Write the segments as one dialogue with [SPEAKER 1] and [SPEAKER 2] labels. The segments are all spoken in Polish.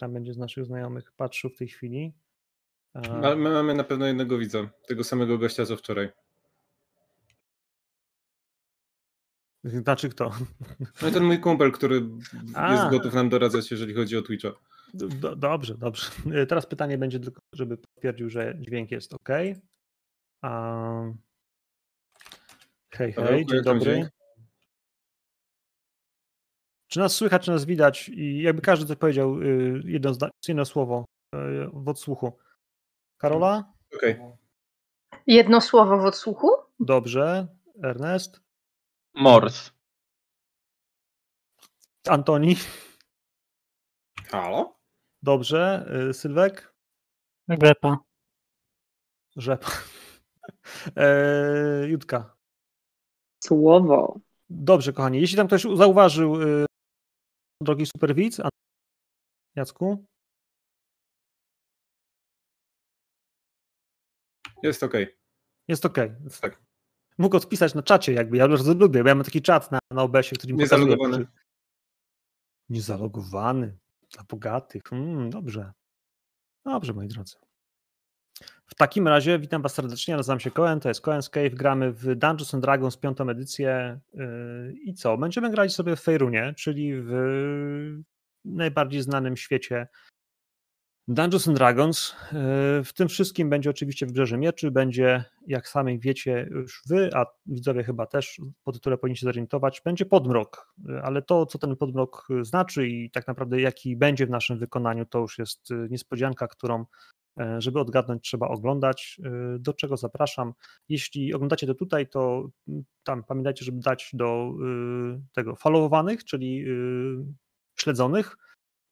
[SPEAKER 1] tam będzie z naszych znajomych patrzył w tej chwili.
[SPEAKER 2] Ale my mamy na pewno jednego widza, tego samego gościa co wczoraj.
[SPEAKER 1] Znaczy kto?
[SPEAKER 2] No ten mój kumpel, który A. jest gotów nam doradzać, jeżeli chodzi o Twitcha.
[SPEAKER 1] Do, dobrze, dobrze. E, teraz pytanie będzie tylko, żeby potwierdził, że dźwięk jest ok. Hej, hej, dzień dobry. Dźwięk? Czy nas słychać, czy nas widać? I jakby każdy coś powiedział, y, jedno, jedno słowo y, w odsłuchu. Karola?
[SPEAKER 2] Okej. Okay.
[SPEAKER 3] Jedno słowo w odsłuchu?
[SPEAKER 1] Dobrze. Ernest?
[SPEAKER 4] Mors.
[SPEAKER 1] Antoni?
[SPEAKER 2] Halo?
[SPEAKER 1] Dobrze. Y, Sylwek?
[SPEAKER 5] Rzepa.
[SPEAKER 1] Rzepa. E, Jutka.
[SPEAKER 3] Słowo.
[SPEAKER 1] Dobrze, kochani. Jeśli tam ktoś zauważył, drogi superwidz, Jacku?
[SPEAKER 2] Jest ok.
[SPEAKER 1] Jest ok.
[SPEAKER 2] Tak.
[SPEAKER 1] Mógł odpisać na czacie, jakby. Ja bardzo lubię, bo ja mam taki czat na, na OBS-ie, który mi
[SPEAKER 2] Niezalogowany.
[SPEAKER 1] Niezalogowany. Dla bogatych. Mm, dobrze. Dobrze, moi drodzy. W takim razie witam Was serdecznie, nazywam się Cohen, to jest Cohen's Cave, gramy w Dungeons and Dragons piątą edycję yy, i co? Będziemy grać sobie w Fejrunie, czyli w najbardziej znanym świecie Dungeons and Dragons. Yy, w tym wszystkim będzie oczywiście Wybrzeże Mieczy, będzie, jak sami wiecie już wy, a widzowie chyba też po tytule powinni się zorientować, będzie podmrok, yy, ale to, co ten podmrok znaczy i tak naprawdę jaki będzie w naszym wykonaniu, to już jest niespodzianka, którą żeby odgadnąć, trzeba oglądać. E, do czego zapraszam? Jeśli oglądacie to tutaj, to tam pamiętajcie, żeby dać do y, tego followowanych, czyli śledzonych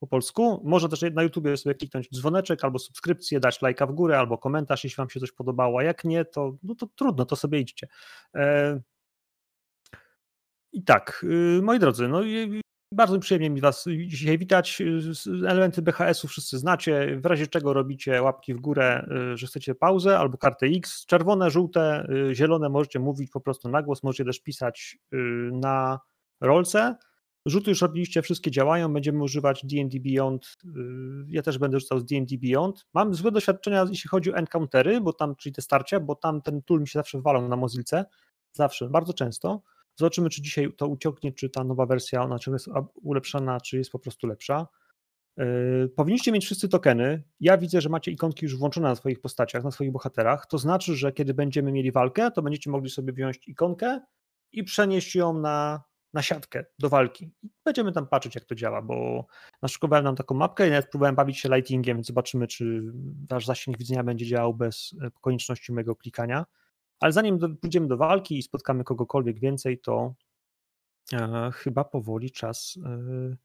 [SPEAKER 1] po polsku. Można też na YouTubie sobie kliknąć dzwoneczek albo subskrypcję, dać lajka w górę albo komentarz, jeśli Wam się coś podobało. A jak nie, to, no to trudno, to sobie idźcie. E, I tak, moi drodzy, no bardzo przyjemnie mi Was dzisiaj witać. Elementy BHS-u wszyscy znacie. W razie czego robicie łapki w górę, y, że chcecie pauzę albo kartę X. Czerwone, żółte, y, zielone możecie mówić po prostu na głos. Możecie też pisać y, na rolce. Rzuty już robiliście, wszystkie działają. Będziemy używać DD Beyond. Ja też będę rzucał z DD Beyond. Mam złe doświadczenia, jeśli chodzi o encountery, bo tam, czyli te starcia, bo tam ten tool mi się zawsze walał na Mozilce. Zawsze, bardzo często. Zobaczymy, czy dzisiaj to uciągnie, czy ta nowa wersja, ona czy jest ulepszona, czy jest po prostu lepsza. Yy, powinniście mieć wszyscy tokeny. Ja widzę, że macie ikonki już włączone na swoich postaciach, na swoich bohaterach. To znaczy, że kiedy będziemy mieli walkę, to będziecie mogli sobie wziąć ikonkę i przenieść ją na, na siatkę do walki. Będziemy tam patrzeć, jak to działa, bo naszykowałem nam taką mapkę i nawet próbowałem bawić się lightingiem, więc zobaczymy, czy wasz zasięg widzenia będzie działał bez e, konieczności mojego klikania. Ale zanim do, pójdziemy do walki i spotkamy kogokolwiek więcej, to e, chyba powoli czas e,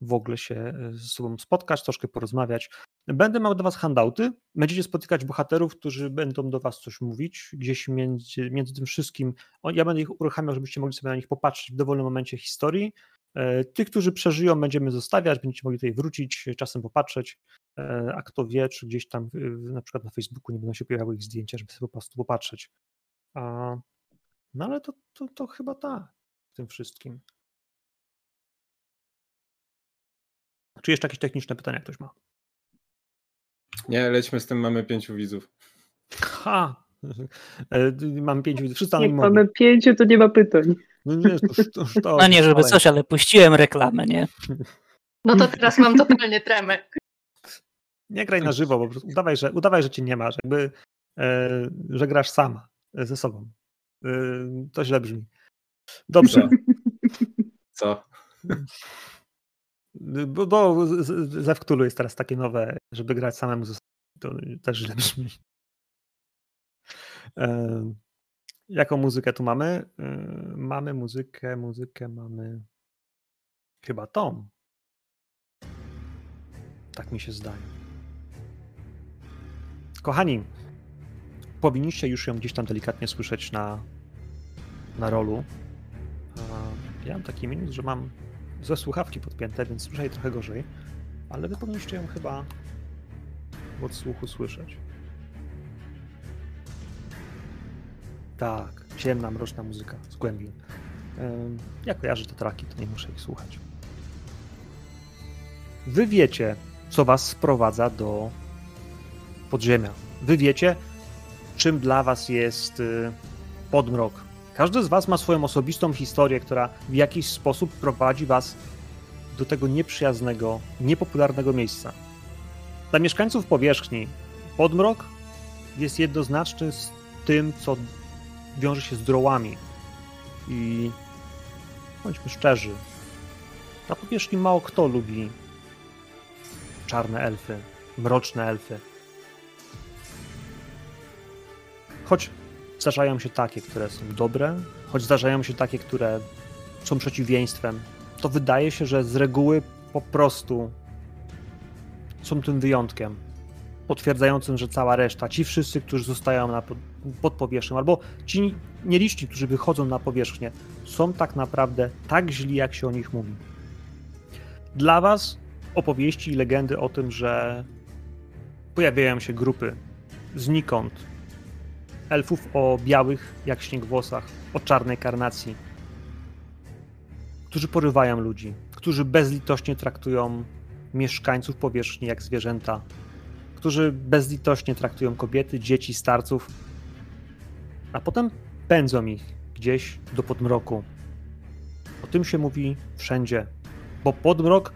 [SPEAKER 1] w ogóle się e, ze sobą spotkać, troszkę porozmawiać. Będę miał do Was handouty. Będziecie spotykać bohaterów, którzy będą do Was coś mówić. Gdzieś między, między tym wszystkim, ja będę ich uruchamiał, żebyście mogli sobie na nich popatrzeć w dowolnym momencie historii. Tych, którzy przeżyją, będziemy zostawiać, będziecie mogli tutaj wrócić, czasem popatrzeć. E, a kto wie, czy gdzieś tam na przykład na Facebooku nie będą się pojawiały ich zdjęcia, żeby sobie po prostu popatrzeć. A, no ale to, to, to chyba tak w tym wszystkim. Czy jeszcze jakieś techniczne pytania ktoś ma?
[SPEAKER 2] Nie, lećmy z tym, mamy pięciu widzów.
[SPEAKER 1] Ha! E, mamy pięciu widzów. Wszyscy
[SPEAKER 3] Jak mamy pięciu, to nie ma pytań.
[SPEAKER 5] No nie, to, to, to, no nie, żeby coś, ale puściłem reklamę, nie?
[SPEAKER 3] No to teraz mam totalnie tremę.
[SPEAKER 1] Nie graj na żywo, po prostu udawaj, że, udawaj, że cię nie ma, że jakby, e, że grasz sama ze sobą. E, to źle brzmi. Dobrze.
[SPEAKER 2] Co?
[SPEAKER 1] Bo, bo ze Wktulu jest teraz takie nowe, żeby grać samemu ze sobą. To też źle brzmi. E, jaką muzykę tu mamy? E, mamy muzykę, muzykę mamy chyba tą. Tak mi się zdaje. Kochani, powinniście już ją gdzieś tam delikatnie słyszeć na, na rolu. Ja mam taki minus, że mam ze słuchawki podpięte, więc słyszę trochę gorzej, ale wy powinniście ją chyba w odsłuchu słyszeć. Tak, ciemna, mroczna muzyka z głębin. Ja kojarzę te traki, to nie muszę ich słuchać. Wy wiecie, co was sprowadza do podziemia. Wy wiecie, czym dla was jest y, podmrok. Każdy z was ma swoją osobistą historię, która w jakiś sposób prowadzi was do tego nieprzyjaznego, niepopularnego miejsca. Dla mieszkańców powierzchni podmrok jest jednoznaczny z tym, co wiąże się z drołami. I bądźmy szczerzy, na powierzchni mało kto lubi czarne elfy, mroczne elfy. Choć zdarzają się takie, które są dobre, choć zdarzają się takie, które są przeciwieństwem, to wydaje się, że z reguły po prostu są tym wyjątkiem, potwierdzającym, że cała reszta, ci wszyscy, którzy zostają na, pod powierzchnią, albo ci nieliczni, którzy wychodzą na powierzchnię, są tak naprawdę tak źli, jak się o nich mówi. Dla was opowieści i legendy o tym, że pojawiają się grupy znikąd, elfów o białych jak śnieg włosach, o czarnej karnacji, którzy porywają ludzi, którzy bezlitośnie traktują mieszkańców powierzchni jak zwierzęta, którzy bezlitośnie traktują kobiety, dzieci, starców, a potem pędzą ich gdzieś do podmroku. O tym się mówi wszędzie, bo podmrok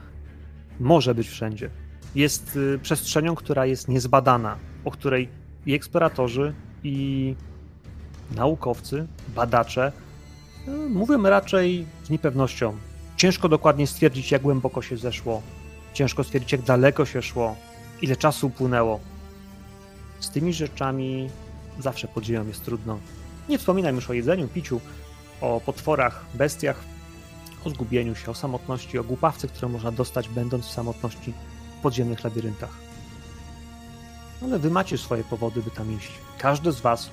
[SPEAKER 1] może być wszędzie. Jest y, przestrzenią, która jest niezbadana, o której i eksploratorzy, i naukowcy, badacze y, mówią raczej z niepewnością. Ciężko dokładnie stwierdzić, jak głęboko się zeszło, ciężko stwierdzić, jak daleko się szło, ile czasu upłynęło. Z tymi rzeczami zawsze podziemem jest trudno. Nie wspominam już o jedzeniu, piciu, o potworach, bestiach, o zgubieniu się, o samotności, o głupawce, które można dostać, będąc w samotności w podziemnych labiryntach. Ale wy macie swoje powody, by tam iść. Każdy z was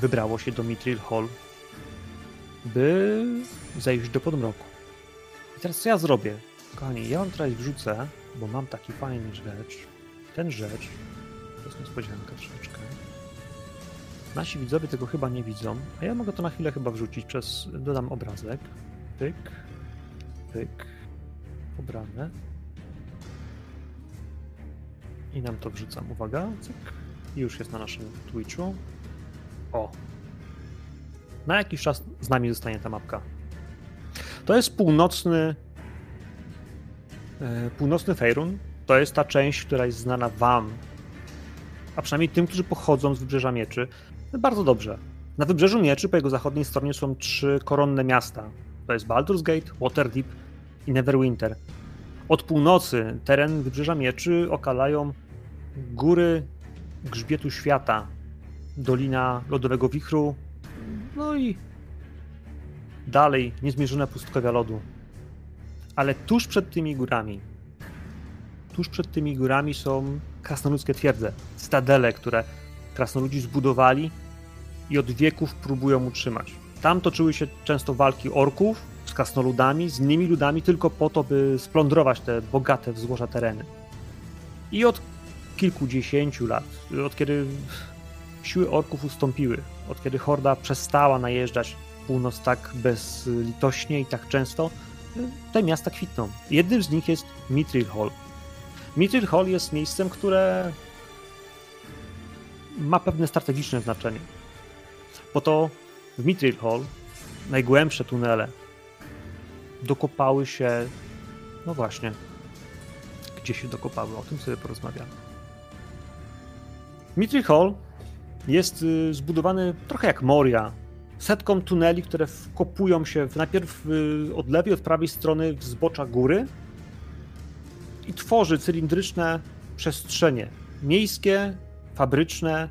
[SPEAKER 1] wybrało się do Mithril Hall, by zejść do podmroku. I teraz co ja zrobię? Kochani, ja wam teraz wrzucę, bo mam taki fajny rzecz. Ten rzecz, to jest niespodzianka troszeczkę. Nasi widzowie tego chyba nie widzą, a ja mogę to na chwilę chyba wrzucić przez, dodam obrazek. Pyk, pyk, pobrane. I nam to wrzucam. Uwaga, cyk. Już jest na naszym Twitchu. O. Na jakiś czas z nami zostanie ta mapka. To jest północny e, północny Fejrun. To jest ta część, która jest znana wam, a przynajmniej tym, którzy pochodzą z Wybrzeża Mieczy, bardzo dobrze. Na Wybrzeżu Mieczy po jego zachodniej stronie są trzy koronne miasta. To jest Baldur's Gate, Waterdeep i Neverwinter. Od północy teren Wybrzeża Mieczy okalają góry Grzbietu Świata, Dolina Lodowego Wichru, no i dalej niezmierzone pustkowia lodu. Ale tuż przed tymi górami, tuż przed tymi górami są krasnoludzkie twierdze, cytadele, które krasnoludzi zbudowali i od wieków próbują utrzymać. Tam toczyły się często walki orków z krasnoludami, z innymi ludami, tylko po to, by splądrować te bogate w złoża tereny. I od kilkudziesięciu lat, od kiedy siły orków ustąpiły, od kiedy horda przestała najeżdżać północ tak bezlitośnie i tak często, te miasta kwitną. Jednym z nich jest Mithril Hall. Mithril Hall jest miejscem, które ma pewne strategiczne znaczenie. Po to w Mithril Hall najgłębsze tunele dokopały się, no właśnie, gdzie się dokopały, o tym sobie porozmawiamy. Mithril Hall jest y, zbudowany trochę jak Moria, setką tuneli, które wkopują się w, najpierw od lewej, od prawej strony w zbocza góry i tworzy cylindryczne przestrzenie miejskie, fabryczne,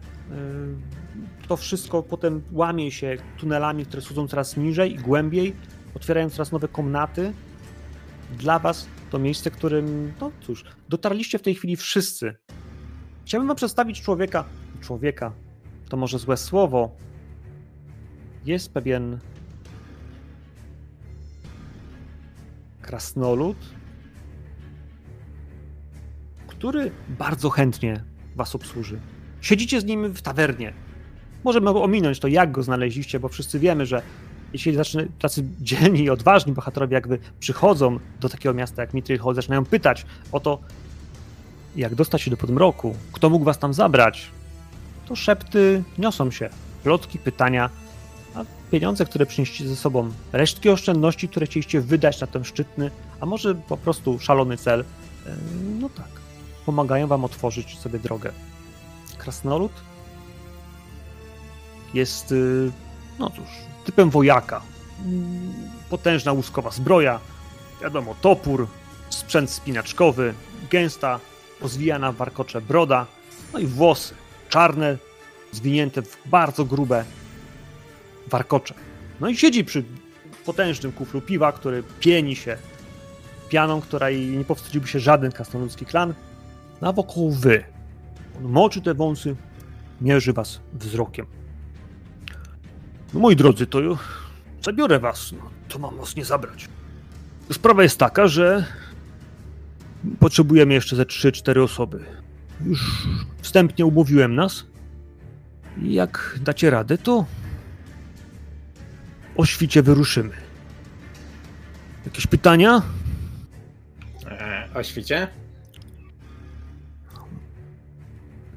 [SPEAKER 1] y, to wszystko potem łamie się tunelami, które schodzą coraz niżej i głębiej, otwierają coraz nowe komnaty. Dla Was to miejsce, którym, no cóż, dotarliście w tej chwili wszyscy. Chciałbym Wam przedstawić człowieka, człowieka, to może złe słowo. Jest pewien krasnolud, który bardzo chętnie Was obsłuży. Siedzicie z nim w tawernie. Możemy ominąć to, jak go znaleźliście, bo wszyscy wiemy, że jeśli zaczyna, tacy dzielni i odważni bohaterowie, jak wy przychodzą do takiego miasta jak Mithril Hall, zaczynają pytać o to, jak dostać się do podmroku, kto mógł was tam zabrać, to szepty niosą się. Plotki, pytania, a pieniądze, które przynieśliście ze sobą, resztki oszczędności, które chcieliście wydać na ten szczytny, a może po prostu szalony cel, e, no tak, pomagają wam otworzyć sobie drogę. Krasnolud jest, y, no cóż, typem wojaka. Potężna łuskowa zbroja, wiadomo, topór, sprzęt spinaczkowy, gęsta, pozwijana w warkocze broda, no i włosy czarne, zwinięte w bardzo grube warkocze. No i siedzi przy potężnym kuflu piwa, który pieni się pianą, której nie powstydziłby się żaden krasnoludzki klan, no a wokół wy. On moczy te wąsy, mierzy was wzrokiem. No moi drodzy, to zabiorę was, no, to mam was nie zabrać. Sprawa jest taka, że potrzebujemy jeszcze ze 3-4 osoby. Już wstępnie umówiłem nas. I jak dacie radę, to o świcie wyruszymy. Jakieś pytania?
[SPEAKER 2] E, o świcie?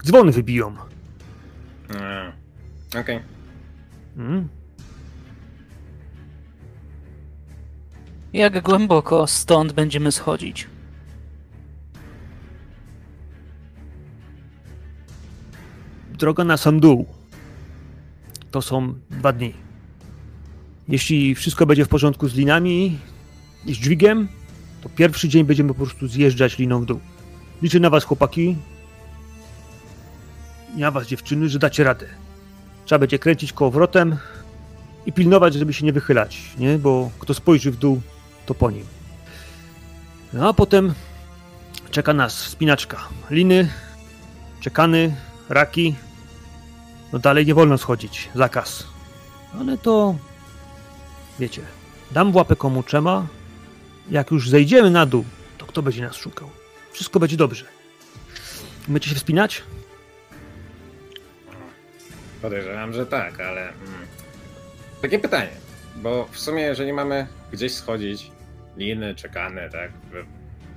[SPEAKER 1] Dzwony wybiją.
[SPEAKER 2] E, Okej. Okay.
[SPEAKER 5] Jak głęboko stąd będziemy schodzić?
[SPEAKER 1] droga na sam dół to są dwa dni. Jeśli wszystko będzie w porządku z linami i z dźwigiem, to pierwszy dzień będziemy po prostu zjeżdżać liną w dół. Liczę na was, chłopaki. I na was, dziewczyny, że dacie radę. Trzeba będzie kręcić kołowrotem i pilnować, żeby się nie wychylać, nie? Bo kto spojrzy w dół, to po nim. No a potem czeka nas wspinaczka. Liny, czekany, raki, no dalej nie wolno schodzić, zakaz. Ale to, wiecie, dam w łapę komu trzeba. Jak już zejdziemy na dół, to kto będzie nas szukał? Wszystko będzie dobrze. Umiecie się wspinać?
[SPEAKER 2] Podejrzewam, że tak, ale... Mm. Takie pytanie, bo w sumie jeżeli mamy gdzieś schodzić, liny, czekane, tak,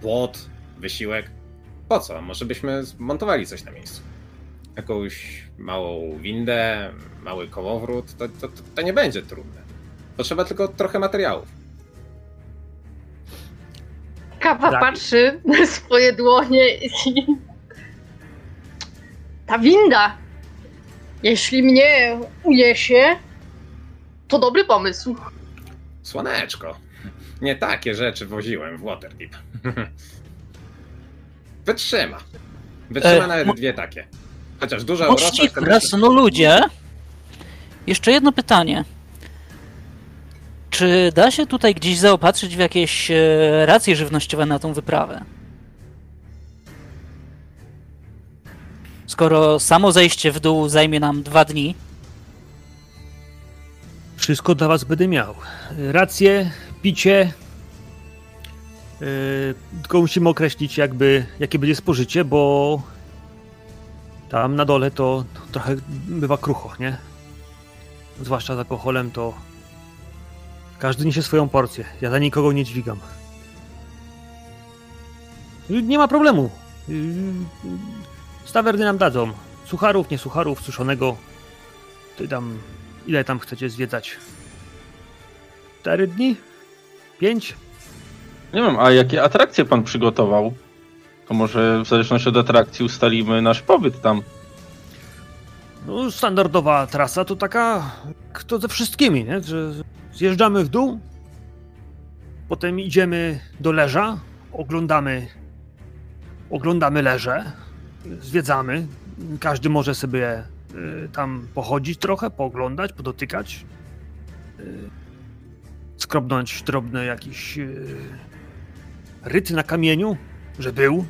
[SPEAKER 2] płot, wysiłek, po co? Może byśmy zmontowali coś na miejscu jakąś małą windę, mały kołowrót, to, to, to nie będzie trudne. Potrzeba tylko trochę materiałów.
[SPEAKER 3] Kawa tak. patrzy na swoje dłonie i... Ta winda! Jeśli mnie uniesie, to dobry pomysł.
[SPEAKER 2] Słoneczko. Nie takie rzeczy woziłem w Waterdeep. Wytrzyma. Wytrzyma e, nawet dwie takie. Chociaż dużo
[SPEAKER 5] no ludzie. Jeszcze jedno pytanie. Czy da się tutaj gdzieś zaopatrzyć w jakieś e, racje żywnościowe na tą wyprawę? Skoro samo zejście w dół zajmie nam dwa dni.
[SPEAKER 1] Wszystko dla was będę miał. Racje, picie. Yy, tylko musimy określić, jakby, jakie będzie spożycie, bo tam na dole to trochę bywa krucho, nie? Zwłaszcza z alkoholem to każdy niesie swoją porcję. Ja za nikogo nie dźwigam. Nie ma problemu. Stawerny nam dadzą. Sucharów, nie sucharów, suszonego. Ty tam, ile tam chcecie zwiedzać? Cztery dni? Pięć?
[SPEAKER 4] Nie wiem, a jakie atrakcje pan przygotował? To może w zależności od atrakcji ustalimy nasz pobyt tam.
[SPEAKER 1] No, standardowa trasa to taka, kto ze wszystkimi, nie? Że zjeżdżamy w dół, potem idziemy do leża, oglądamy, oglądamy leże, zwiedzamy. Każdy może sobie y, tam pochodzić trochę, pooglądać, podotykać, y, skrobnąć drobne jakiś y, ryty na kamieniu, że był.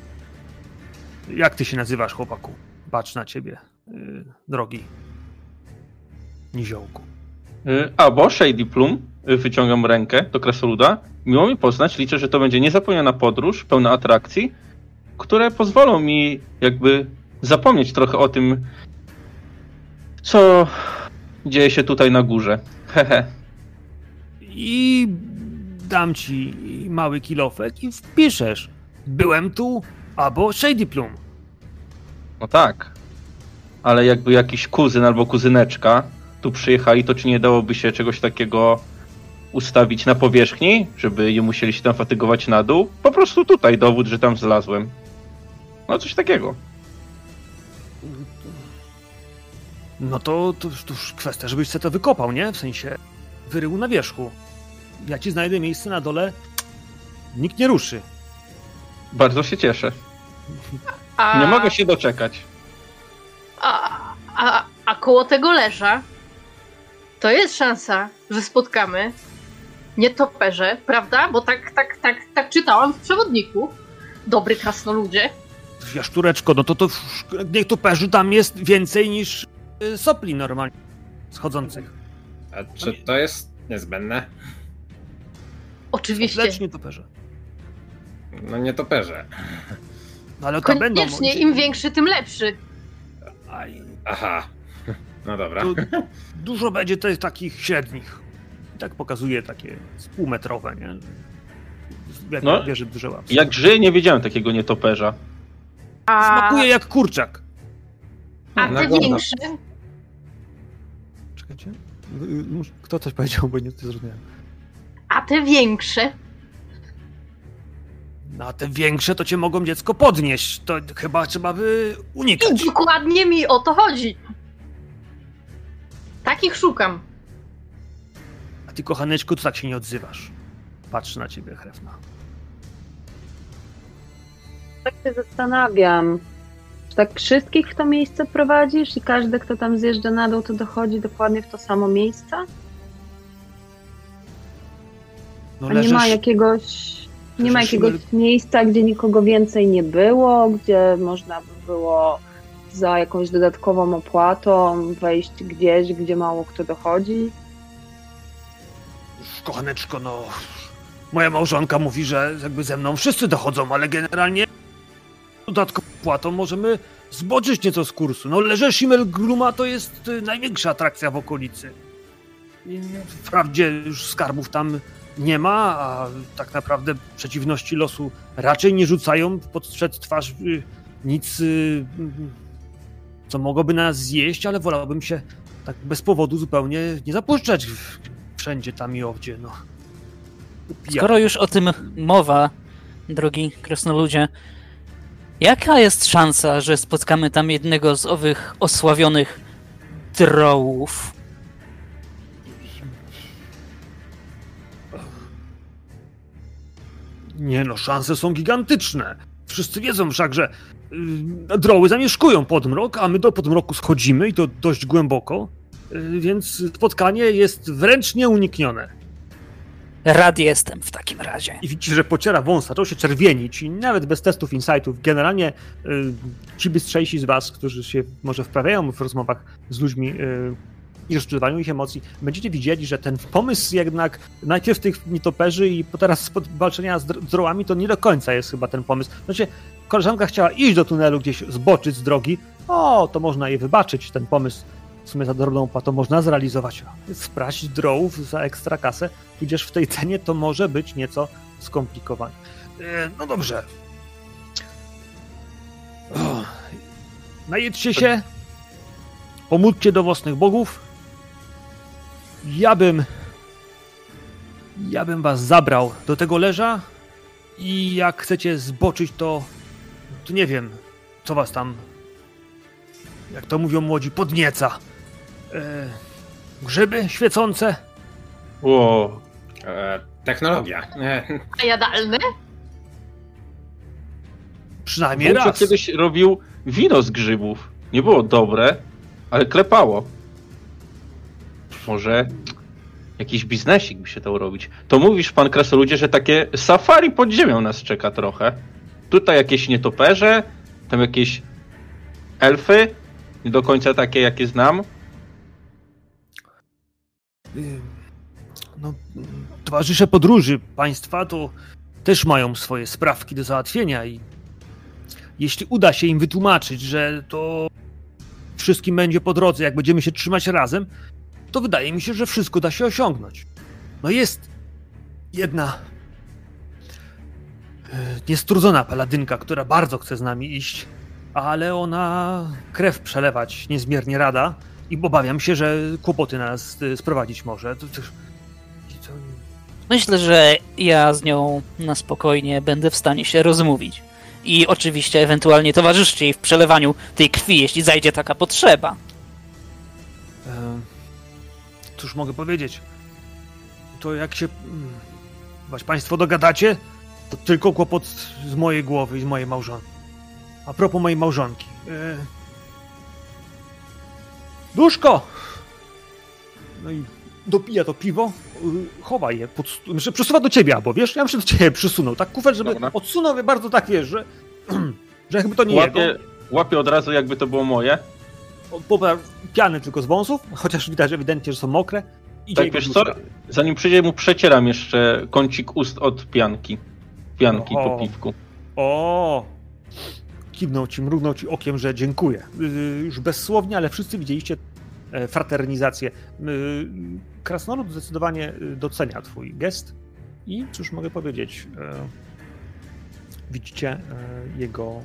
[SPEAKER 1] Jak ty się nazywasz, chłopaku? Patrz na ciebie, drogi niziołku.
[SPEAKER 4] Albo Shady Plum, wyciągam rękę do krasoluda. Miło mi poznać, liczę, że to będzie niezapomniana podróż, pełna atrakcji, które pozwolą mi jakby zapomnieć trochę o tym, co dzieje się tutaj na górze. Hehe.
[SPEAKER 1] I dam ci mały kilofek i wpiszesz Byłem tu, albo Shady Plum.
[SPEAKER 4] No tak. Ale jakby jakiś kuzyn albo kuzyneczka tu przyjechali, to czy nie dałoby się czegoś takiego ustawić na powierzchni, żeby nie musieli się tam fatygować na dół? Po prostu tutaj dowód, że tam zlazłem. No coś takiego.
[SPEAKER 1] No to, to, to już kwestia, żebyś sobie to wykopał, nie? W sensie wyrył na wierzchu. Ja ci znajdę miejsce na dole, nikt nie ruszy.
[SPEAKER 4] Bardzo się cieszę.
[SPEAKER 3] A,
[SPEAKER 4] Nie mogę się doczekać.
[SPEAKER 3] A, a, a koło tego leża to jest szansa, że spotkamy nietoperze, prawda? Bo tak, tak, tak, tak czytałam w przewodniku. Dobry krasnoludzie.
[SPEAKER 1] Jaszczureczko, no to to w- niech tu perzy tam jest więcej niż y, sopli normalnie schodzących.
[SPEAKER 2] A czy to jest niezbędne?
[SPEAKER 3] Oczywiście.
[SPEAKER 1] Lecz nie toperze.
[SPEAKER 2] No nie toperze.
[SPEAKER 1] No ale to będą...
[SPEAKER 3] Koniecznie, im większy, tym lepszy.
[SPEAKER 1] Aj,
[SPEAKER 2] Aha. No dobra.
[SPEAKER 1] to dużo będzie tych takich średnich. I tak pokazuje takie z półmetrowe, nie? Jak
[SPEAKER 4] No,
[SPEAKER 1] wieży duże łapy.
[SPEAKER 4] Jak żyję, nie wiedziałem takiego nietoperza.
[SPEAKER 3] A,
[SPEAKER 1] Smakuje jak kurczak.
[SPEAKER 3] a te większe,
[SPEAKER 1] Czekajcie. Y, Kto coś powiedział, bo nie zrozumiałem.
[SPEAKER 3] a te większe,
[SPEAKER 1] No a te większe to cię mogą dziecko podnieść. To chyba trzeba by
[SPEAKER 3] i
[SPEAKER 1] unikać.
[SPEAKER 3] dokładnie mi o to chodzi. Takich szukam.
[SPEAKER 1] A ty, kochaneczku, to tak się nie odzywasz. Patrzę na ciebie, Hrefna.
[SPEAKER 6] Tak się zastanawiam. Czy tak wszystkich w to miejsce prowadzisz i każdy, kto tam zjeżdża na dół, to dochodzi dokładnie w to samo miejsce?
[SPEAKER 1] No
[SPEAKER 6] A nie ma jakiegoś, nie ma
[SPEAKER 1] leżysz
[SPEAKER 6] jakiegoś miejsca, gdzie nikogo więcej nie było, gdzie można by było za jakąś dodatkową opłatą wejść gdzieś, gdzie mało kto dochodzi?
[SPEAKER 1] Kochaneczko, no... Moja małżonka mówi, że jakby ze mną wszyscy dochodzą, ale generalnie dodatkową płatą możemy zboczyć nieco z kursu. No Leże Schimmelgruma to jest y, największa atrakcja w okolicy. I Wprawdzie już skarbów tam nie ma, a tak naprawdę przeciwności losu raczej nie rzucają pod twarz y, nic, y, co mogłoby nas zjeść, ale wolałbym się tak bez powodu zupełnie nie zapuszczać wszędzie tam i owdzie, no.
[SPEAKER 5] Skoro już o tym mowa, drogi krasnoludzie, jaka jest szansa, że spotkamy tam jednego z owych osławionych drołów?
[SPEAKER 1] Nie no, szanse są gigantyczne. Wszyscy wiedzą wszak, że y, droły zamieszkują podmrok, a my do podmroku schodzimy i to dość głęboko, y, więc spotkanie jest wręcz nieuniknione.
[SPEAKER 5] Rad jestem w takim razie.
[SPEAKER 1] I widzicie, że pociera wąs, zaczął się czerwienić i nawet bez testów insightów, generalnie y, ci bystrzejsi z was, którzy się może wprawiają w rozmowach z ludźmi y, i rozczulowaniu ich emocji, będziecie widzieli, że ten pomysł jednak najpierw tych nietoperzy i teraz walczenia z dr- drołami to nie do końca jest chyba ten pomysł. Znaczy, koleżanka chciała iść do tunelu gdzieś, zboczyć z drogi, o, to można jej wybaczyć, ten pomysł w sumie za drobną płatą można zrealizować. Spraść drołów za ekstra kasę, tudzież w tej cenie to może być nieco skomplikowane. E, No dobrze. Najedźcie się, pomódźcie do własnych bogów. Ja bym. Ja bym was zabrał do tego leża i jak chcecie zboczyć, to. to nie wiem, co was tam. Jak to mówią młodzi, podnieca. E, grzyby świecące?
[SPEAKER 4] Ło,
[SPEAKER 2] E, technologia. E,
[SPEAKER 3] A jadalne?
[SPEAKER 1] Przynajmniej
[SPEAKER 4] Wujek
[SPEAKER 1] raz.
[SPEAKER 4] kiedyś robił wino z grzybów. Nie było dobre, ale klepało. Może jakiś biznesik by się dał robić. To mówisz, pan Krasoludzie, że takie safari pod ziemią nas czeka trochę. Tutaj jakieś nietoperze, tam jakieś elfy, nie do końca takie, jakie znam.
[SPEAKER 1] No, towarzysze podróży państwa to też mają swoje sprawki do załatwienia i jeśli uda się im wytłumaczyć, że to wszystkim będzie po drodze, jak będziemy się trzymać razem, to wydaje mi się, że wszystko da się osiągnąć. No jest jedna y, niestrudzona paladynka, która bardzo chce z nami iść ale ona krew przelewać niezmiernie rada i obawiam się, że kłopoty na nas y, sprowadzić może. To, to, to...
[SPEAKER 5] Myślę, że ja z nią na spokojnie będę w stanie się rozmówić. I oczywiście ewentualnie towarzyszcie jej w przelewaniu tej krwi, jeśli zajdzie taka potrzeba.
[SPEAKER 1] E, cóż mogę powiedzieć? To jak się mm, was państwo dogadacie, to tylko kłopot z mojej głowy i z mojej małżonki. A propos mojej małżonki. E... Duszko! No i dopija to piwo, y, chowa je, pod, znaczy przesuwa do ciebie, albo wiesz, ja bym się do ciebie przysunął, tak kufel, żeby
[SPEAKER 4] Dobra.
[SPEAKER 1] odsunął bardzo tak, wiesz, że, że jakby to nie
[SPEAKER 4] Łapię,
[SPEAKER 1] jego.
[SPEAKER 4] łapię od razu, jakby to było moje.
[SPEAKER 1] Popra- piany tylko z wąsów, chociaż widać ewidentnie, że są mokre. Idzie
[SPEAKER 4] Tak, wiesz co? Zanim przyjdzie mu przecieram jeszcze kącik ust od pianki. Pianki po piwku.
[SPEAKER 1] O! Kiwnął ci, mrugnął ci okiem, że dziękuję. Yy, już bezsłownie, ale wszyscy widzieliście e, fraternizację. Yy, Krasnolud zdecydowanie y, docenia twój gest i cóż mogę powiedzieć, e, widzicie e, jego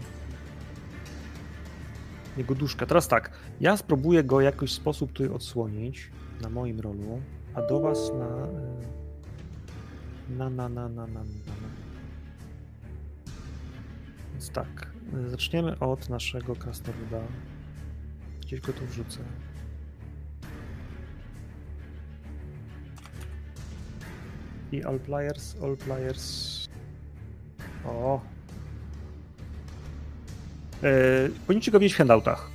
[SPEAKER 1] jego duszkę. Teraz tak, ja spróbuję go jakoś w sposób tutaj odsłonić na moim rolu, a do was na na na na na na na. Więc tak, y, zaczniemy od naszego krasnoluda. Gdzieś go tu wrzucę. I all players, all players. O. Yy, powinniście go widzieć w handoutach.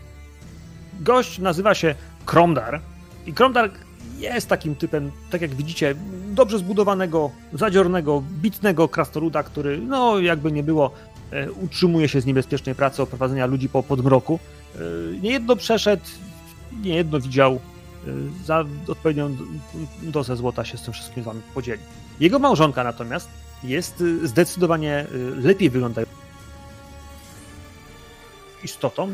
[SPEAKER 1] Gość nazywa się Kromdar. I Kromdar jest takim typem, tak jak widzicie, dobrze zbudowanego, zadziornego, bitnego krasnoluda, który, no jakby nie było, utrzymuje się z niebezpiecznej pracy oprowadzenia ludzi po podmroku. E, Niejedno przeszedł, niejedno widział, e, za odpowiednią dozę złota się z tym wszystkim z wami podzieli. Jego małżonka natomiast jest e, zdecydowanie e, lepiej wyglądającą istotą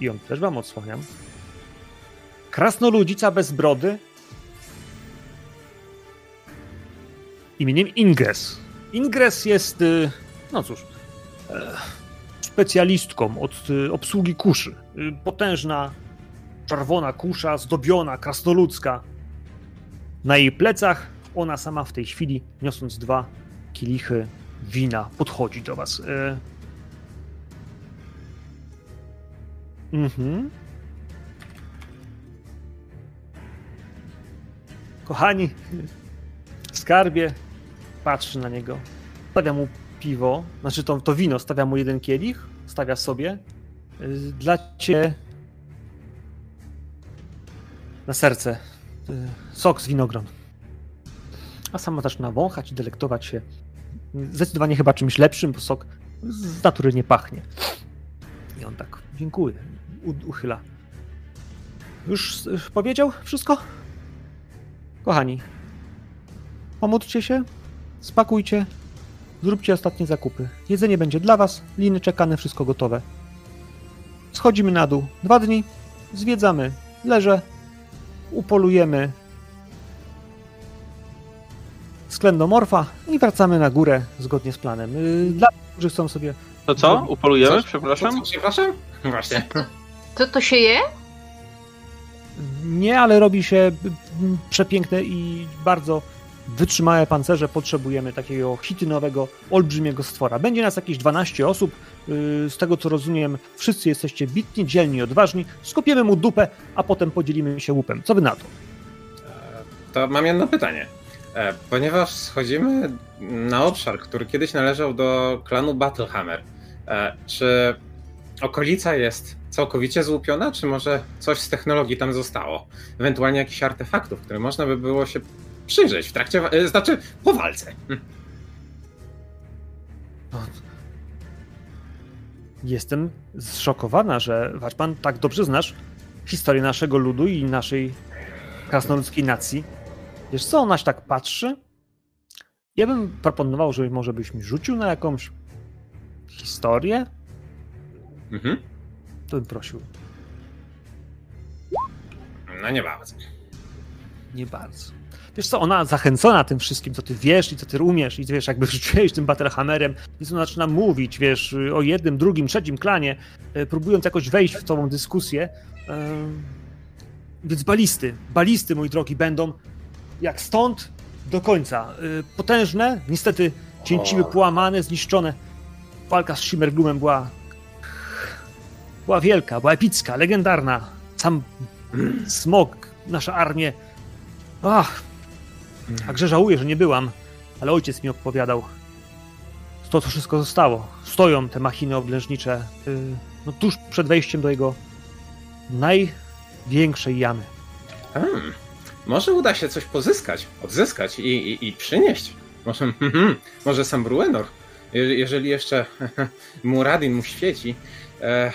[SPEAKER 1] i on też wam odsłaniam. Krasnoludzica bez brody imieniem Ingres. Ingres jest, no cóż, e, specjalistką od y, obsługi kuszy. Y, Potężna, czerwona kusza, zdobiona, krasnoludzka. Na jej plecach ona sama w tej chwili, niosąc dwa kielichy wina, podchodzi do was. E, Mhm. Kochani, skarbie patrzy na niego, stawia mu piwo, znaczy to, to wino, stawia mu jeden kielich, stawia sobie. Y, Dla ciebie na serce y, sok z winogron. A sama zaczyna wąchać i delektować się. Zdecydowanie chyba czymś lepszym, bo sok z natury nie pachnie. I on tak, dziękuję, u, uchyla. Już y, powiedział wszystko? Kochani, pomódlcie się, spakujcie, zróbcie ostatnie zakupy. Jedzenie będzie dla was, liny czekane, wszystko gotowe. Schodzimy na dół. Dwa dni, zwiedzamy leże, upolujemy sklendomorfa i wracamy na górę zgodnie z planem. Y, Dla tych, którzy chcą sobie
[SPEAKER 4] To co? Upolujemy?
[SPEAKER 2] Coś?
[SPEAKER 4] Przepraszam?
[SPEAKER 2] Co, przepraszam? Właśnie.
[SPEAKER 3] To, to się je?
[SPEAKER 1] Nie, ale robi się mm, przepiękne i bardzo wytrzymałe pancerze. Potrzebujemy takiego chitynowego, olbrzymiego stwora. Będzie nas jakieś 12 osób. Yy, Z tego co rozumiem, wszyscy jesteście bitni, dzielni, odważni. Skopiemy mu dupę, a potem podzielimy się łupem. Co wy na to?
[SPEAKER 2] To mam jedno pytanie. E, Ponieważ schodzimy na obszar, który kiedyś należał do klanu Battlehammer, e, czy okolica jest całkowicie złupiona, czy może coś z technologii tam zostało? Ewentualnie jakichś artefaktów, które można by było się przyjrzeć w trakcie, e, znaczy po walce. Hm.
[SPEAKER 1] Jestem zszokowana, że Waćpan tak dobrze znasz historię naszego ludu i naszej krasnoludzkiej nacji. Wiesz co, ona się tak patrzy? Ja bym proponował, że może byś mi rzucił na jakąś historię?
[SPEAKER 2] Mhm.
[SPEAKER 1] To bym prosił.
[SPEAKER 2] No nie bardzo.
[SPEAKER 1] Nie bardzo. Wiesz co, ona zachęcona tym wszystkim, co ty wiesz i co ty umiesz i wiesz, jakby rzuciłeś tym Battlehammerem, więc ona zaczyna mówić, wiesz, o jednym, drugim, trzecim klanie, e, próbując jakoś wejść w tą dyskusję. E, Więc balisty, balisty, mój drogi, będą jak stąd do końca. E, Potężne, niestety cięciwy
[SPEAKER 2] O.
[SPEAKER 1] połamane, zniszczone. Walka z Shimmerglumem była była wielka, była epicka, legendarna. Sam smog, nasza armię. Ach, także żałuję, że nie byłam, ale ojciec mi opowiadał. To, co wszystko zostało. Stoją te machiny oblężnicze y, no, tuż przed wejściem do jego największej jamy.
[SPEAKER 2] Hmm. Może uda się coś pozyskać, odzyskać i, i, i przynieść. Może, może sam Bruenor, je- jeżeli jeszcze Muradin mu świeci, e,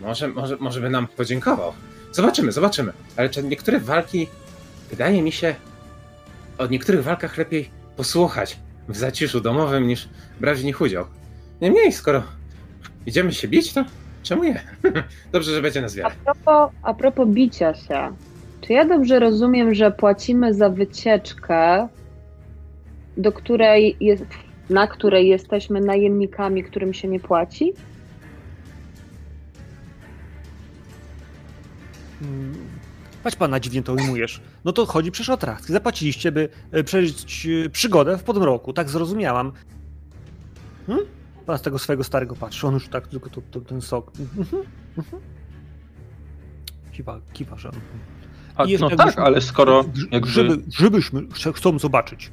[SPEAKER 2] może, może, może by nam podziękował. Zobaczymy, zobaczymy. Ale niektóre walki, wydaje mi się, o niektórych walkach lepiej posłuchać w zaciszu domowym niż brać w nich udział. Niemniej, skoro idziemy się bić, to czemu nie? Dobrze, że będzie nas
[SPEAKER 6] A
[SPEAKER 2] wiele.
[SPEAKER 6] propos, a propos bicia się, czy ja dobrze rozumiem, że płacimy za wycieczkę, do której jest, na której jesteśmy najemnikami, którym się nie płaci?
[SPEAKER 1] Patrz pana, dziwnie to ujmujesz. No to chodzi przecież o atrakcję. Zapłaciliście, by e, przeżyć e, przygodę w Podmroku. Tak zrozumiałam. Hmm? Pan z tego swojego starego patrzy. On już tak tylko to, to, ten sok. Mhm, mhm. Kiwa, kiwa, że...
[SPEAKER 4] A,
[SPEAKER 1] I
[SPEAKER 4] no tak, ale skoro jakby...
[SPEAKER 1] grzyby, grzybyśmy chcą zobaczyć.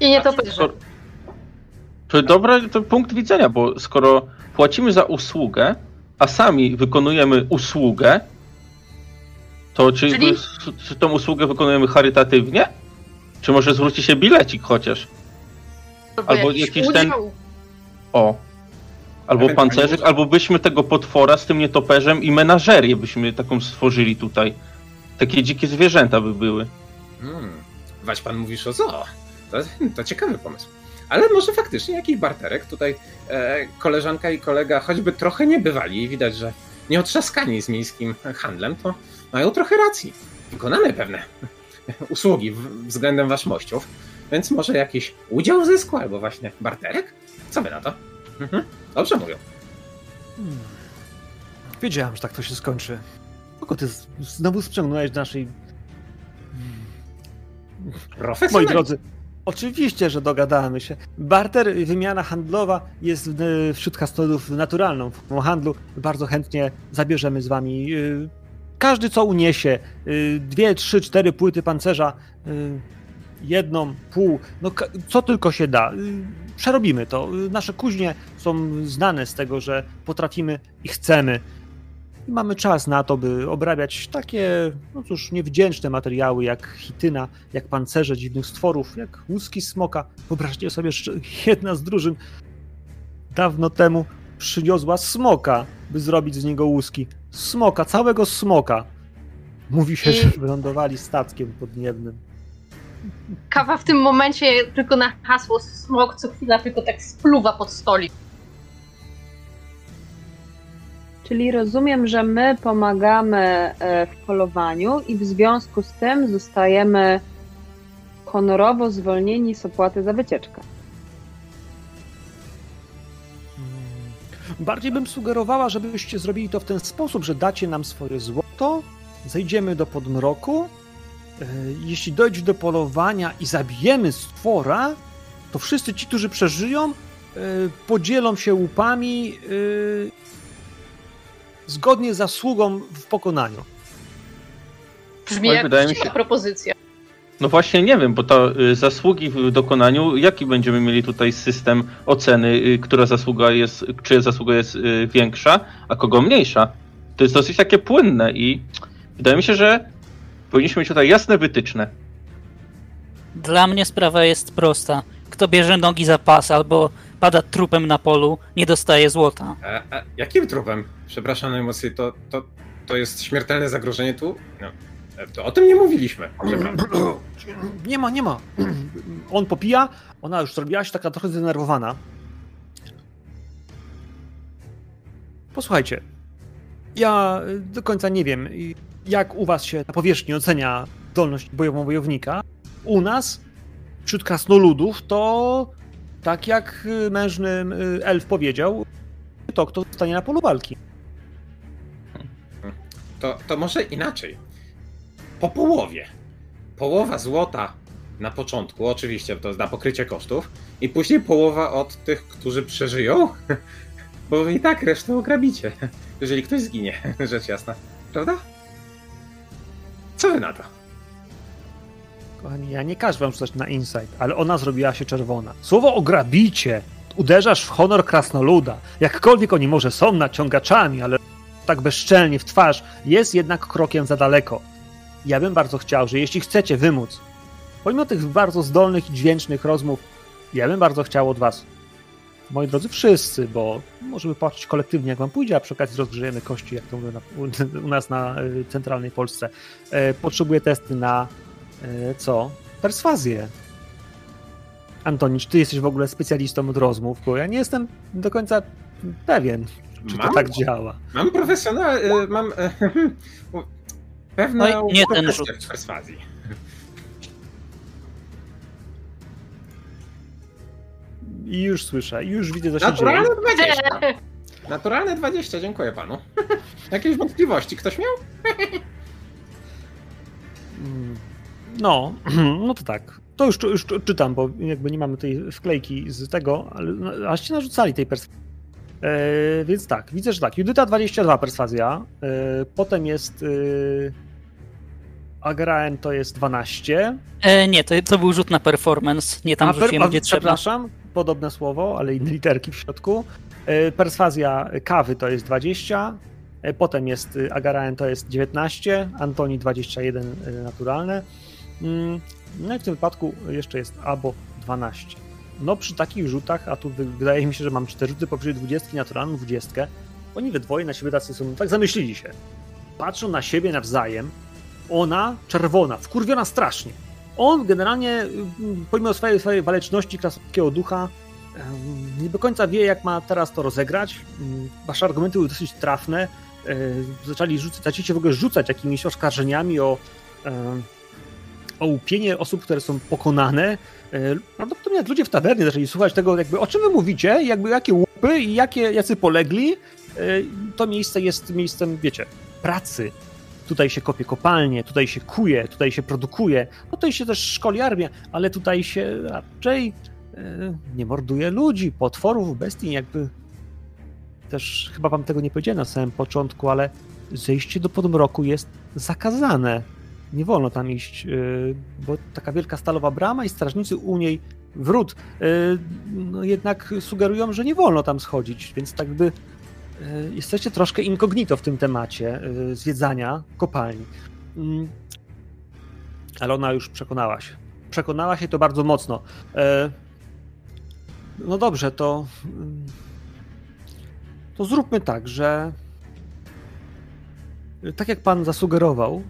[SPEAKER 3] I nie to
[SPEAKER 4] skoro, to dobry to punkt widzenia, bo skoro płacimy za usługę, a sami wykonujemy usługę, to czy,
[SPEAKER 3] Czyli?
[SPEAKER 4] czy tą usługę wykonujemy charytatywnie? Czy może zwróci się bilecik chociaż? albo jakiś ten- O. Albo pancerzyk, albo byśmy tego potwora z tym nietoperzem i menażerię byśmy taką stworzyli tutaj. Takie dzikie zwierzęta by były.
[SPEAKER 2] Hmm. Wać pan mówisz o zoo. To, to ciekawy pomysł. Ale może faktycznie jakiś barterek. Tutaj e, koleżanka i kolega, choćby trochę nie bywali i widać, że nie otrzaskani z miejskim handlem, to mają trochę racji. Wykonane pewne usługi w, względem waszmościów, więc może jakiś udział w zysku albo właśnie barterek? Co wy na to? Mhm. Dobrze mówią.
[SPEAKER 1] Hmm. Wiedziałam, że tak to się skończy. Kogo ty znowu sprzęgnąłeś do naszej... Moi
[SPEAKER 2] Profesjonalnie.
[SPEAKER 1] drodzy, oczywiście, że dogadamy się. Barter, wymiana handlowa jest wśród kastodów naturalną formą handlu. Bardzo chętnie zabierzemy z wami e, każdy, co uniesie. e, Dwie, trzy, cztery płyty pancerza, e, jedną, pół, no co tylko się da. E, Przerobimy to. Nasze kuźnie są znane z tego, że potrafimy i chcemy. I mamy czas na to, by obrabiać takie, no cóż, niewdzięczne materiały jak chityna, jak pancerze dziwnych stworów, jak łuski smoka. Wyobraźcie sobie, że jedna z drużyn dawno temu przyniosła smoka, by zrobić z niego łuski. Smoka, całego smoka. Mówi się,
[SPEAKER 3] I-
[SPEAKER 1] że wylądowali statkiem podniebnym.
[SPEAKER 3] Kawa w tym momencie tylko na hasło smok co chwila tylko tak spluwa pod stolik.
[SPEAKER 6] Czyli rozumiem, że my pomagamy e, w polowaniu i w związku z tym zostajemy honorowo zwolnieni z opłaty za wycieczkę.
[SPEAKER 1] Bardziej bym sugerowała, żebyście zrobili to w ten sposób, że dacie nam swoje złoto, zejdziemy do podmroku. e, Jeśli dojdzie do polowania i zabijemy stwora, to wszyscy ci, którzy przeżyją, e, podzielą się łupami e, zgodnie z zasługą w pokonaniu.
[SPEAKER 3] Brzmi jak
[SPEAKER 4] wydaje mi się-
[SPEAKER 3] propozycja.
[SPEAKER 4] No właśnie nie wiem, bo to y, zasługi w dokonaniu, jaki będziemy mieli tutaj system oceny, y, która zasługa jest, czyja zasługa jest y, większa, a kogo mniejsza. To jest dosyć takie płynne i wydaje mi się, że powinniśmy mieć tutaj jasne wytyczne.
[SPEAKER 5] Dla mnie sprawa jest prosta. Kto bierze nogi za pas albo pada trupem na polu, nie dostaje złota.
[SPEAKER 2] A, a jakim trupem? Przepraszam najmocniej, to, to, to jest śmiertelne zagrożenie tu? No, to o tym nie mówiliśmy.
[SPEAKER 1] Nie ma, nie ma. On popija, ona już zrobiła się taka trochę zdenerwowana. Posłuchajcie, ja do końca nie wiem, jak u was się na powierzchni ocenia zdolność bojową wojownika. U nas, wśród krasnoludów, to tak jak mężny elf powiedział, to kto stanie na polu walki.
[SPEAKER 2] To, to może inaczej. Po połowie. Połowa złota na początku, oczywiście to jest na pokrycie kosztów, i później połowa od tych, którzy przeżyją, bo i tak resztę ograbicie, jeżeli ktoś zginie, rzecz jasna. Prawda? Co wy na to?
[SPEAKER 1] Kochani, ja nie każę wam rzucać na insight, ale ona zrobiła się czerwona. Słowo ograbicie uderzasz w honor krasnoluda. Jakkolwiek oni może są naciągaczami, ale tak bezczelnie w twarz jest jednak krokiem za daleko. Ja bym bardzo chciał, że jeśli chcecie wymóc, pomimo tych bardzo zdolnych i dźwięcznych rozmów, ja bym bardzo chciał od was, moi drodzy wszyscy, bo możemy patrzeć kolektywnie, jak wam pójdzie, a przy okazji rozgrzejemy kości, jak to mówią na, u, u nas na y, centralnej Polsce. E, potrzebuję testy na e, co? Perswazję. Antoni, czy ty jesteś w ogóle specjalistą od rozmów? Bo ja nie jestem do końca pewien, czy to
[SPEAKER 2] Mam?
[SPEAKER 1] tak działa.
[SPEAKER 2] Mam profesjonal... mam... y, pewną...
[SPEAKER 5] No nie ten rzut.
[SPEAKER 2] w perswazji.
[SPEAKER 1] I już słyszę, już widzę, co się dzieje.
[SPEAKER 2] Naturalne 20. Naturalne 20, dziękuję panu. Jakieś wątpliwości ktoś miał?
[SPEAKER 1] Mm, No, no to tak. To już, już czytam, bo jakby nie mamy tej wklejki z tego, ale no, aście narzucali tej perswazji. E, więc tak, widzę, że tak. Judyta 22 perswazja, e, potem jest e, Agraen to jest 12.
[SPEAKER 5] E, nie, to, to był rzut na performance. Nie tam
[SPEAKER 1] A, per-
[SPEAKER 5] wrzuciłem,
[SPEAKER 1] a,
[SPEAKER 5] gdzie trzeba.
[SPEAKER 1] Przepraszam, podobne słowo, ale inne literki w środku. E, Perswazja kawy to jest 20, e, potem jest y, Agaraen to jest 19, Antoni 21 y, naturalne. Mm, No i w tym wypadku jeszcze jest Abo 12. No przy takich rzutach, a tu wy- wydaje mi się, że mam 4 rzuty powyżej 20, naturalną 20, oni we dwoje na siebie tacy są, tak zamyślili się. Patrzą na siebie nawzajem, ona czerwona, wkurwiona strasznie. On generalnie, mm, pomimo swojej, swojej waleczności krasnoludzkiego ducha, nie do końca wie, jak ma teraz to rozegrać. Mm, Wasze argumenty były dosyć trafne. E, Zaczęli rzucać, zaczęliście w ogóle rzucać jakimiś oskarżeniami o, em, o łupienie osób, które są pokonane. E, Prawdopodobnie jak ludzie w tawernie zaczęli słuchać tego, jakby o czym wy mówicie, jakby jakie łupy i jakie, jacy polegli, e, to miejsce jest miejscem, wiecie, pracy. Tutaj się kopie kopalnie, tutaj się kuje, tutaj się produkuje, no tutaj się też szkoli armię, ale tutaj się raczej e, nie morduje ludzi, potworów, bestii, jakby też chyba wam tego nie powiedziałem na samym początku, ale zejście do podmroku jest zakazane. Nie wolno tam iść, e, bo taka wielka stalowa brama i strażnicy u niej wrót e, no jednak sugerują, że nie wolno tam schodzić, więc tak by jesteście troszkę incognito w tym temacie e, zwiedzania kopalni. Mm. Ale ona już przekonała się. Przekonała się to bardzo mocno. E, No dobrze, to. mm, To zróbmy tak, że. Tak jak pan zasugerował,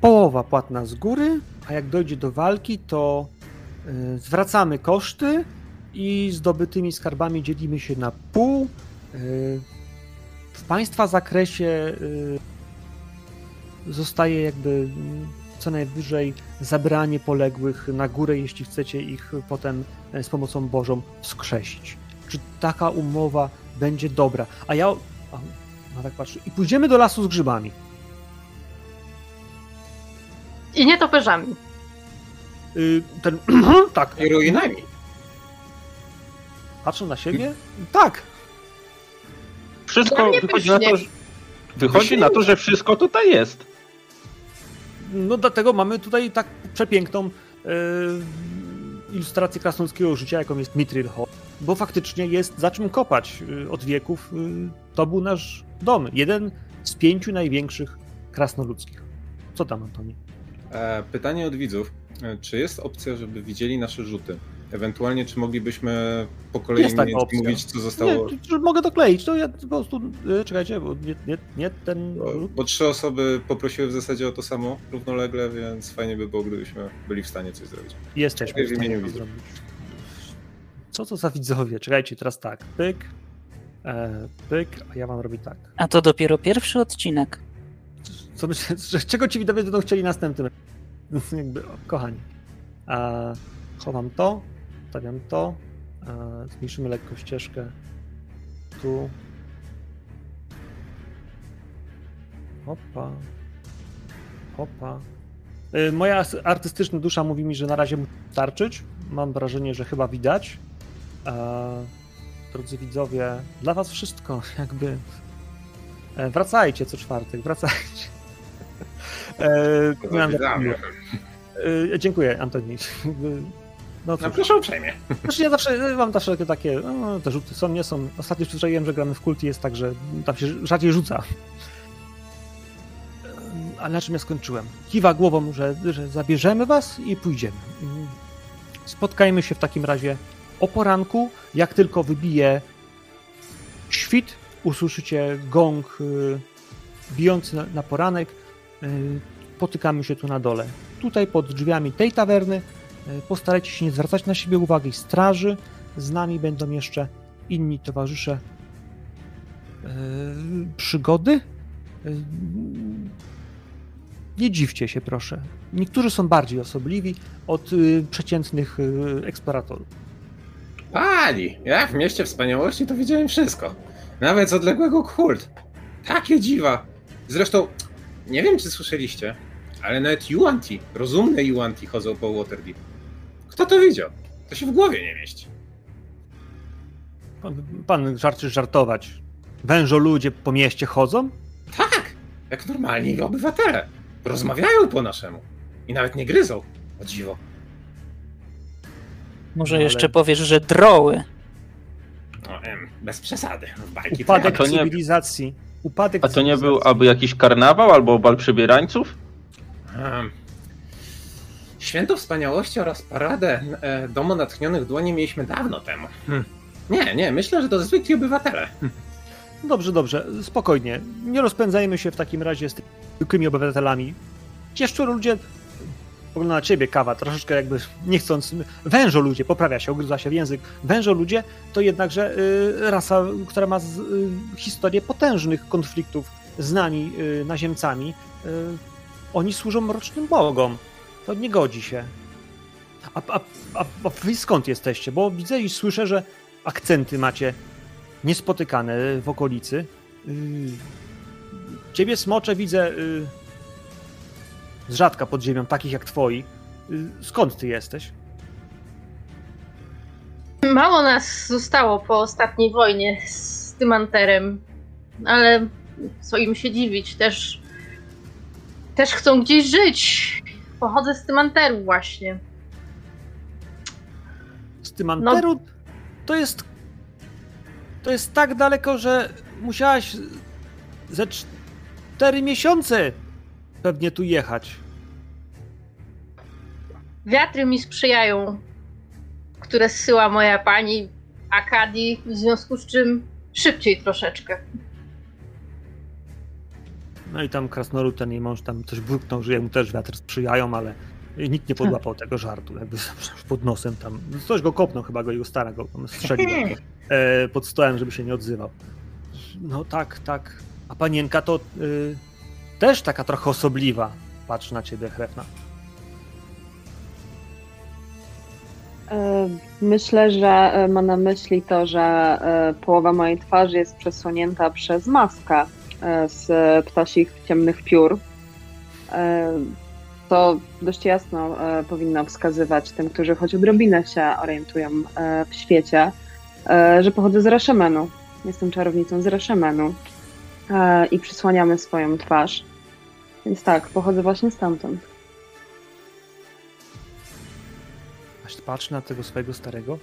[SPEAKER 1] połowa płatna z góry, a jak dojdzie do walki, to zwracamy koszty i zdobytymi skarbami dzielimy się na pół. Y, W państwa zakresie y, zostaje jakby mm, co najwyżej zabranie poległych na górę, jeśli chcecie ich potem z pomocą Bożą wskrzesić. Czy taka umowa będzie dobra? A ja. A, no tak patrzę. I pójdziemy do lasu z grzybami.
[SPEAKER 3] I nietoperzami.
[SPEAKER 1] Y, ten. tak.
[SPEAKER 2] I ruinami.
[SPEAKER 1] Patrzą na siebie? Tak.
[SPEAKER 4] Wszystko
[SPEAKER 3] mnie
[SPEAKER 4] wychodzi na to, że, wychodzi na to, że wszystko tutaj jest.
[SPEAKER 1] No dlatego mamy tutaj tak przepiękną e, ilustrację krasnoludzkiego życia, jaką jest Mithril Hall. Bo faktycznie jest za czym kopać e, od wieków. E, to był nasz dom. Jeden z pięciu największych krasnoludzkich. Co tam, Antoni?
[SPEAKER 2] E, pytanie od widzów. Czy jest opcja, żeby widzieli nasze rzuty? Ewentualnie, czy moglibyśmy po kolei
[SPEAKER 1] Jest taka opcja.
[SPEAKER 2] mówić, co zostało?
[SPEAKER 1] Nie, czy- czy mogę dokleić, to ja po prostu. e, Czekajcie, bo nie, nie, nie ten.
[SPEAKER 2] Bo, bo trzy osoby poprosiły w zasadzie o to samo równolegle, więc fajnie by było, gdybyśmy byli w stanie coś zrobić.
[SPEAKER 1] Jesteśmy
[SPEAKER 2] w
[SPEAKER 1] stanie to
[SPEAKER 2] widzów.
[SPEAKER 1] zrobić. Co to za widzowie? Czekajcie, teraz tak. Pyk. E, pyk, a ja mam robić tak.
[SPEAKER 5] A to dopiero pierwszy odcinek.
[SPEAKER 1] Co czego ci widowie będą chcieli następnym? Jakby, kochani. A, chowam to, stawiam to, a, zmniejszymy lekko ścieżkę tu. Hopa. Hopa. Y, Moja artystyczna dusza mówi mi, że na razie musi starczyć. Mam wrażenie, że chyba widać. A, drodzy widzowie, dla was wszystko, jakby. E, Wracajcie co czwartek, wracajcie. E, e, dziękuję, Antoni. No
[SPEAKER 2] No proszę uprzejmie.
[SPEAKER 1] znaczy ja zawsze mam zawsze takie, takie no, te rzuty są, nie są. Ostatnio przyzwyczaiłem, że gramy w kulti jest tak, że tam się rzadziej rzuca. Ale na czym ja skończyłem? Kiwa głową, że, że zabierzemy was i pójdziemy. Mm. Spotkajmy się w takim razie o poranku. Jak tylko wybije świt, usłyszycie gong y, bijący na, na poranek. Y, potykamy się tu na dole. Tutaj pod drzwiami tej tawerny Postarajcie się nie zwracać na siebie uwagi straży. Z nami będą jeszcze inni towarzysze e, przygody. E, nie dziwcie się, proszę. Niektórzy są bardziej osobliwi od przeciętnych eksploratorów.
[SPEAKER 2] Pani, ja w mieście wspaniałości to widziałem wszystko. Nawet z odległego kult. Takie dziwa. Zresztą, nie wiem czy słyszeliście, ale nawet Yuanti, rozumne Yuanti chodzą po Waterdeep. Kto to widział? To się w głowie nie mieści.
[SPEAKER 1] Pan, pan żarczy żartować. Wężo ludzie po mieście chodzą?
[SPEAKER 2] Tak, jak normalni obywatele. Rozmawiają po naszemu. I nawet nie gryzą. O dziwo.
[SPEAKER 5] Może
[SPEAKER 1] No, ale-
[SPEAKER 5] jeszcze powiesz, że droły.
[SPEAKER 2] No, em, bez przesady. W bajki
[SPEAKER 1] Upadek
[SPEAKER 4] nie-
[SPEAKER 1] cywilizacji. Upadek
[SPEAKER 4] A to nie był aby jakiś karnawał albo bal przebierańców?
[SPEAKER 2] Em, Święto Wspaniałości oraz paradę e, Domu Natchnionych Dłoni mieliśmy dawno temu. Hm. Nie, nie, myślę, że to zwykli obywatele. Hm.
[SPEAKER 1] Dobrze, dobrze, spokojnie. Nie rozpędzajmy się w takim razie z tymi zwykłymi obywatelami. Jeszcze ludzie. Pogląda na ciebie kawa, troszeczkę jakby nie chcąc. Wężo ludzie, poprawia się, ogryza się w język. Wężo ludzie to jednakże y, rasa, która ma z, y, historię potężnych konfliktów z nami, y, naziemcami. Y, oni służą mrocznym bogom. To nie godzi się. A, a, a, a wy skąd jesteście? Bo widzę i słyszę, że akcenty macie niespotykane w okolicy. Yy, Ciebie smocze widzę yy, z rzadka pod ziemią, takich jak twoi. Yy, Skąd ty jesteś?
[SPEAKER 3] Mało nas zostało po ostatniej wojnie z tym anterem, ale co im się dziwić, też, też chcą gdzieś żyć. Pochodzę z tym anteru właśnie.
[SPEAKER 1] Z Tymanteru to jest. To jest tak daleko, że musiałaś ze cztery miesiące pewnie tu jechać.
[SPEAKER 3] Wiatry mi sprzyjają, które zsyła moja pani Akadi, w związku z czym szybciej troszeczkę.
[SPEAKER 1] No i tam krasnolud, ten jej mąż tam coś bruknął, że jemu też wiatr sprzyjają, ale nikt nie podłapał tego żartu, jakby pod nosem tam. Coś go kopnął, chyba go jego stara go tam strzeliła e, pod stołem, żeby się nie odzywał. No tak, tak. A panienka to y, też taka trochę osobliwa. Patrz na ciebie, Hrefna.
[SPEAKER 6] E, Myślę, że ma na myśli to, że połowa mojej twarzy jest przesłonięta przez maskę z ptasich ciemnych piór. E, To dość jasno e, powinno wskazywać tym, którzy choć odrobinę się orientują e, w świecie, e, że pochodzę z Rashemenu. Jestem czarownicą z Rashemenu e, i przysłaniamy swoją twarz. Więc tak, pochodzę właśnie stamtąd.
[SPEAKER 1] Aż patrz na tego swojego starego.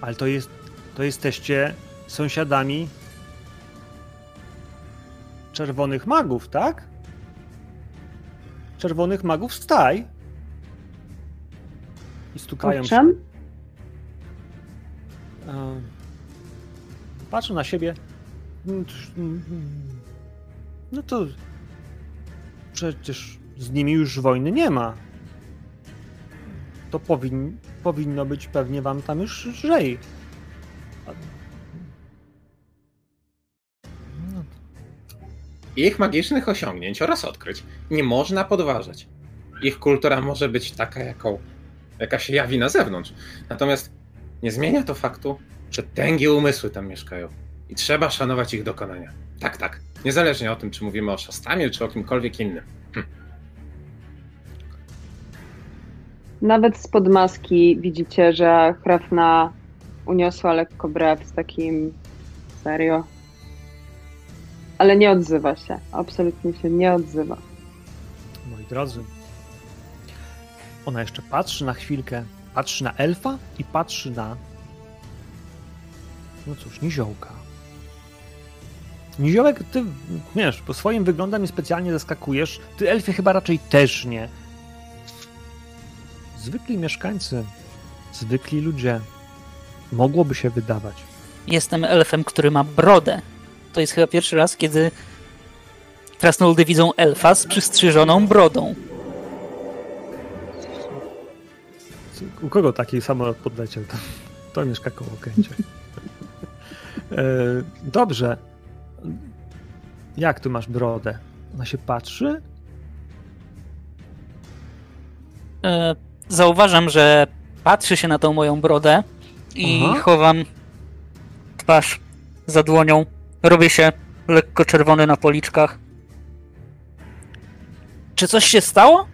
[SPEAKER 1] Ale to jest. To jesteście sąsiadami czerwonych magów, tak? Czerwonych magów staj. I stukają się.
[SPEAKER 6] Owszem?
[SPEAKER 1] E, Patrzę na siebie. No to przecież z nimi już wojny nie ma. To powin, powinno być pewnie wam tam już lżej.
[SPEAKER 2] Ich magicznych osiągnięć oraz odkryć nie można podważać. Ich kultura może być taka, jaką, jaka się jawi na zewnątrz. Natomiast nie zmienia to faktu, że tęgie umysły tam mieszkają i trzeba szanować ich dokonania. Tak, tak. Niezależnie o tym, czy mówimy o Szastamie, czy o kimkolwiek innym.
[SPEAKER 6] Nawet spod maski widzicie, że Hrafna uniosła lekko brew z takim serio. Ale nie odzywa się. Absolutnie się nie odzywa.
[SPEAKER 1] Moi drodzy, ona jeszcze patrzy na chwilkę, patrzy na elfa i patrzy na. No cóż, niziołka. Niziołek, ty wiesz, po swoim wyglądem specjalnie zaskakujesz. Ty, elfie, chyba raczej też nie. Zwykli mieszkańcy, zwykli ludzie. Mogłoby się wydawać.
[SPEAKER 5] Jestem elfem, który ma brodę. To jest chyba pierwszy raz, kiedy krasnoludy widzą elfa z przystrzyżoną brodą.
[SPEAKER 1] U kogo taki samolot podleciał? To, to mieszka koło Kęcie. E, Dobrze. Jak tu masz brodę? Ona się patrzy?
[SPEAKER 5] E, Zauważam, że patrzy się na tą moją brodę i
[SPEAKER 1] Aha.
[SPEAKER 5] chowam twarz za dłonią. Robię się lekko czerwony na policzkach. Czy coś się stało?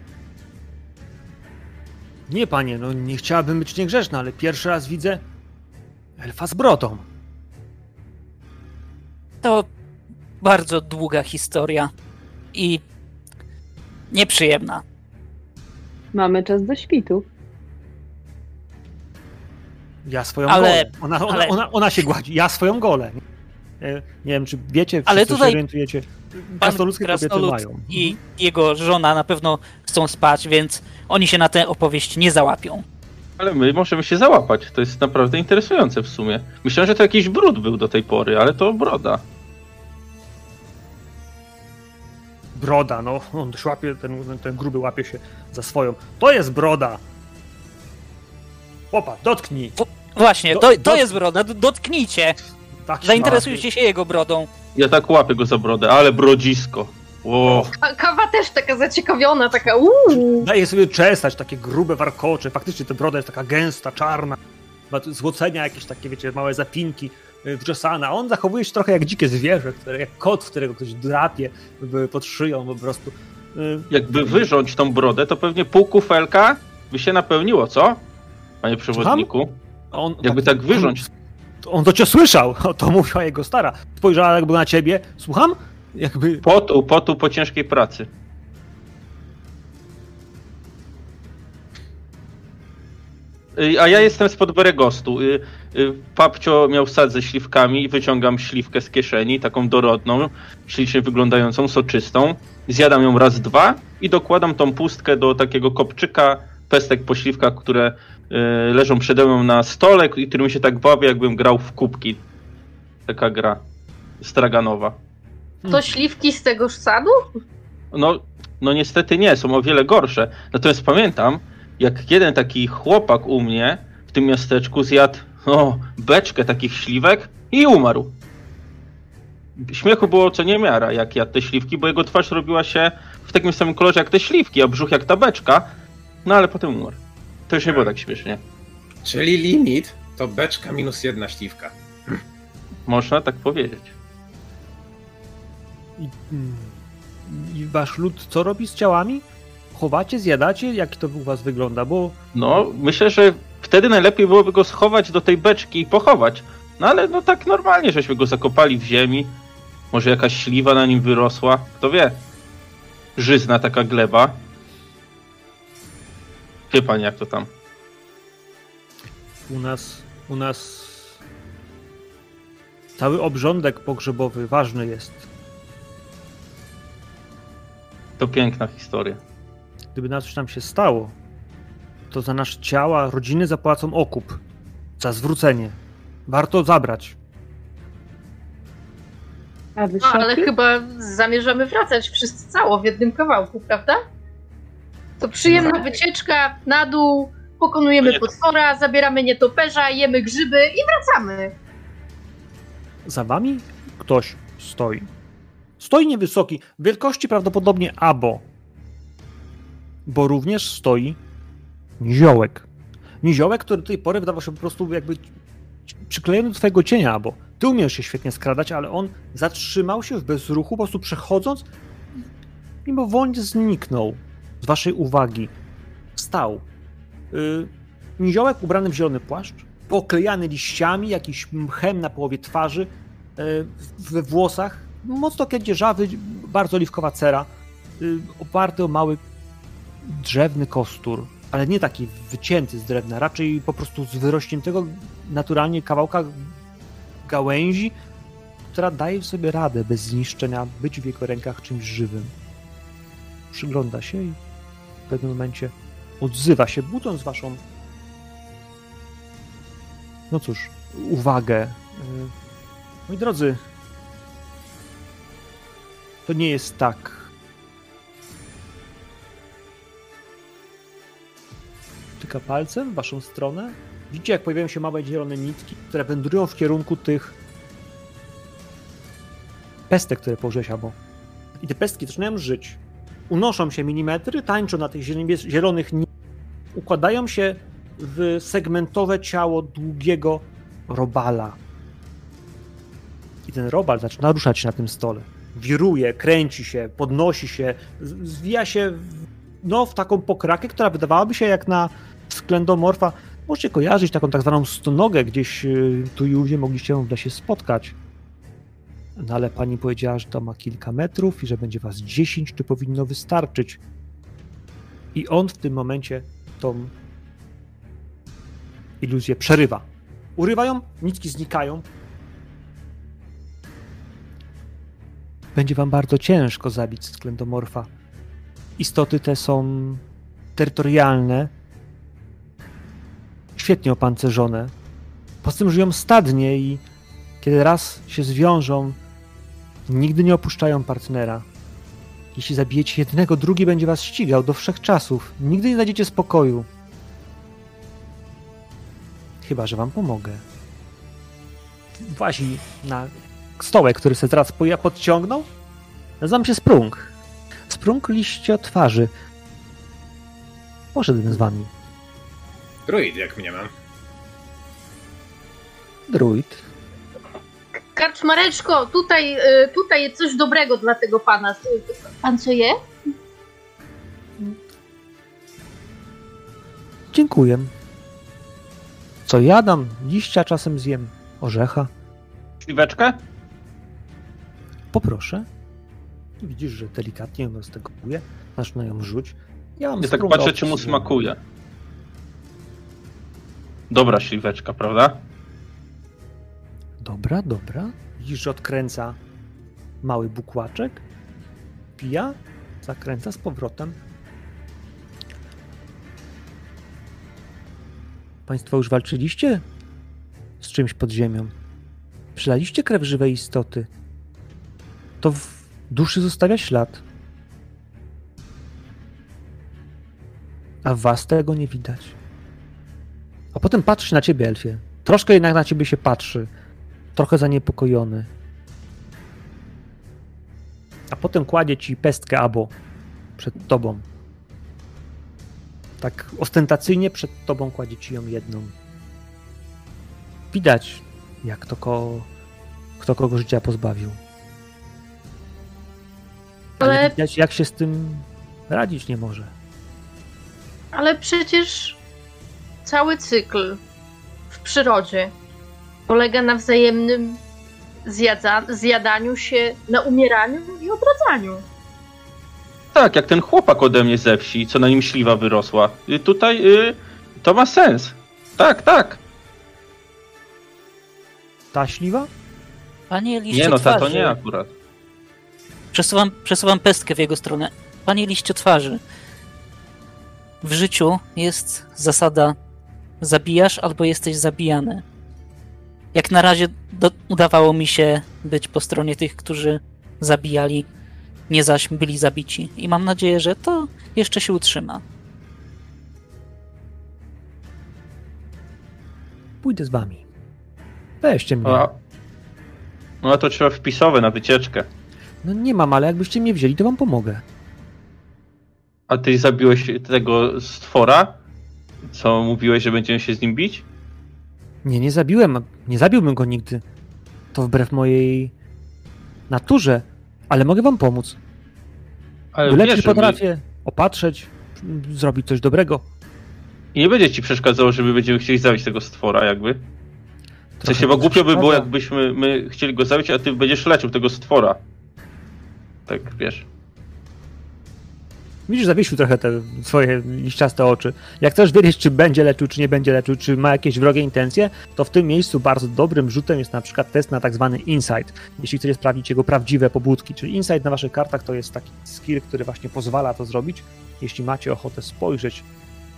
[SPEAKER 1] Nie, panie, no nie chciałabym być niegrzeczna, ale pierwszy raz widzę elfa z brodą.
[SPEAKER 5] To bardzo długa historia i nieprzyjemna.
[SPEAKER 6] Mamy czas do świtu.
[SPEAKER 1] Ja swoją
[SPEAKER 5] Ale-
[SPEAKER 1] golę. Ona, ona,
[SPEAKER 5] ale-
[SPEAKER 1] ona, ona się gładzi. Ja swoją golę. Nie, wiem, czy wiecie,
[SPEAKER 5] Ale
[SPEAKER 1] wszyscy
[SPEAKER 5] tutaj
[SPEAKER 1] się orientujecie. Krasnoludzkie kobiety
[SPEAKER 5] Krasnolud
[SPEAKER 1] mają.
[SPEAKER 5] i jego żona na pewno chcą spać, więc oni się na tę opowieść nie załapią.
[SPEAKER 4] Ale my możemy się załapać. To jest naprawdę interesujące w sumie. Myślałem, że to jakiś brud był do tej pory, ale to broda.
[SPEAKER 1] Broda, no. On łapie, ten, ten gruby łapie się za swoją. To jest broda! Popatrz, dotknij.
[SPEAKER 5] Właśnie,
[SPEAKER 1] Do-
[SPEAKER 5] to, to jest broda, dotknijcie,
[SPEAKER 1] Tak
[SPEAKER 5] zainteresujcie się jego brodą.
[SPEAKER 4] Ja tak łapię go za brodę, ale brodzisko.
[SPEAKER 3] Kawa też taka zaciekawiona, taka uuu.
[SPEAKER 1] Daje sobie czesać takie grube warkocze. Faktycznie ta broda jest taka gęsta, czarna. Złocenia jakieś takie, wiecie, małe zapinki y, wczesane. A on zachowuje się trochę jak dzikie zwierzę, które, jak kot, którego ktoś drapie pod szyją po prostu. Y,
[SPEAKER 4] Jakby wyrząć tą brodę, to pewnie pół kufelka by się napełniło, co? Panie przewodniku.
[SPEAKER 1] on,
[SPEAKER 4] Jakby tak wyrząć.
[SPEAKER 1] On to cię słyszał, to mówiła jego stara. Spojrzała jakby na ciebie. Słucham? Jakby.
[SPEAKER 4] Potu, potu po ciężkiej pracy. Y, A ja jestem spod Beregostu. Y, y, Papcio miał sad ze śliwkami i wyciągam śliwkę z kieszeni, taką dorodną, ślicznie wyglądającą, soczystą. Zjadam ją raz, dwa i dokładam tą pustkę do takiego kopczyka pestek po śliwkach, które leżą przede mną na stole i którymi się tak bawię, jakbym grał w kubki. Taka gra straganowa.
[SPEAKER 3] To śliwki z tegoż sadu?
[SPEAKER 4] No, no niestety nie, są o wiele gorsze. Natomiast pamiętam, jak jeden taki chłopak u mnie w tym miasteczku zjadł o, beczkę takich śliwek i umarł. Śmiechu było co niemiara, jak jadł te śliwki, bo jego twarz robiła się w takim samym kolorze jak te śliwki, a brzuch jak ta beczka. No ale potem umarł. To już nie było tak śmiesznie.
[SPEAKER 2] Czyli limit to beczka minus jedna śliwka.
[SPEAKER 4] Można tak powiedzieć.
[SPEAKER 1] I, mm, I wasz lud co robi z ciałami? Chowacie, zjadacie? Jak to u was wygląda? Bo
[SPEAKER 4] No, myślę, że wtedy najlepiej byłoby go schować do tej beczki i pochować. No ale no tak normalnie, żeśmy go zakopali w ziemi. Może jakaś śliwa na nim wyrosła. Kto wie? Żyzna taka gleba. Wie pani jak to tam?
[SPEAKER 1] u nas, u nas cały obrządek pogrzebowy ważny jest.
[SPEAKER 4] To piękna historia.
[SPEAKER 1] Gdyby na coś nam się stało, to za nasze ciała rodziny zapłacą okup. Za zwrócenie. Warto zabrać.
[SPEAKER 6] A
[SPEAKER 3] No, ale chyba zamierzamy wracać wszyscy cało w jednym kawałku, prawda? To przyjemna wycieczka na dół, pokonujemy potwora, zabieramy nietoperza, jemy grzyby i wracamy.
[SPEAKER 1] Za wami ktoś stoi. Stoi niewysoki, wielkości prawdopodobnie abo, bo również stoi niziołek. Niziołek, który do tej pory wydawał się po prostu jakby przyklejony do twojego cienia, abo. Ty umiesz się świetnie skradać, ale on zatrzymał się w bezruchu, po prostu przechodząc, mimowolnie zniknął z waszej uwagi. Wstał. Yy, niziołek ubrany w zielony płaszcz, poklejany liściami, jakiś mchem na połowie twarzy, yy, we włosach, mocno kędzierzawy, bardzo oliwkowa cera, yy, oparty o mały drzewny kostur, ale nie taki wycięty z drewna, raczej po prostu z wyrośniętego naturalnie kawałka gałęzi, która daje sobie radę bez zniszczenia być w jego rękach czymś żywym. Przygląda się i w pewnym momencie odzywa się, budząc waszą no cóż, uwagę. Y, Moi drodzy, to nie jest tak. Tyka palcem w waszą stronę. Widzicie, jak pojawiają się małe zielone nitki, które wędrują w kierunku tych pestek, które położyłeś albo. I te pestki zaczynają żyć. Unoszą się milimetry, tańczą na tych zielonych układają się w segmentowe ciało długiego robala. I ten robal zaczyna ruszać na tym stole. Wiruje, kręci się, podnosi się, zwija się w, no, w taką pokrakę, która wydawałaby się jak na sklendomorfa. Możecie kojarzyć taką tak zwaną stonogę, gdzieś y, tu i ówdzie mogliście ją w lesie spotkać. No ale pani powiedziała, że to ma kilka metrów i że będzie was 10, czy powinno wystarczyć. I on w tym momencie tą iluzję przerywa. Urywają, nitki znikają. Będzie wam bardzo ciężko zabić sklendomorfa. Istoty te są terytorialne, świetnie opancerzone. Poza tym żyją stadnie i kiedy raz się zwiążą, nigdy nie opuszczają partnera. Jeśli zabijecie jednego, drugi będzie was ścigał do wszechczasów. Nigdy nie znajdziecie spokoju. Chyba, że wam pomogę. Włazi na stołek, który sobie teraz po- ja podciągnął. Nazywam się Sprung. Sprung liście twarzy. Poszedłbym z wami.
[SPEAKER 2] Druid, jak mnie mam.
[SPEAKER 1] Druid.
[SPEAKER 3] Karczmareczko, tutaj, y, tutaj jest coś dobrego dla tego pana. Pan co je?
[SPEAKER 1] Dziękuję. Co jadam? Liścia czasem zjem. Orzecha.
[SPEAKER 4] Śliweczkę?
[SPEAKER 1] Poproszę. Widzisz, że delikatnie ją z tego kuje. Zaczyna ją rzuć. Ja mam
[SPEAKER 4] Ja tak patrzę, czy mu smakuje. Dobra śliweczka, prawda?
[SPEAKER 1] Dobra, dobra. Że odkręca mały bukłaczek. Pija, zakręca z powrotem. Państwo już walczyliście z czymś pod ziemią. Przylaliście krew żywej istoty. To w duszy zostawia ślad. A was tego nie widać. A potem patrzy na ciebie, Elfie. Troszkę jednak na ciebie się patrzy trochę zaniepokojony. A potem kładzie ci pestkę abo przed tobą. Tak ostentacyjnie przed tobą kładzie ci ją jedną. Widać, jak to ko... kto kogo życia pozbawił. Ale
[SPEAKER 3] Ale,
[SPEAKER 1] widać, jak się z tym radzić nie może.
[SPEAKER 3] ale przecież cały cykl w przyrodzie polega na wzajemnym zjadza, zjadaniu się, na umieraniu i odradzaniu.
[SPEAKER 4] Tak, jak ten chłopak ode mnie ze wsi, co na nim śliwa wyrosła. Y, Tutaj y, to ma sens. Tak, tak.
[SPEAKER 1] Ta śliwa?
[SPEAKER 5] Panie liście
[SPEAKER 4] Nie no, ta to nie akurat.
[SPEAKER 5] Przesuwam, przesuwam pestkę w jego stronę. Panie liście twarzy. W życiu jest zasada zabijasz albo jesteś zabijany. Jak na razie do, udawało mi się być po stronie tych, którzy zabijali, nie zaś byli zabici. I mam nadzieję, że to jeszcze się utrzyma.
[SPEAKER 1] Pójdę z wami. Weźcie mnie.
[SPEAKER 4] A, no a to trzeba wpisowe na wycieczkę.
[SPEAKER 1] No nie mam, ale jakbyście mnie wzięli, to wam pomogę.
[SPEAKER 4] A ty zabiłeś tego stwora? Co mówiłeś, że będziemy się z nim bić?
[SPEAKER 1] Nie, nie zabiłem. Nie zabiłbym go nigdy. To wbrew mojej naturze, ale mogę wam pomóc.
[SPEAKER 4] Ale wiesz, że mi-
[SPEAKER 1] potrafię, opatrzeć, zrobić coś dobrego.
[SPEAKER 4] I nie będzie ci przeszkadzało, że my będziemy chcieli zabić tego stwora, jakby. W sensie, bo głupio by było, jakbyśmy my chcieli go zabić, a ty będziesz leczył tego stwora. Tak, wiesz.
[SPEAKER 1] Widzisz, zawiesił trochę te swoje liściaste oczy. Jak chcesz wiedzieć, czy będzie leczył, czy nie będzie leczył, czy ma jakieś wrogie intencje, to w tym miejscu bardzo dobrym rzutem jest na przykład test na tak zwany insight. Jeśli chcecie sprawdzić jego prawdziwe pobudki. Czyli insight na waszych kartach to jest taki skill, który właśnie pozwala to zrobić. Jeśli macie ochotę spojrzeć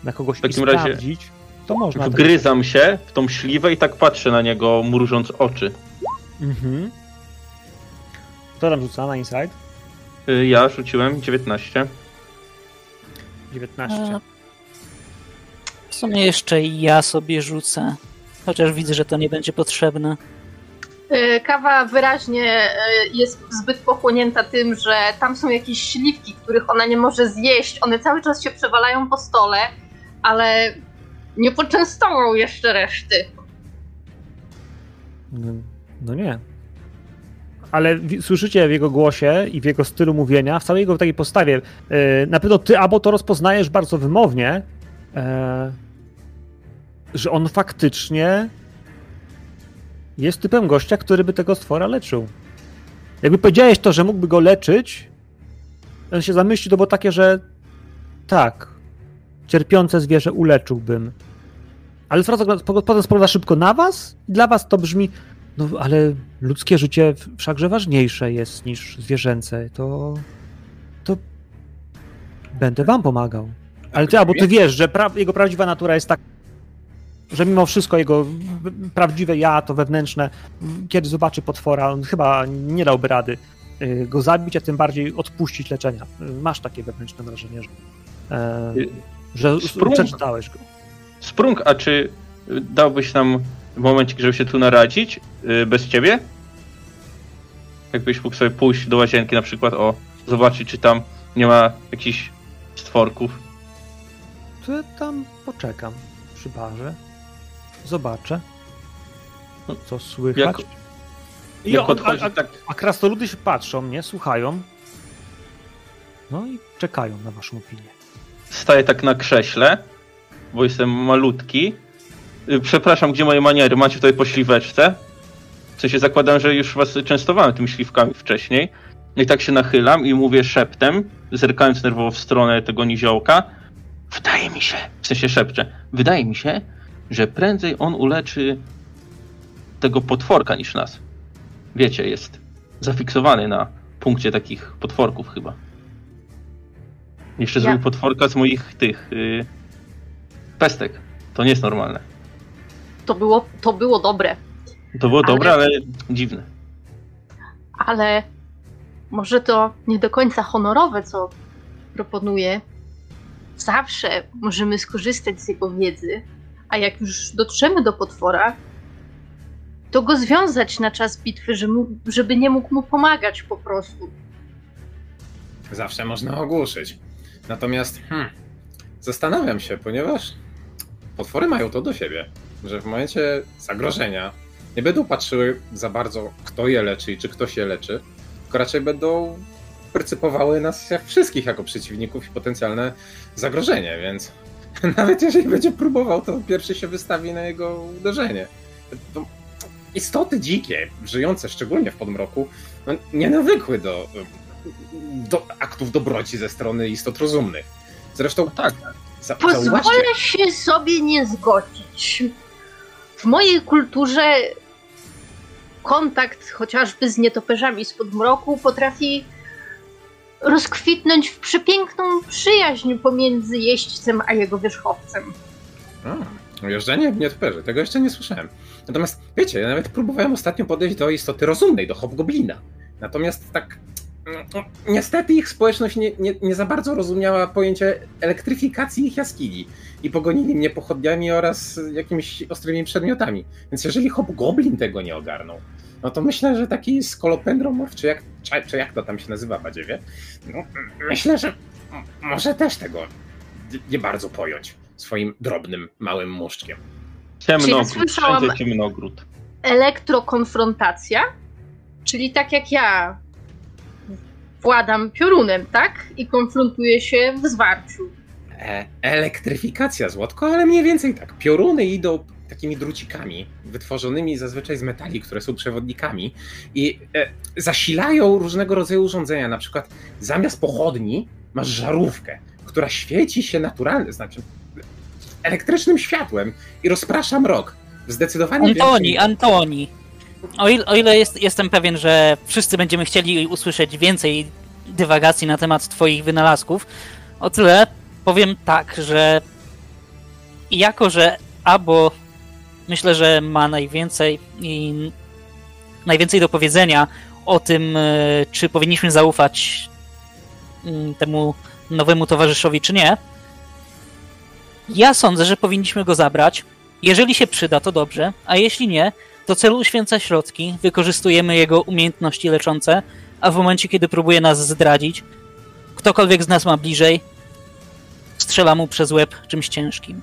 [SPEAKER 1] na kogoś
[SPEAKER 4] W takim
[SPEAKER 1] i
[SPEAKER 4] razie
[SPEAKER 1] sprawdzić, to można. tak-
[SPEAKER 4] Wgryzam się w tą śliwę i tak patrzę na niego, mrużąc oczy.
[SPEAKER 1] Mhm. Kto tam rzuca na insight?
[SPEAKER 4] Y, Ja rzuciłem 19.
[SPEAKER 1] 19.
[SPEAKER 5] E, W sumie jeszcze ja sobie rzucę. Chociaż widzę, że to nie będzie potrzebne.
[SPEAKER 3] E, Kawa wyraźnie e, jest zbyt pochłonięta tym, że tam są jakieś śliwki, których ona nie może zjeść. One cały czas się przewalają po stole, ale nie poczęstował jeszcze reszty.
[SPEAKER 1] No, no nie. Ale wi- słyszycie w jego głosie i w jego stylu mówienia, w całej jego takiej postawie. Yy, na pewno ty albo to rozpoznajesz bardzo wymownie, e, że on faktycznie jest typem gościa, który by tego stwora leczył. Jakby powiedziałeś to, że mógłby go leczyć, on się zamyśli, to było takie, że tak, cierpiące zwierzę uleczyłbym. Ale potem spogląda szybko na was i dla was to brzmi, no ale ludzkie życie wszakże ważniejsze jest niż zwierzęce. To, to będę wam pomagał. Ale ty, albo ty wiesz, że pra jego prawdziwa natura jest tak, że mimo wszystko jego prawdziwe ja, to wewnętrzne, kiedy zobaczy potwora, on chyba nie dałby rady y, go zabić, a tym bardziej odpuścić leczenia. Y, Masz takie wewnętrzne wrażenie, że, e,
[SPEAKER 4] Y,
[SPEAKER 1] że
[SPEAKER 4] Sprung.
[SPEAKER 1] przeczytałeś go.
[SPEAKER 4] Sprung, a czy dałbyś nam momencik, żeby się tu naradzić y, bez ciebie? Jakbyś mógł sobie pójść do łazienki na przykład, o, zobaczyć czy tam nie ma jakichś stworków.
[SPEAKER 1] To ja tam poczekam przy barze. Zobaczę. No, co słychać.
[SPEAKER 4] Jak,
[SPEAKER 1] I
[SPEAKER 4] jak
[SPEAKER 1] on,
[SPEAKER 4] odchodzi,
[SPEAKER 1] a, a,
[SPEAKER 4] tak
[SPEAKER 1] a krasnoludy się patrzą, nie? Słuchają. No i czekają na waszą opinię.
[SPEAKER 4] staję tak na krześle, bo jestem malutki. Y, Przepraszam, gdzie moje maniery? Macie tutaj po śliweczce? W sensie zakładam, że już was częstowałem tymi śliwkami wcześniej. I tak się nachylam i mówię szeptem, zerkając nerwowo w stronę tego niziołka. Wydaje mi się, w sensie szepczę, wydaje mi się, że prędzej on uleczy tego potworka niż nas. Wiecie, jest zafiksowany na punkcie takich potworków chyba. Jeszcze
[SPEAKER 3] Ja-
[SPEAKER 4] zrobił potworka z moich tych yy, pestek. To nie jest normalne.
[SPEAKER 3] To było, to było dobre,
[SPEAKER 4] To było
[SPEAKER 3] Ale-
[SPEAKER 4] dobre, ale dziwne.
[SPEAKER 3] ale może to nie do końca honorowe, co proponuję. Zawsze możemy skorzystać z jego wiedzy, a jak już dotrzemy do potwora, to go związać na czas bitwy, żeby, nie mógł mu pomagać po prostu.
[SPEAKER 2] Zawsze można ogłuszyć. Natomiast hmm, zastanawiam się, ponieważ potwory mają to do siebie, że w momencie zagrożenia nie będą patrzyły za bardzo, kto je leczy i czy ktoś je leczy, tylko raczej będą prycypowały nas jak wszystkich jako przeciwników i potencjalne zagrożenie, więc nawet jeżeli będzie próbował, to pierwszy się wystawi na jego uderzenie. To istoty dzikie, żyjące szczególnie w podmroku, no, nie nawykły do, do aktów dobroci ze strony istot rozumnych. Zresztą
[SPEAKER 4] tak.
[SPEAKER 2] Za, zauważcie,
[SPEAKER 3] Pozwolę się sobie nie zgodzić. W mojej kulturze kontakt chociażby z nietoperzami z podmroku potrafi rozkwitnąć w przepiękną przyjaźń pomiędzy jeźdźcem a jego wierzchowcem.
[SPEAKER 2] A, jeżdżenie w nietoperzy, tego jeszcze nie słyszałem. Natomiast wiecie, ja nawet próbowałem ostatnio podejść do istoty rozumnej, do hobgoblina. Natomiast tak niestety ich społeczność nie, nie, nie za bardzo rozumiała pojęcie elektryfikacji ich jaskini i pogonili mnie pochodniami oraz jakimiś ostrymi przedmiotami. Więc jeżeli hobgoblin tego nie ogarnął, no to myślę, że taki skolopendromorf, czy jak, czy, czy jak to tam się nazywa, badziewie, no, myślę, że może też tego nie- bardzo pojąć swoim drobnym, małym muszczkiem.
[SPEAKER 4] Ciemnogród,
[SPEAKER 3] słyszałam-
[SPEAKER 4] ciemnogród.
[SPEAKER 3] Elektrokonfrontacja, czyli tak jak ja władam piorunem, tak? I konfrontuję się w zwarciu.
[SPEAKER 2] E, elektryfikacja, Złotko, ale mniej więcej tak. Pioruny idą takimi drucikami, wytworzonymi zazwyczaj z metali, które są przewodnikami i e, zasilają różnego rodzaju urządzenia. Na przykład zamiast pochodni masz żarówkę, która świeci się naturalnie, znaczy elektrycznym światłem i rozprasza mrok. Zdecydowanie
[SPEAKER 5] Antoni,
[SPEAKER 2] większym-
[SPEAKER 5] Antoni. O ile, o ile jest, jestem pewien, że wszyscy będziemy chcieli usłyszeć więcej dywagacji na temat Twoich wynalazków, o tyle powiem tak, że jako, że Abo myślę, że ma najwięcej i najwięcej do powiedzenia o tym, e, czy powinniśmy zaufać mm, temu nowemu towarzyszowi, czy nie. Ja sądzę, że powinniśmy go zabrać. Jeżeli się przyda, to dobrze, a jeśli nie, to celu uświęca środki, wykorzystujemy jego umiejętności leczące, a w momencie, kiedy próbuje nas zdradzić, ktokolwiek z nas ma bliżej, strzela mu przez łeb czymś ciężkim.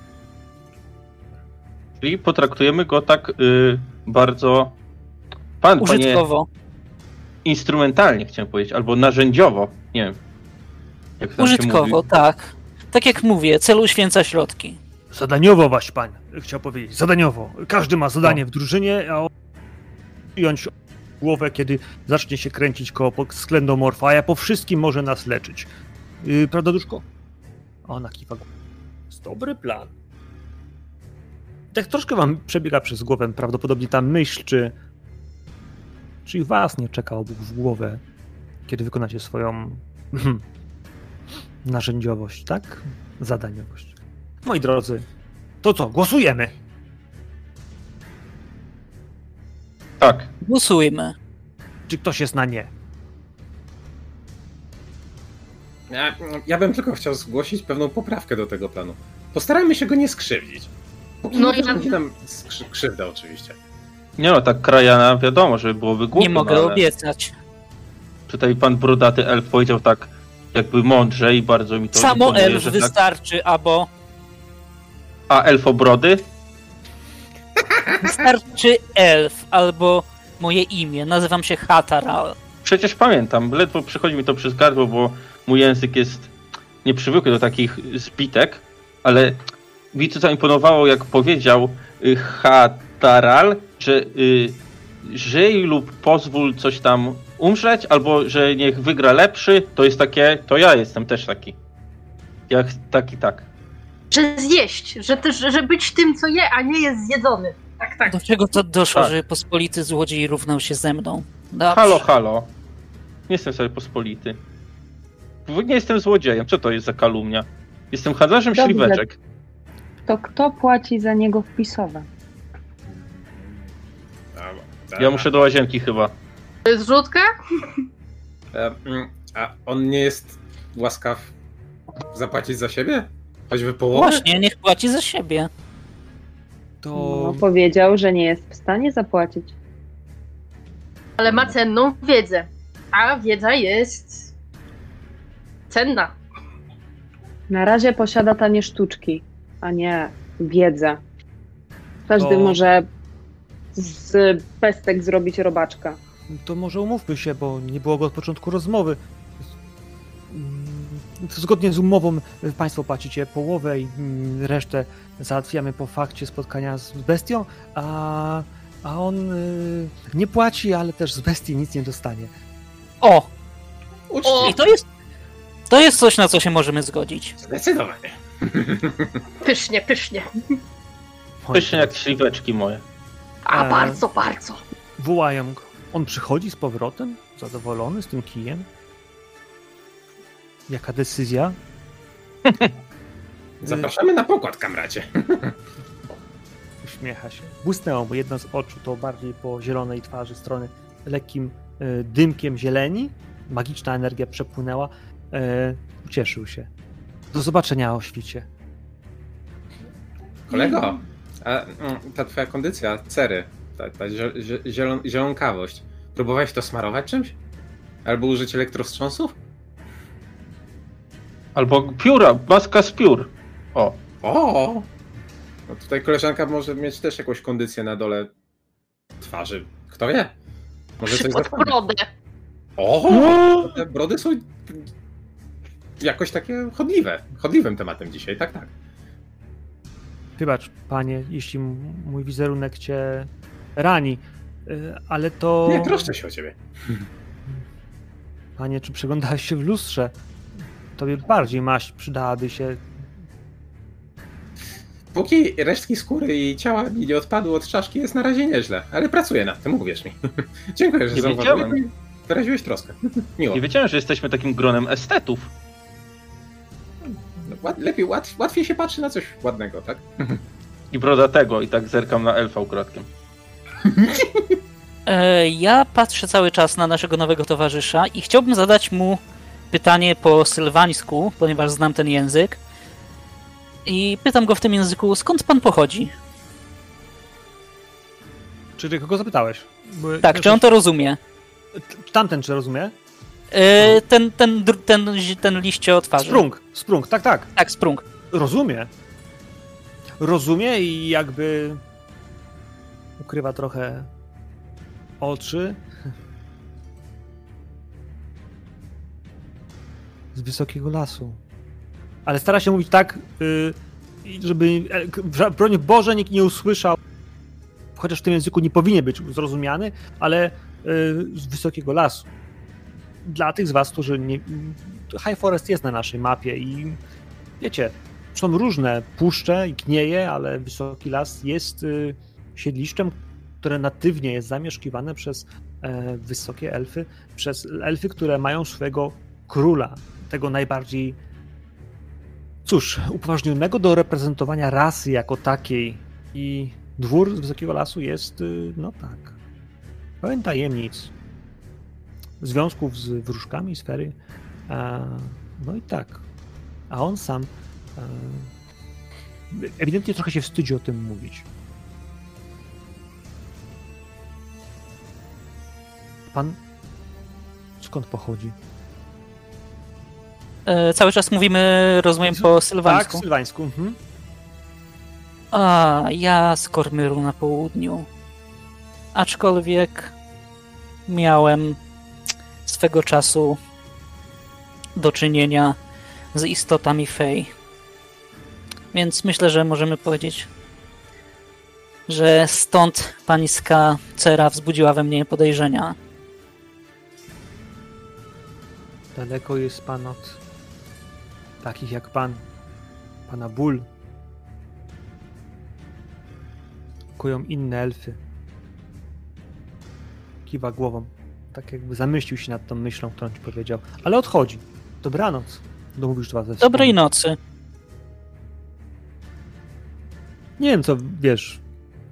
[SPEAKER 4] Czyli potraktujemy go tak y, bardzo. Pan, panie,
[SPEAKER 5] Użytkowo.
[SPEAKER 4] instrumentalnie chciałem powiedzieć, albo narzędziowo. Nie wiem.
[SPEAKER 5] Użytkowo, tak. Tak jak mówię, cel uświęca środki.
[SPEAKER 1] Zadaniowo, waś pan, chciał powiedzieć. Zadaniowo. Każdy ma zadanie
[SPEAKER 4] No.
[SPEAKER 1] w drużynie, a on przyjąć głowę, kiedy zacznie się kręcić koło sklendomorfa, a ja po wszystkim może nas leczyć. Yy, prawda, Duszko? A Ona kiwa głową. Dobry plan. Tak troszkę wam przebiega przez głowę prawdopodobnie ta myśl, czy czy was nie czeka obok w głowę, kiedy wykonacie swoją narzędziowość, tak? Zadaniowość. Moi drodzy, to co, głosujemy?
[SPEAKER 4] Tak.
[SPEAKER 5] Głosujmy.
[SPEAKER 1] Czy ktoś jest na nie?
[SPEAKER 2] Ja, ja bym tylko chciał zgłosić pewną poprawkę do tego planu. Postarajmy się go nie skrzywdzić. Póki
[SPEAKER 3] No
[SPEAKER 2] no
[SPEAKER 3] ja-
[SPEAKER 2] nam skrzy- krzywda oczywiście.
[SPEAKER 4] Nie no, tak krajana wiadomo, żeby byłoby głupio.
[SPEAKER 5] Nie mogę
[SPEAKER 4] no, ale
[SPEAKER 5] obiecać.
[SPEAKER 4] Tutaj pan brodaty elf powiedział tak jakby mądrze i bardzo mi to
[SPEAKER 5] Samo
[SPEAKER 4] imponuje,
[SPEAKER 5] elf
[SPEAKER 4] tak.
[SPEAKER 5] wystarczy, albo
[SPEAKER 4] A elfobrody?
[SPEAKER 5] wystarczy elf, albo moje imię. Nazywam się Hataral.
[SPEAKER 4] Przecież pamiętam, ledwo przychodzi mi to przez gardło, bo mój język jest nieprzywykły do takich zbitek, ale mi to zaimponowało, jak powiedział y, Hataral, że y, żyj lub pozwól coś tam umrzeć, albo że niech wygra lepszy, to jest takie, to ja jestem też taki. Jak taki, tak.
[SPEAKER 3] Że zjeść, że też, że być tym, co je, a nie jest zjedzony. Tak, tak.
[SPEAKER 5] Do czego to doszło,
[SPEAKER 4] Tak.
[SPEAKER 5] że pospolity złodziej równał się ze mną? Dobrze.
[SPEAKER 4] Halo, halo. Nie jestem sobie pospolity. Nie jestem złodziejem. Co to jest za kalumnia? Jestem handlarzem
[SPEAKER 6] Dobrze.
[SPEAKER 4] śliweczek.
[SPEAKER 6] To kto płaci za niego wpisowe?
[SPEAKER 4] Ja muszę do łazienki chyba.
[SPEAKER 3] To jest rzutka?
[SPEAKER 2] A, mm, a on nie jest łaskaw zapłacić za siebie? Choćby połowę?
[SPEAKER 5] Właśnie, niech płaci za siebie.
[SPEAKER 1] To
[SPEAKER 6] No, powiedział, że nie jest w stanie zapłacić.
[SPEAKER 3] Ale ma cenną wiedzę. A wiedza jest cenna.
[SPEAKER 6] Na razie posiada tanie sztuczki, a nie wiedzę. Każdy
[SPEAKER 1] To-
[SPEAKER 6] może z pestek zrobić robaczka.
[SPEAKER 1] To może umówmy się, bo nie było go od początku rozmowy. Zgodnie z umową y, Państwo płacicie połowę i mm, resztę załatwiamy po fakcie spotkania z bestią, a, a on y, nie płaci, ale też z bestii nic nie dostanie.
[SPEAKER 5] O!
[SPEAKER 2] Uczciwie.
[SPEAKER 5] I to jest. To jest coś, na co się możemy zgodzić.
[SPEAKER 2] Zdecydowanie.
[SPEAKER 3] Pysznie, pysznie.
[SPEAKER 4] Pysznie jak śliweczki moje.
[SPEAKER 3] A bardzo, bardzo.
[SPEAKER 1] Wołają go. On przychodzi z powrotem, zadowolony z tym kijem. Jaka decyzja?
[SPEAKER 2] Zapraszamy na pokład, kamracie.
[SPEAKER 1] Uśmiecha się. Błysnęło mu jedno z oczu, to bardziej po zielonej twarzy strony lekkim e, dymkiem zieleni. Magiczna energia przepłynęła. E, ucieszył się. Do zobaczenia o świcie.
[SPEAKER 2] Kolego, a mm, ta twoja kondycja, cery, ta, ta zie- zie- zielon, zielonkawość. Próbowałeś to smarować czymś? Albo użyć elektrowstrząsów?
[SPEAKER 4] Albo pióra, maska z piór. O,
[SPEAKER 2] O! No tutaj koleżanka może mieć też jakąś kondycję na dole twarzy. Kto wie? Może coś
[SPEAKER 3] Pod brodę.
[SPEAKER 2] O! Te brody są jakoś takie chodliwe. Chodliwym tematem dzisiaj, tak, tak.
[SPEAKER 1] Wybacz, panie, jeśli mój wizerunek cię rani, y, ale to...
[SPEAKER 2] Nie, troszczę się o ciebie.
[SPEAKER 1] Panie, czy przeglądałeś się w lustrze? Tobie bardziej maść przydałaby się.
[SPEAKER 2] Póki resztki skóry i ciała mi nie odpadły od czaszki, jest na razie nieźle, ale pracuję nad tym, uwierz mi. Dziękuję, że
[SPEAKER 4] Nie
[SPEAKER 2] zauważyłeś wyraziłeś troskę. Miło.
[SPEAKER 4] nie wiedziałem, że jesteśmy takim gronem estetów.
[SPEAKER 2] No, Łat, lepiej, łat, łatwiej się patrzy na coś ładnego, tak?
[SPEAKER 4] I brodatego, i tak zerkam na elfa ukradkiem.
[SPEAKER 5] E, Ja patrzę cały czas na naszego nowego towarzysza i chciałbym zadać mu pytanie po sylwańsku, ponieważ znam ten język. I pytam go w tym języku, skąd pan pochodzi?
[SPEAKER 1] Czy ty kogo zapytałeś? Bo-
[SPEAKER 5] Tak, czy on to rozumie?
[SPEAKER 1] Tamten czy rozumie?
[SPEAKER 5] E, Ten, ten, ten, ten liście o twarzy.
[SPEAKER 1] Sprung, sprung, tak, tak.
[SPEAKER 5] Tak, sprung.
[SPEAKER 1] Rozumie. Rozumie i jakby ukrywa trochę oczy. Z wysokiego lasu. Ale stara się mówić tak, y, żeby e, broń Boże nikt nie usłyszał, chociaż w tym języku nie powinien być zrozumiany, ale y, z wysokiego lasu. Dla tych z was, którzy nie... High Forest jest na naszej mapie i wiecie, są różne puszcze i knieje, ale Wysoki Las jest y, siedliszczem, które natywnie jest zamieszkiwane przez e, wysokie elfy, przez elfy, które mają swojego króla, tego najbardziej, cóż, upoważnionego do reprezentowania rasy jako takiej. I dwór z Wysokiego Lasu jest, y, no tak, pełen tajemnic, związków z wróżkami sfery. No i tak. A on sam ewidentnie trochę się wstydzi o tym mówić. Pan skąd pochodzi?
[SPEAKER 5] E, Cały czas mówimy, rozumiem, po
[SPEAKER 1] Tak,
[SPEAKER 5] sylwańsku.
[SPEAKER 1] sylwańsku. Mhm.
[SPEAKER 5] A, ja z Kormyru na południu. Aczkolwiek miałem swego czasu do czynienia z istotami fej. Więc myślę, że możemy powiedzieć, że stąd pańska cera wzbudziła we mnie podejrzenia.
[SPEAKER 1] Daleko jest pan od takich jak pan, pana ból. Kują inne elfy. Kiwa głową. Tak jakby zamyślił się nad tą myślą, którą ci powiedział. Ale odchodzi. Dobranoc. Domówisz dwa ze.
[SPEAKER 5] Dobrej nocy.
[SPEAKER 1] Nie wiem, co wiesz,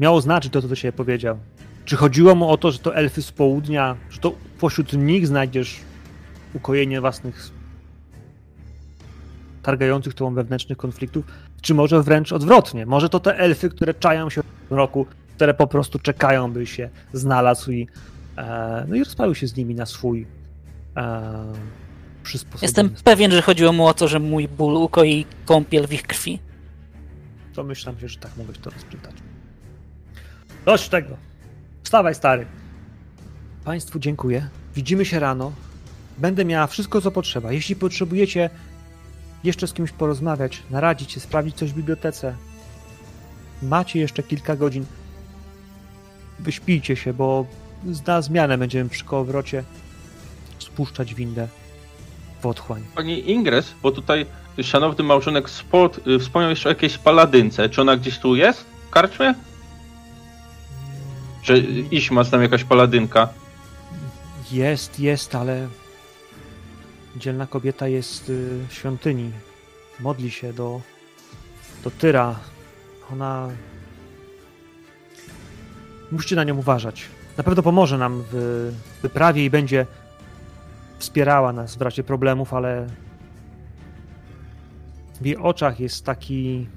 [SPEAKER 1] miało znaczyć to, co siebie powiedział. Czy chodziło mu o to, że to elfy z południa, że to pośród nich znajdziesz ukojenie własnych targających tobą wewnętrznych konfliktów, czy może wręcz odwrotnie. Może to te elfy, które czają się w roku, które po prostu czekają, by się znalazł i, e, no i rozprawił się z nimi na swój e,
[SPEAKER 5] Jestem pewien, że chodziło mu o to, że mój ból ukoi kąpiel w ich krwi.
[SPEAKER 1] Domyślam się, że tak mogłeś to rozpytać. Dość tego. Wstawaj, stary. Państwu dziękuję. Widzimy się rano. Będę miała wszystko, co potrzeba. Jeśli potrzebujecie jeszcze z kimś porozmawiać, naradzić się, sprawdzić coś w bibliotece, macie jeszcze kilka godzin. Wyśpijcie się, bo na zmianę będziemy przy kołowrocie spuszczać windę w otchłań.
[SPEAKER 4] Pani Ingres, bo tutaj szanowny małżonek Sport y, wspomniał jeszcze o jakiejś paladynce. Czy ona gdzieś tu jest? W karczmie? Że Iśma znam jakaś paladynka.
[SPEAKER 1] Jest, jest, ale dzielna kobieta jest y, w świątyni. Modli się do, do Tyra. Ona. Musicie na nią uważać. Na pewno pomoże nam w wyprawie i będzie wspierała nas w razie problemów, ale w jej oczach jest taki.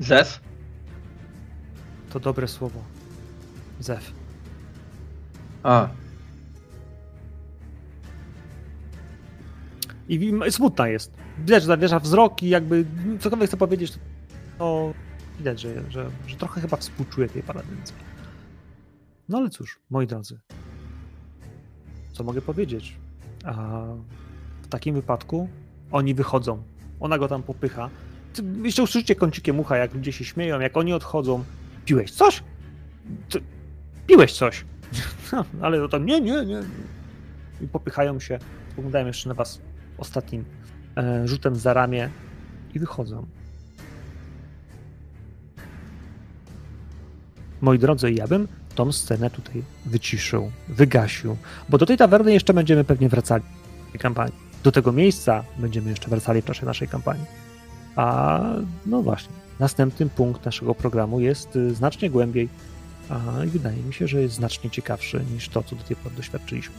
[SPEAKER 4] Zes?
[SPEAKER 1] To dobre słowo. Zef.
[SPEAKER 4] A,
[SPEAKER 1] I wi- smutna jest. Widać, że zawiesza wzrok i jakby cokolwiek chce powiedzieć, to to widać, że, że, że trochę chyba współczuje tej paladynce. No ale cóż, moi drodzy, co mogę powiedzieć? A w takim wypadku oni wychodzą. Ona go tam popycha. Jeszcze usłyszycie kącikiem ucha, jak ludzie się śmieją, jak oni odchodzą. Piłeś coś? Ty, piłeś coś. No, ale to tam nie, nie, nie. I popychają się, spoglądają jeszcze na was ostatnim e, rzutem za ramię i wychodzą. Moi drodzy, ja bym tą scenę tutaj wyciszył, wygasił, bo do tej tawerny jeszcze będziemy pewnie wracali w tej kampanii. Do tego miejsca będziemy jeszcze wracali w czasie naszej kampanii. A no właśnie, następny punkt naszego programu jest y, znacznie głębiej a, i wydaje mi się, że jest znacznie ciekawszy niż to, co do tej pory doświadczyliśmy.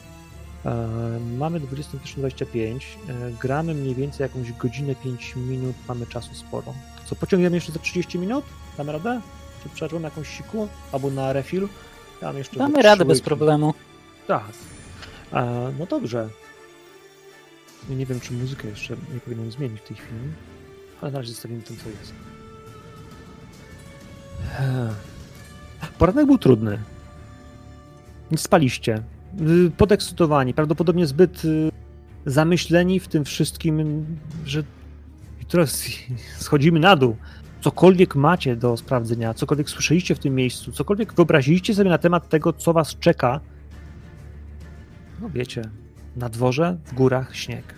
[SPEAKER 1] E, mamy 21.25, e, gramy mniej więcej jakąś godzinę, 5 minut, mamy czasu sporo. Co, pociągniemy jeszcze za 30 minut? Damy radę? Czy przerwamy jakąś siku? Albo na refill? Tam jeszcze
[SPEAKER 5] Damy radę bez problemu.
[SPEAKER 1] Tak. E, no dobrze. Nie wiem, czy muzykę jeszcze nie powinienem zmienić w tej chwili, ale na razie zostawimy tym, co jest. Poranek był trudny. Nie spaliście. Y, Podekscytowani, prawdopodobnie zbyt y, zamyśleni w tym wszystkim, że s- schodzimy na dół. Cokolwiek macie do sprawdzenia, cokolwiek słyszeliście w tym miejscu, cokolwiek wyobraziliście sobie na temat tego, co was czeka, no wiecie, na dworze, w górach śnieg.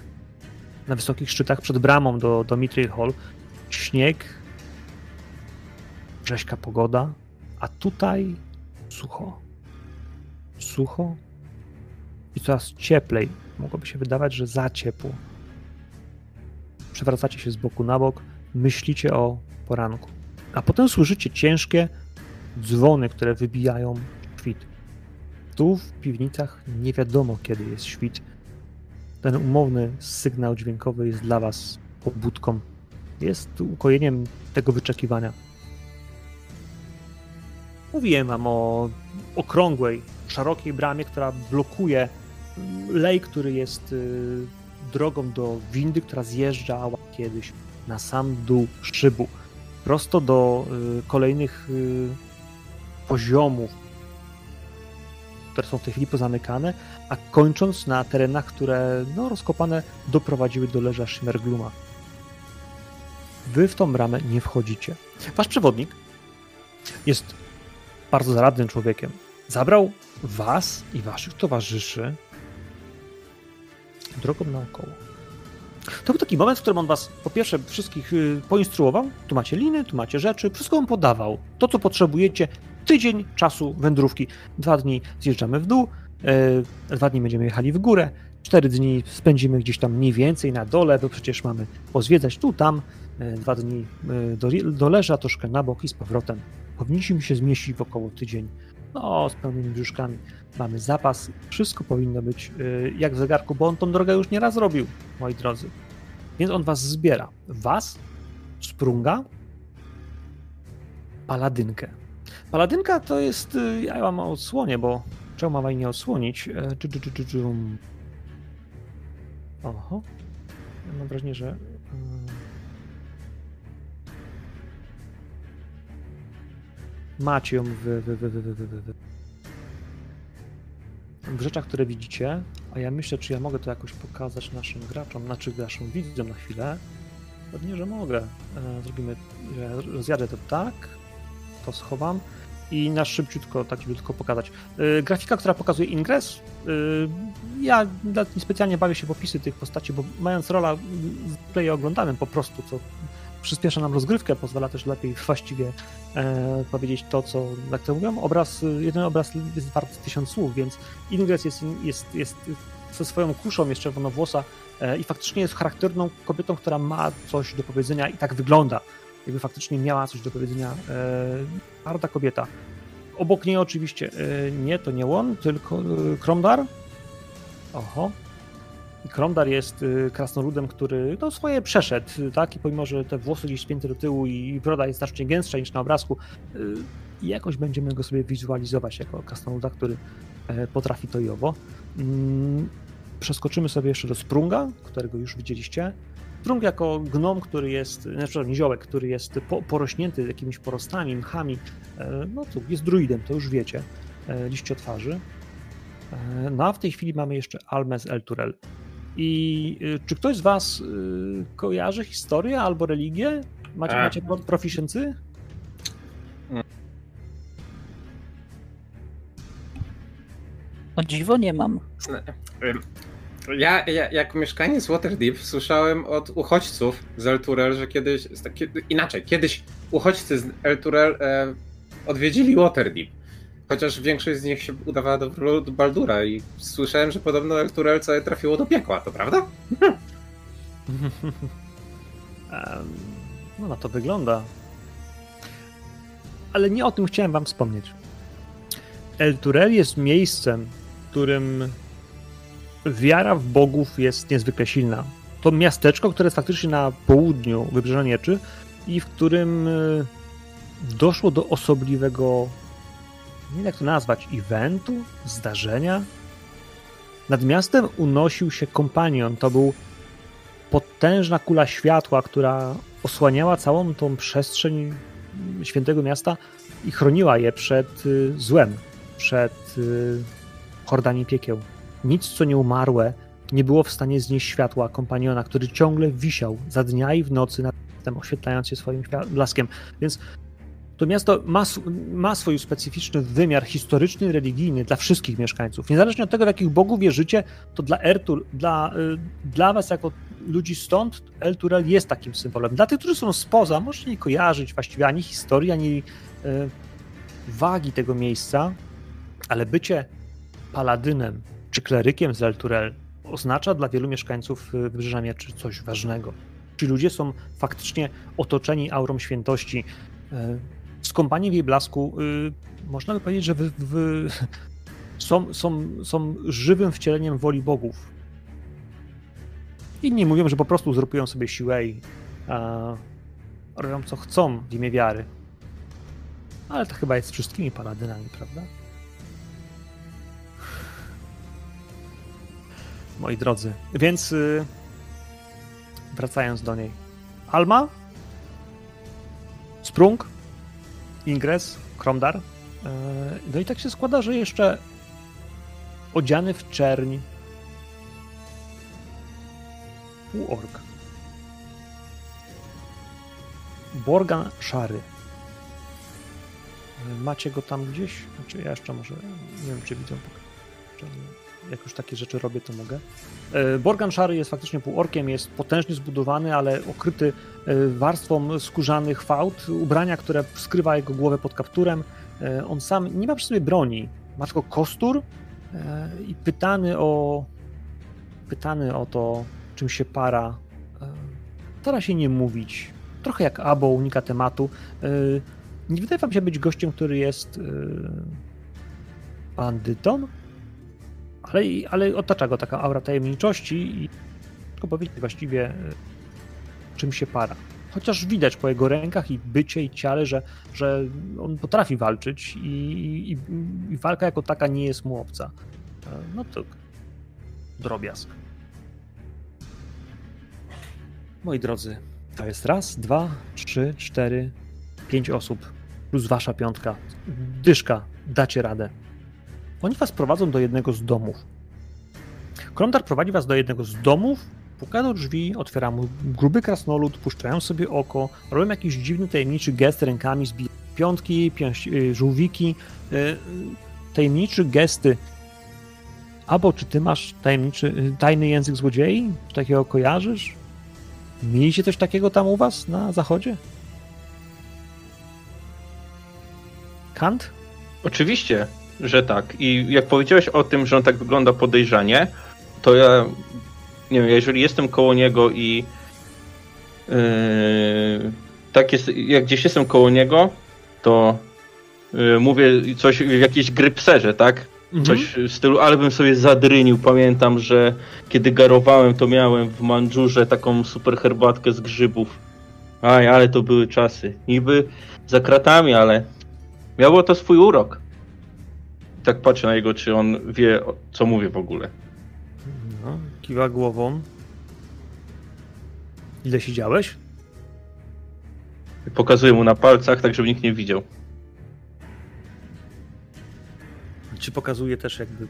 [SPEAKER 1] Na wysokich szczytach przed bramą do, do Mithril Hall śnieg, rzeźka pogoda, a tutaj sucho. Sucho i coraz cieplej. Mogłoby się wydawać, że za ciepło. Przewracacie się z boku na bok, myślicie o poranku. A potem słyszycie ciężkie dzwony, które wybijają świt. Tu w piwnicach nie wiadomo, kiedy jest świt. Ten umowny sygnał dźwiękowy jest dla Was pobudką. Jest ukojeniem tego wyczekiwania. Mówiłem Wam o okrągłej, szerokiej bramie, która blokuje lej, który jest y, drogą do windy, która zjeżdżała kiedyś na sam dół szybu. Prosto do y, kolejnych y, poziomów, które są w tej chwili pozamykane, a kończąc na terenach, które no, rozkopane doprowadziły do leża Shimmergluma. Wy w tą bramę nie wchodzicie. Wasz przewodnik jest bardzo zaradnym człowiekiem. Zabrał was i waszych towarzyszy drogą naokoło. To był taki moment, w którym on was po pierwsze wszystkich y, poinstruował. Tu macie liny, tu macie rzeczy, wszystko wam podawał. To, co potrzebujecie, tydzień czasu wędrówki. Dwa dni zjeżdżamy w dół, e, dwa dni będziemy jechali w górę, cztery dni spędzimy gdzieś tam mniej więcej na dole, bo przecież mamy pozwiedzać tu, tam, e, dwa dni do, do leża, troszkę na bok i z powrotem. Powinniśmy się zmieścić w około tydzień. No, z pełnymi brzuszkami. Mamy zapas, wszystko powinno być y, jak w zegarku, bo on tą drogę już nie raz robił, moi drodzy. Więc on was zbiera. Was, Sprunga, Paladynkę. Paladynka to jest, y, ja mam odsłonię, bo czemu mam jej nie odsłonić? E. Oho. Ja mam wrażenie, że... Macie ją w, w, w, w, rzeczach, które widzicie, a ja myślę, czy ja mogę to jakoś pokazać naszym graczom, znaczy naszym widzom na chwilę. Pewnie, że mogę. E, Zrobimy, rozjadę to tak, to schowam i na szybciutko, tak żeby pokazać. E, Grafika, która pokazuje ingres, e, ja nawet niespecjalnie bawię się w opisy tych postaci, bo mając rola w playe oglądanym po prostu, co przyspiesza nam rozgrywkę, pozwala też lepiej właściwie e, powiedzieć to, co, jak to mówią, obraz, jeden obraz jest wart tysiąc słów, więc Ingres jest, jest, jest ze swoją kuszą jeszcze czerwonowłosa e, i faktycznie jest charakterną kobietą, która ma coś do powiedzenia i tak wygląda, jakby faktycznie miała coś do powiedzenia. E, harda kobieta. Obok niej oczywiście e, nie, to nie on, tylko e, Kromdar. Oho. Kromdar jest y, krasnoludem, który no, swoje przeszedł, y, tak? I pomimo, że te włosy gdzieś spięte do tyłu i broda jest znacznie gęstsza niż na obrazku, y, jakoś będziemy go sobie wizualizować jako krasnoluda, który e, potrafi to i owo. Mm, Przeskoczymy sobie jeszcze do Sprunga, którego już widzieliście. Sprung jako gnom, który jest, znaczy niziołek, który jest po, porośnięty jakimiś porostami, mchami, e, no to jest druidem, to już wiecie, e, liściotwarzy. E, No a w tej chwili mamy jeszcze Almes Elturel. I y, czy ktoś z was y, kojarzy historię albo religię? Macie,
[SPEAKER 2] A.
[SPEAKER 1] macie pro- proficiency?
[SPEAKER 5] O dziwo nie mam.
[SPEAKER 2] Ja, ja jako mieszkaniec Waterdeep słyszałem od uchodźców z Elturel, że kiedyś, inaczej, kiedyś uchodźcy z Elturel e, odwiedzili Waterdeep. Chociaż większość z nich się udawała do Baldura i słyszałem, że podobno Elturel całe trafiło do piekła, to prawda?
[SPEAKER 1] No na to wygląda. Ale nie o tym chciałem wam wspomnieć. El Turel jest miejscem, w którym wiara w bogów jest niezwykle silna. To miasteczko, które jest faktycznie na południu Wybrzeża Mieczy i w którym y, doszło do osobliwego, nie wiem jak to nazwać, eventu, zdarzenia. Nad miastem unosił się kompanion. To był potężna kula światła, która osłaniała całą tą przestrzeń świętego miasta i chroniła je przed y, złem, przed y, hordami piekieł. Nic, co nie umarłe, nie było w stanie znieść światła kompaniona, który ciągle wisiał za dnia i w nocy nad tym, oświetlając się swoim blaskiem. Więc to miasto ma, ma swój specyficzny wymiar historyczny, religijny dla wszystkich mieszkańców. Niezależnie od tego, w jakich bogów wierzycie, to dla Ertur, dla, y, dla was jako ludzi stąd, El Turel jest takim symbolem. Dla tych, którzy są spoza, możecie nie kojarzyć właściwie ani historii, ani y, wagi tego miejsca, ale bycie paladynem czy klerykiem z El Turel oznacza dla wielu mieszkańców y, Wybrzeża Mieczy coś ważnego. Ci ludzie są faktycznie otoczeni aurą świętości. Skąpani w jej blasku, y, można by powiedzieć, że wy, wy, są, są, są żywym wcieleniem woli bogów. Inni mówią, że po prostu uzurpują sobie siłę i a, robią co chcą w imię wiary. Ale to chyba jest z wszystkimi paladynami, prawda? Moi drodzy, więc y, wracając do niej. Alma, Sprung, Ingres, Kromdar. E, No i tak się składa, że jeszcze odziany w czerń półork. Borgan szary. E, Macie go tam gdzieś? Znaczy ja jeszcze może, nie wiem czy widzę, jak już takie rzeczy robię, to mogę. E, Borgan szary jest faktycznie półorkiem, jest potężnie zbudowany, ale okryty warstwą skórzanych fałd, ubrania, które skrywa jego głowę pod kapturem. E, On sam nie ma przy sobie broni, ma tylko kostur e, i pytany o pytany o to, czym się para, e, stara się nie mówić. Trochę jak Abo unika tematu. E, Nie wydaje wam się być gościem, który jest e, bandytą, ale, ale otacza go taka aura tajemniczości i tylko powiedzieć właściwie e, czym się para. Chociaż widać po jego rękach i bycie i ciele, że, że on potrafi walczyć i, i, i walka jako taka nie jest mu obca. E, No to drobiazg. Moi drodzy, to jest raz, dwa, trzy, cztery, pięć osób plus wasza piątka. Dyszka, dacie radę. Oni was prowadzą do jednego z domów. Krondar prowadzi was do jednego z domów, puka do drzwi, otwiera mu gruby krasnolud, puszczają sobie oko, robią jakiś dziwny, tajemniczy gest rękami, zbijają piątki, piąś, y, żółwiki, y, tajemniczy gesty. Albo czy ty masz tajemniczy, y, tajny język złodziei? Czy takiego kojarzysz? Mieliście coś takiego tam u was na zachodzie? Kant?
[SPEAKER 4] Oczywiście, że tak. I jak powiedziałeś o tym, że on tak wygląda podejrzanie, to ja nie wiem, jeżeli jestem koło niego i yy, tak jest, jak gdzieś jestem koło niego, to yy, mówię coś w jakiejś grypserze, tak? Coś w stylu, ale bym sobie zadrynił. Pamiętam, że kiedy garowałem, to miałem w Mandżurze taką super herbatkę z grzybów. Aj, ale to były czasy. Niby za kratami, ale Miało to swój urok. I tak patrzę na jego, czy on wie, co mówię w ogóle.
[SPEAKER 1] No, kiwa głową. Ile siedziałeś?
[SPEAKER 4] Pokazuję mu na palcach, tak żeby nikt nie widział.
[SPEAKER 1] Czy pokazuje też jakby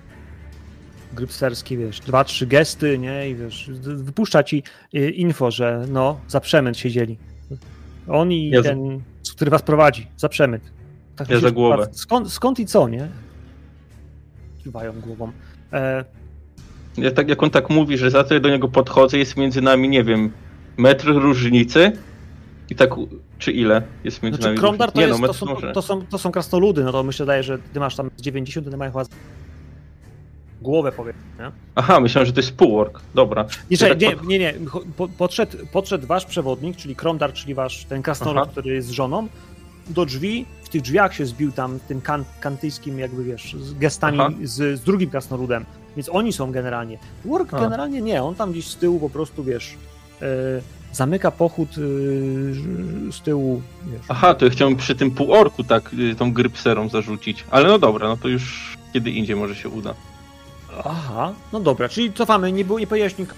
[SPEAKER 1] grypserskie, wiesz, dwa, trzy gesty, nie? I wiesz, wypuszcza ci y, info, że no, za przemyt siedzieli. On i
[SPEAKER 4] Ja z-
[SPEAKER 1] ten, który was prowadzi, za przemyt. Tak
[SPEAKER 4] Ja za głowę.
[SPEAKER 1] Skąd, skąd i co, nie? Kiwają głową. E,
[SPEAKER 4] Ja tak, jak on tak mówi, że za to ja do niego podchodzę, jest między nami, nie wiem, metr różnicy. I tak, czy ile jest między
[SPEAKER 1] znaczy,
[SPEAKER 4] nami
[SPEAKER 1] Kromdar to?
[SPEAKER 4] Nie
[SPEAKER 1] jest,
[SPEAKER 4] no,
[SPEAKER 1] to, są,
[SPEAKER 4] może.
[SPEAKER 1] to, są, to są krasnoludy, no to myślę, daje, że ty masz tam z 90, ty mają chyba głowę, powiem, nie?
[SPEAKER 4] Aha, myślałem, że to jest półork. Dobra.
[SPEAKER 1] Nie,
[SPEAKER 4] tak
[SPEAKER 1] nie,
[SPEAKER 4] pod-
[SPEAKER 1] nie, nie. podszedł, podszedł wasz przewodnik, czyli Kromdar, czyli wasz ten krasnolud, który jest z żoną, do drzwi. W tych drzwiach się zbił tam tym kan, kantyjskim, jakby wiesz, z gestami z, z drugim krasnoludem. Więc oni są generalnie. Work
[SPEAKER 4] A.
[SPEAKER 1] generalnie nie, on tam gdzieś z tyłu po prostu, wiesz, e, zamyka pochód e, z tyłu, wiesz.
[SPEAKER 4] Aha, to ja chciałem przy tym półorku tak y, tą grypserą zarzucić. Ale no dobra, no to już kiedy indziej może się uda.
[SPEAKER 1] Aha, no dobra, czyli cofamy, nie było, nie powiedziałeś nik-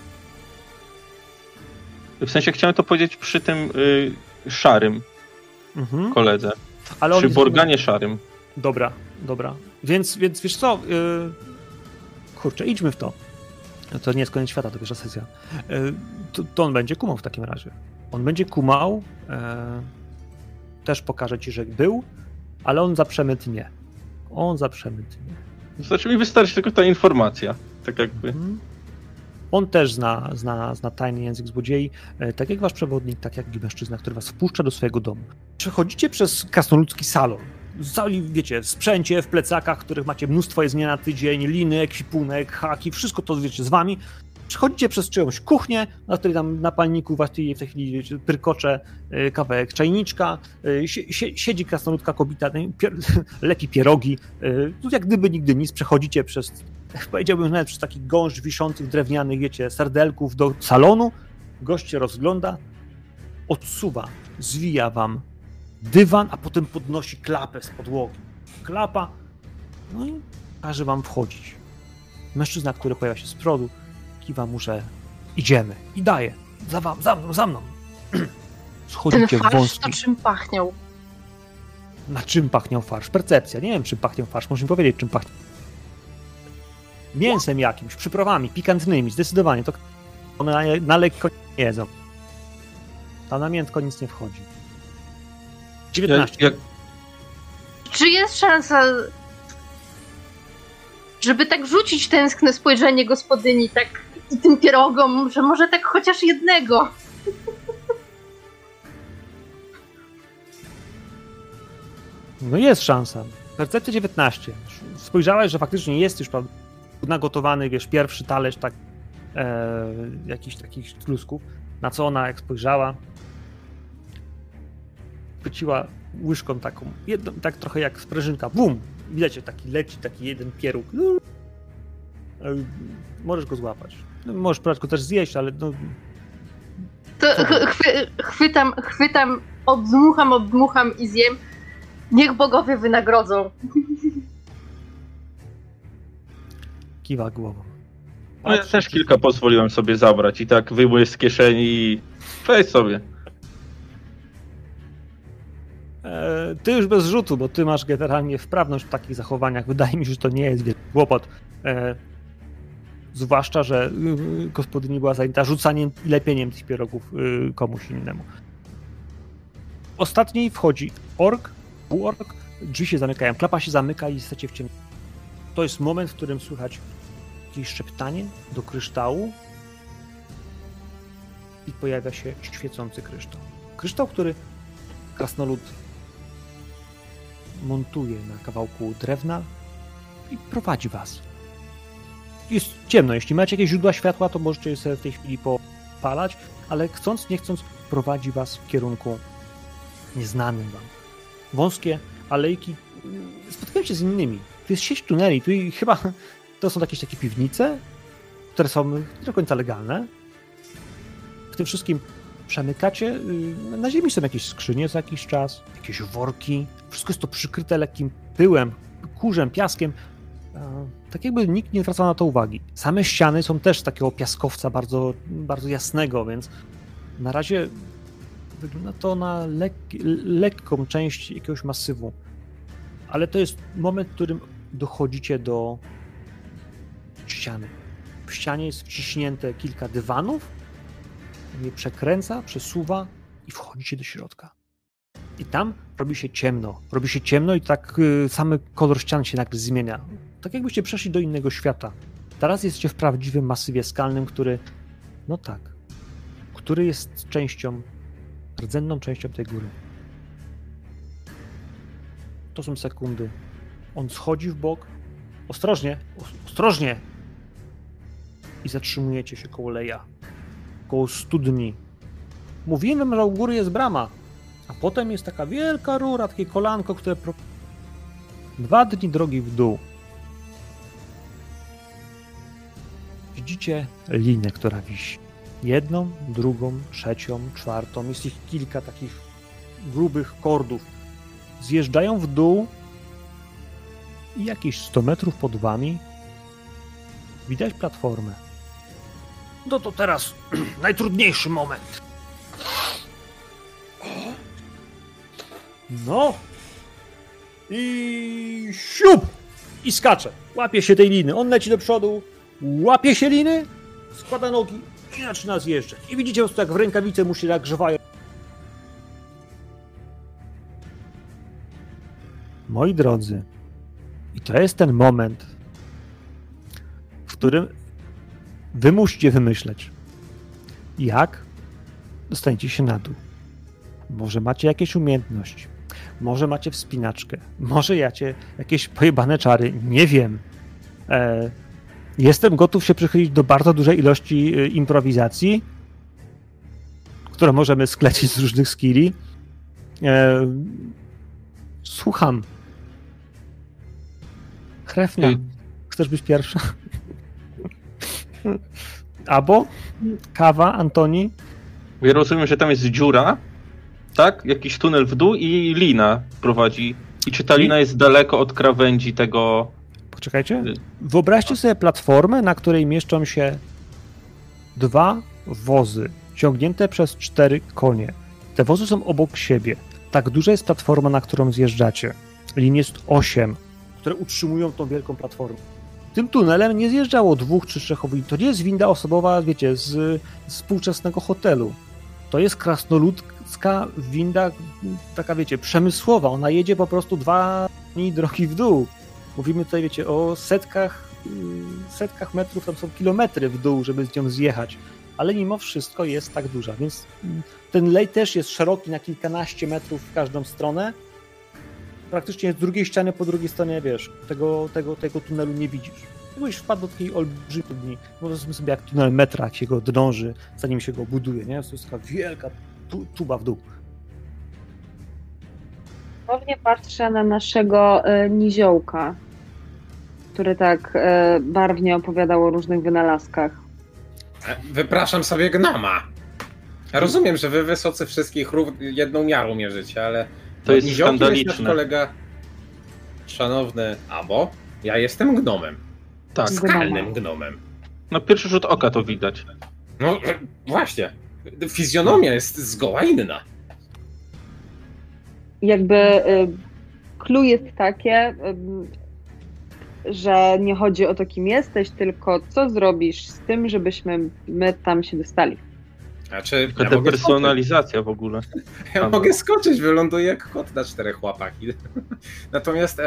[SPEAKER 4] W sensie chciałem to powiedzieć przy tym y, szarym
[SPEAKER 1] mhm.
[SPEAKER 4] koledze.
[SPEAKER 1] Ale
[SPEAKER 4] Przy
[SPEAKER 1] jest-
[SPEAKER 4] Borganie szarym.
[SPEAKER 1] Dobra, dobra. Więc, więc wiesz co? Yy... Kurczę, idźmy w to. No To nie jest koniec świata, to pierwsza sesja. Yy, to, to on będzie kumał w takim razie. On będzie kumał. Yy... Też pokaże ci, że był, ale on za przemyt nie. On za przemyt nie.
[SPEAKER 4] Znaczy mi wystarczy tylko ta informacja. Tak jakby.
[SPEAKER 1] Mhm. On też zna, zna, zna tajny język złodziei, e, tak jak wasz przewodnik, tak jak i mężczyzna, który was wpuszcza do swojego domu. Przechodzicie przez krasnoludzki salon. Cali, wiecie, w sprzęcie, w plecakach, których macie mnóstwo jest nie na tydzień, liny, ekwipunek, haki, wszystko to wiecie z wami. Przechodzicie przez czyjąś kuchnię, na której tam na palniku właściwie w tej chwili wiecie, pyrkocze e, kawałek czajniczka, e, sie, sie, siedzi krasnoludka kobieta, no, pier, leki pierogi, tu jak gdyby nigdy nic, przechodzicie przez powiedziałbym nawet przez taki gąszcz wiszących drewnianych, wiecie, serdelków do salonu. Gość się rozgląda, odsuwa, zwija wam dywan, a potem podnosi klapę z podłogi. Klapa, no i każe wam wchodzić. Mężczyzna, który pojawia się z przodu, kiwa mu, że idziemy i daje. Za wam, za mną, za mną.
[SPEAKER 3] Ten
[SPEAKER 1] Schodzicie w
[SPEAKER 3] farsz
[SPEAKER 1] wąski.
[SPEAKER 3] to czym pachniał?
[SPEAKER 1] Na czym pachniał farsz? Percepcja. Nie wiem, czym pachniał farsz. Możesz mi powiedzieć, czym pachnie. Mięsem jakimś, przyprawami, pikantnymi. Zdecydowanie. To one na, na lekko nie jedzą. Tam na miętko nic nie wchodzi. 19.
[SPEAKER 4] Jak, jak,
[SPEAKER 3] Czy jest szansa, żeby tak rzucić tęskne spojrzenie gospodyni tak i tym pierogom, że może tak chociaż jednego?
[SPEAKER 1] No jest szansa. Percepcja 19. Spojrzałeś, że faktycznie jest już prawda, nagotowany, wiesz, pierwszy talerz tak, e, jakichś takich klusków. Na co ona, jak spojrzała, chwyciła łyżką taką, jedną, tak trochę jak sprężynka, bum! Widać, że taki leci, taki jeden pieróg. E, Możesz go złapać. No, możesz go też zjeść, ale no,
[SPEAKER 3] To ch- chwy, chwytam, chwytam, obdmucham, obdmucham i zjem. Niech bogowie wynagrodzą.
[SPEAKER 1] kiwa głową.
[SPEAKER 4] no ja też kilka pozwoliłem sobie zabrać i tak wyjmuję z kieszeni i weź sobie.
[SPEAKER 1] E, Ty już bez rzutu, bo ty masz generalnie wprawność w takich zachowaniach. Wydaje mi się, że to nie jest wielki kłopot. E, Zwłaszcza, że y, gospodyni była zajęta rzucaniem i lepieniem tych pierogów y, komuś innemu. Ostatniej wchodzi ork, półork, drzwi się zamykają, klapa się zamyka i jesteście w ciemności. To jest moment, w którym słychać jakieś szeptanie do kryształu i pojawia się świecący kryształ. Kryształ, który krasnolud montuje na kawałku drewna i prowadzi was. Jest ciemno. Jeśli macie jakieś źródła światła, to możecie je sobie w tej chwili popalać, ale chcąc, nie chcąc, prowadzi was w kierunku nieznanym wam. Wąskie alejki spotkają się z innymi. Tu jest sieć tuneli, tu chyba to są jakieś takie piwnice, które są nie do końca legalne. W tym wszystkim przemykacie. y, Na ziemi są jakieś skrzynie za jakiś czas, jakieś worki. Wszystko jest to przykryte lekkim pyłem, kurzem, piaskiem. Tak jakby nikt nie zwracał na to uwagi. Same ściany są też z takiego piaskowca bardzo, bardzo jasnego, więc na razie wygląda to na lek lekką część jakiegoś masywu. Ale to jest moment, w którym dochodzicie do ściany. W ścianie jest wciśnięte kilka dywanów, je przekręca, przesuwa i wchodzicie do środka. I tam robi się ciemno. Robi się ciemno i tak y, samy kolor ścian się nagle zmienia. Tak jakbyście przeszli do innego świata. Teraz jesteście w prawdziwym masywie skalnym, który, no tak, który jest częścią, rdzenną częścią tej góry. To są sekundy. On schodzi w bok. Ostrożnie, os- ostrożnie! I zatrzymujecie się koło leja. Koło studni. Mówiłem że u góry jest brama. A potem jest taka wielka rura, takie kolanko, które. Pro... Dwa dni drogi w dół. Widzicie linę, która wisi. Jedną, drugą, trzecią, czwartą. Jest ich kilka takich grubych kordów. Zjeżdżają w dół i jakieś 100 metrów pod wami widać platformę. No to teraz najtrudniejszy moment. No. I siup! I skacze. Łapie się tej liny. On leci do przodu, łapie się liny, składa nogi i zaczyna zjeżdżać. I widzicie po prostu jak w rękawice mu się nagrzewają. Moi drodzy, i to jest ten moment, w którym wy musicie wymyśleć, jak dostaniecie się na dół. Może macie jakieś umiejętności, może macie wspinaczkę, może jacie jakieś pojebane czary, nie wiem. E, jestem gotów się przychylić do bardzo dużej ilości e, improwizacji, które możemy sklecić z różnych skilli. E, słucham. Chrefnia,
[SPEAKER 4] Ej.
[SPEAKER 1] chcesz być pierwsza? Albo kawa, Antoni?
[SPEAKER 4] Ja rozumiem, że tam jest dziura, tak? Jakiś tunel w dół i lina prowadzi. I czy ta lina jest daleko od krawędzi tego...
[SPEAKER 1] Poczekajcie. Wyobraźcie sobie platformę, na której mieszczą się dwa wozy ciągnięte przez cztery konie. Te wozy są obok siebie. Tak duża jest platforma, na którą zjeżdżacie. Lin jest osiem, które utrzymują tą wielką platformę. Tym tunelem nie zjeżdżało dwóch czy trzech obywateli. To nie jest winda osobowa, wiecie, z, z współczesnego hotelu. To jest krasnoludzka winda, taka wiecie, przemysłowa. Ona jedzie po prostu dwa dni drogi w dół. Mówimy tutaj, wiecie, o setkach, yy, setkach metrów, tam są kilometry w dół, żeby z nią zjechać. Ale mimo wszystko jest tak duża, więc mm, ten lej też jest szeroki na kilkanaście metrów w każdą stronę. Praktycznie z drugiej ściany po drugiej stronie, wiesz, tego, tego, tego tunelu nie widzisz. Jakbyś wpadł do takiej olbrzymiej studni, powiedzmy sobie jak tunel metra, jak się go drąży, zanim się go buduje, nie? To jest taka wielka tu, tuba w dół.
[SPEAKER 6] Ponownie patrzę na naszego e, niziołka, który tak e, barwnie opowiadał o różnych wynalazkach.
[SPEAKER 2] E, Wypraszam sobie gnoma. Ja rozumiem, że wy wysocy wszystkich rów- jedną miarą mierzycie, ale
[SPEAKER 4] To jest
[SPEAKER 2] niziołkiem
[SPEAKER 4] skandaliczne.
[SPEAKER 2] nasz kolega szanowny Abo. Ja jestem gnomem.
[SPEAKER 4] Tak.
[SPEAKER 2] Skalnym gnomem.
[SPEAKER 4] Na pierwszy rzut oka to widać.
[SPEAKER 2] No właśnie. Fizjonomia jest zgoła inna.
[SPEAKER 6] Jakby e, clue jest takie, e, że nie chodzi o to, kim jesteś, tylko co zrobisz z tym, żebyśmy my tam się dostali.
[SPEAKER 2] Znaczy, ja
[SPEAKER 4] Taka
[SPEAKER 2] skoczyć,
[SPEAKER 4] depersonalizacja w ogóle.
[SPEAKER 2] ja mogę skoczyć, wyląduję jak kot na czterech łapach. Natomiast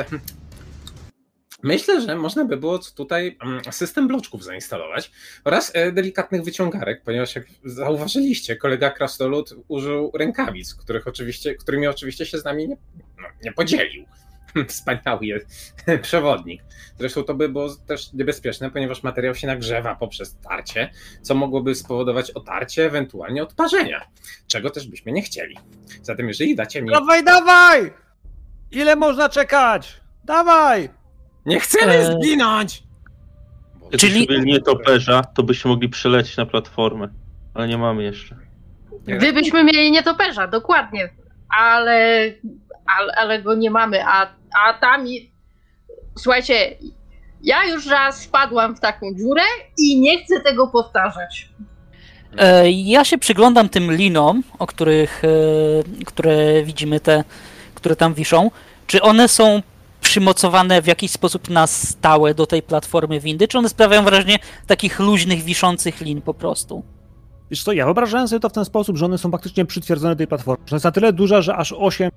[SPEAKER 2] myślę, że można by było tutaj system bloczków zainstalować oraz e, delikatnych wyciągarek, ponieważ jak zauważyliście, kolega Krasnolud użył rękawic, których oczywiście, którymi oczywiście się z nami nie, no, nie podzielił. Wspaniały jest przewodnik. Zresztą to by było też niebezpieczne, ponieważ materiał się nagrzewa poprzez tarcie, co mogłoby spowodować otarcie, ewentualnie odparzenia, czego też byśmy nie chcieli. Zatem jeżeli dacie mi...
[SPEAKER 1] Dawaj, dawaj! Ile można czekać? Dawaj!
[SPEAKER 2] Nie chcemy
[SPEAKER 5] Eee.
[SPEAKER 2] zginąć! Bo-
[SPEAKER 5] Czyli-
[SPEAKER 4] Gdybyśmy mieli nietoperza, to byśmy mogli przelecieć na platformę. Ale nie mamy jeszcze.
[SPEAKER 3] Gdybyśmy mieli nietoperza, dokładnie. Ale, ale, ale go nie mamy, a, a tam. i- Słuchajcie, ja już raz wpadłam w taką dziurę i nie chcę tego powtarzać.
[SPEAKER 5] E, Ja się przyglądam tym linom, o których, e, które widzimy, te, które tam wiszą. Czy one są przymocowane w jakiś sposób na stałe do tej platformy windy, czy one sprawiają wrażenie takich luźnych, wiszących lin po prostu?
[SPEAKER 1] Wiesz co, ja wyobrażałem sobie to w ten sposób, że one są faktycznie przytwierdzone do tej platformy. Że jest na tyle duża, że aż 8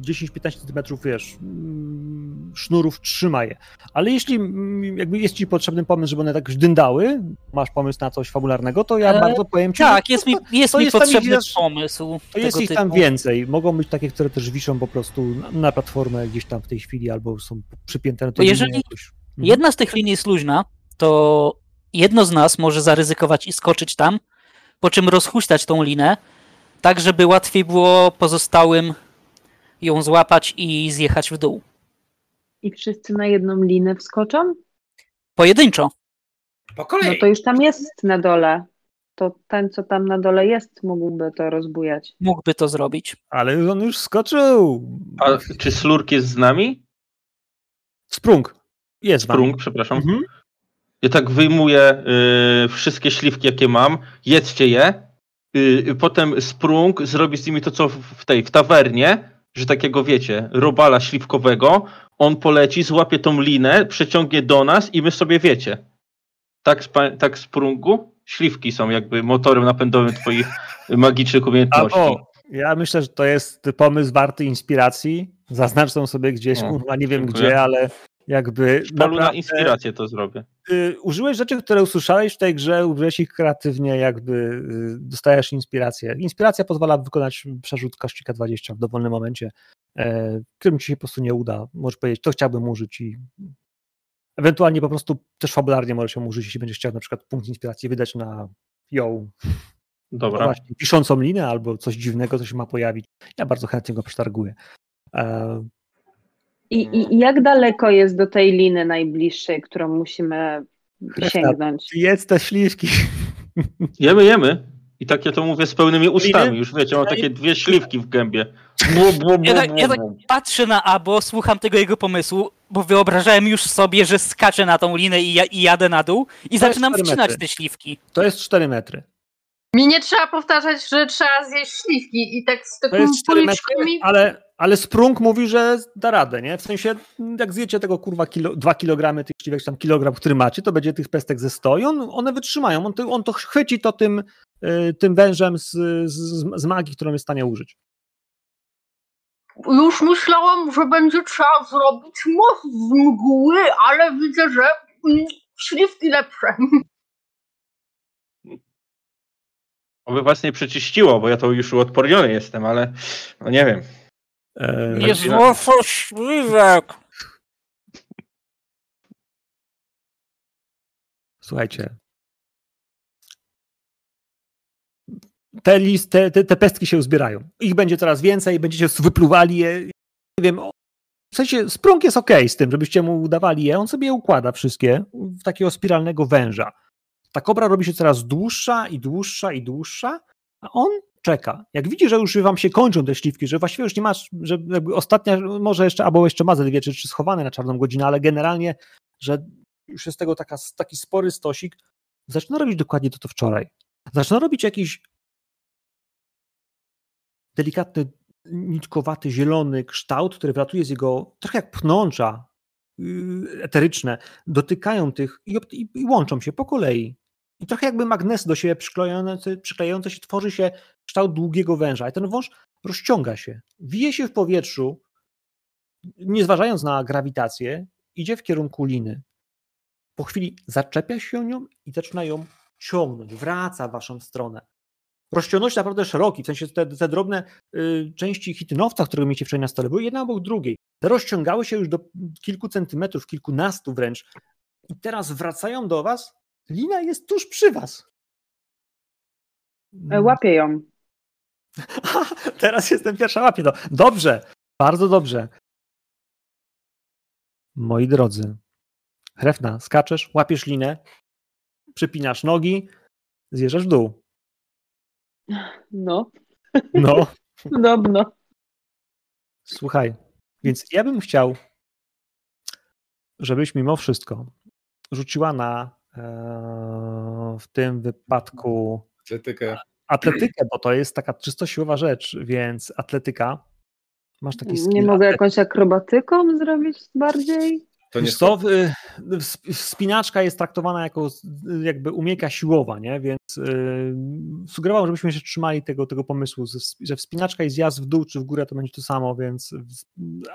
[SPEAKER 1] 10-15 cm, wiesz, mm, sznurów trzyma je. Ale jeśli mm, jakby jest ci potrzebny pomysł, żeby one tak już dyndały, masz pomysł na coś fabularnego, to ja
[SPEAKER 5] E,
[SPEAKER 1] bardzo powiem ci,
[SPEAKER 5] Tak, jest mi, jest
[SPEAKER 1] to
[SPEAKER 5] mi
[SPEAKER 1] jest tam
[SPEAKER 5] potrzebny
[SPEAKER 1] ich-
[SPEAKER 5] pomysł.
[SPEAKER 1] to jest ich tam
[SPEAKER 5] typu.
[SPEAKER 1] więcej. Mogą być takie, które też wiszą po prostu na, na platformę gdzieś tam w tej chwili, albo są przypięte na tej
[SPEAKER 5] jeżeli
[SPEAKER 1] jakoś. Mhm.
[SPEAKER 5] Jedna z tych linii jest luźna, to jedno z nas może zaryzykować i skoczyć tam, po czym rozhuśtać tą linę, tak żeby łatwiej było pozostałym ją złapać i zjechać w dół.
[SPEAKER 6] I wszyscy na jedną linę wskoczą?
[SPEAKER 5] Pojedynczo.
[SPEAKER 2] Po
[SPEAKER 6] No
[SPEAKER 2] kolei.
[SPEAKER 6] to już tam jest na dole. To ten, co tam na dole jest, mógłby to rozbujać.
[SPEAKER 5] Mógłby to zrobić.
[SPEAKER 1] Ale on już skoczył.
[SPEAKER 4] A czy Slurk jest z nami?
[SPEAKER 1] Sprung. Jest wam.
[SPEAKER 4] Sprung, przepraszam.
[SPEAKER 1] Mhm.
[SPEAKER 4] Ja tak wyjmuję y, wszystkie śliwki, jakie mam, jedzcie je. Y, potem Sprung zrobi z nimi to, co w, w tej, w tawernie, że takiego, wiecie, robala śliwkowego. On poleci, złapie tą linę, przeciągnie do nas i my sobie, wiecie. Tak, spa- tak Sprungu? Śliwki są jakby motorem napędowym twoich magicznych umiejętności.
[SPEAKER 1] Albo ja myślę, że to jest pomysł warty inspiracji. Zaznacz sobie gdzieś,
[SPEAKER 4] O,
[SPEAKER 1] kurwa, nie wiem
[SPEAKER 4] dziękuję.
[SPEAKER 1] gdzie, ale jakby
[SPEAKER 4] polu na inspirację to zrobię.
[SPEAKER 1] y, użyłeś rzeczy, które usłyszałeś w tej grze, użyłeś ich kreatywnie, jakby y, dostajesz inspirację. Inspiracja pozwala wykonać przerzut kościka 20 w dowolnym momencie, e, którym ci się po prostu nie uda. Możesz powiedzieć, to chciałbym użyć i ewentualnie po prostu też fabularnie możesz się użyć, jeśli będziesz chciał na przykład punkt inspiracji wydać na ją, no
[SPEAKER 4] Dobra.
[SPEAKER 1] właśnie, piszącą linę albo coś dziwnego, co się ma pojawić. Ja bardzo chętnie go przetarguję. E,
[SPEAKER 6] I, i, I jak daleko jest do tej liny najbliższej, którą musimy sięgnąć?
[SPEAKER 1] Jedz te śliwki.
[SPEAKER 4] Jemy, jemy. I tak ja to mówię z pełnymi ustami. Już wiecie, mam takie dwie śliwki w gębie.
[SPEAKER 5] Ja tak, ja tak patrzę na Abo, słucham tego jego pomysłu, bo wyobrażałem już sobie, że skaczę na tą linę i, ja, i jadę na dół i zaczynam
[SPEAKER 1] cztery
[SPEAKER 5] wcinać
[SPEAKER 1] metry.
[SPEAKER 5] te śliwki.
[SPEAKER 1] To jest 4 metry.
[SPEAKER 3] Mi nie trzeba powtarzać, że trzeba zjeść śliwki i tak z
[SPEAKER 1] To
[SPEAKER 3] takimi
[SPEAKER 1] jest 4 metry,
[SPEAKER 3] policzkami.
[SPEAKER 1] ale, ale Sprung mówi, że da radę, nie? W sensie, jak zjecie tego kurwa kilo, 2 kg tych śliwek, czy tam kilogram, który macie, to będzie tych pestek ze 100 i on, one wytrzymają. On to, on to chwyci to tym, y, tym wężem z, z, z magii, którą jest w stanie użyć.
[SPEAKER 3] Już myślałam, że będzie trzeba zrobić most z mgły, ale widzę, że śliwki lepsze.
[SPEAKER 4] Oby was nie przeczyściło, bo ja to już uodporniony jestem, ale no nie wiem.
[SPEAKER 1] E,
[SPEAKER 5] Nie złoso śliwek!
[SPEAKER 1] Słuchajcie. Te, list, te, te, pestki się uzbierają. Ich będzie coraz więcej, będziecie wypluwali je. Nie wiem. W sensie sprung jest ok z tym, żebyście mu udawali je. On sobie je układa wszystkie w takiego spiralnego węża. Ta kobra robi się coraz dłuższa i dłuższa i dłuższa, a on czeka. Jak widzi, że już wam się kończą te śliwki, że właściwie już nie masz, że ostatnia, może jeszcze, albo jeszcze ma ze dwie czy trzy schowane na czarną godzinę, ale generalnie, że już jest tego taka, taki spory stosik, zaczyna robić dokładnie to, co wczoraj. Zaczyna robić jakiś delikatny, nitkowaty, zielony kształt, który wylatuje z jego, trochę jak pnącza yy, eteryczne, dotykają tych i, i łączą się po kolei. I trochę jakby magnes do siebie przyklejający, przyklejający się, tworzy się kształt długiego węża. I ten wąż rozciąga się, wije się w powietrzu, nie zważając na grawitację, idzie w kierunku liny. Po chwili zaczepia się nią i zaczyna ją ciągnąć, wraca w waszą stronę. Rozciągnąć naprawdę szeroki, w sensie te, te drobne y, części hitynowca, które mieliście wczoraj na stole, były jedna obok drugiej. Te rozciągały się już do kilku centymetrów, kilkunastu wręcz. I teraz wracają do was. Lina jest tuż przy was.
[SPEAKER 6] E, Łapię ją.
[SPEAKER 1] Teraz jestem pierwsza łapie. No, dobrze, bardzo dobrze. Moi drodzy, Hrefna, skaczesz, łapiesz linę, przypinasz nogi, zjeżdżasz w dół.
[SPEAKER 6] No,
[SPEAKER 1] No,
[SPEAKER 6] podobno.
[SPEAKER 1] słuchaj, więc ja bym chciał, żebyś mimo wszystko rzuciła na w tym wypadku
[SPEAKER 2] Atletykę.
[SPEAKER 1] atletykę, bo to jest taka czysto siłowa rzecz, więc atletyka. Masz taki skill.
[SPEAKER 6] Nie mogę jakąś akrobatyką zrobić bardziej?
[SPEAKER 2] To nie
[SPEAKER 1] co, y, w- Spinaczka jest traktowana jako jakby umiejka siłowa, nie? więc yy, sugerowałbym, żebyśmy się trzymali tego, tego pomysłu, że sp- że wspinaczka i zjazd w dół czy w górę to będzie to samo, więc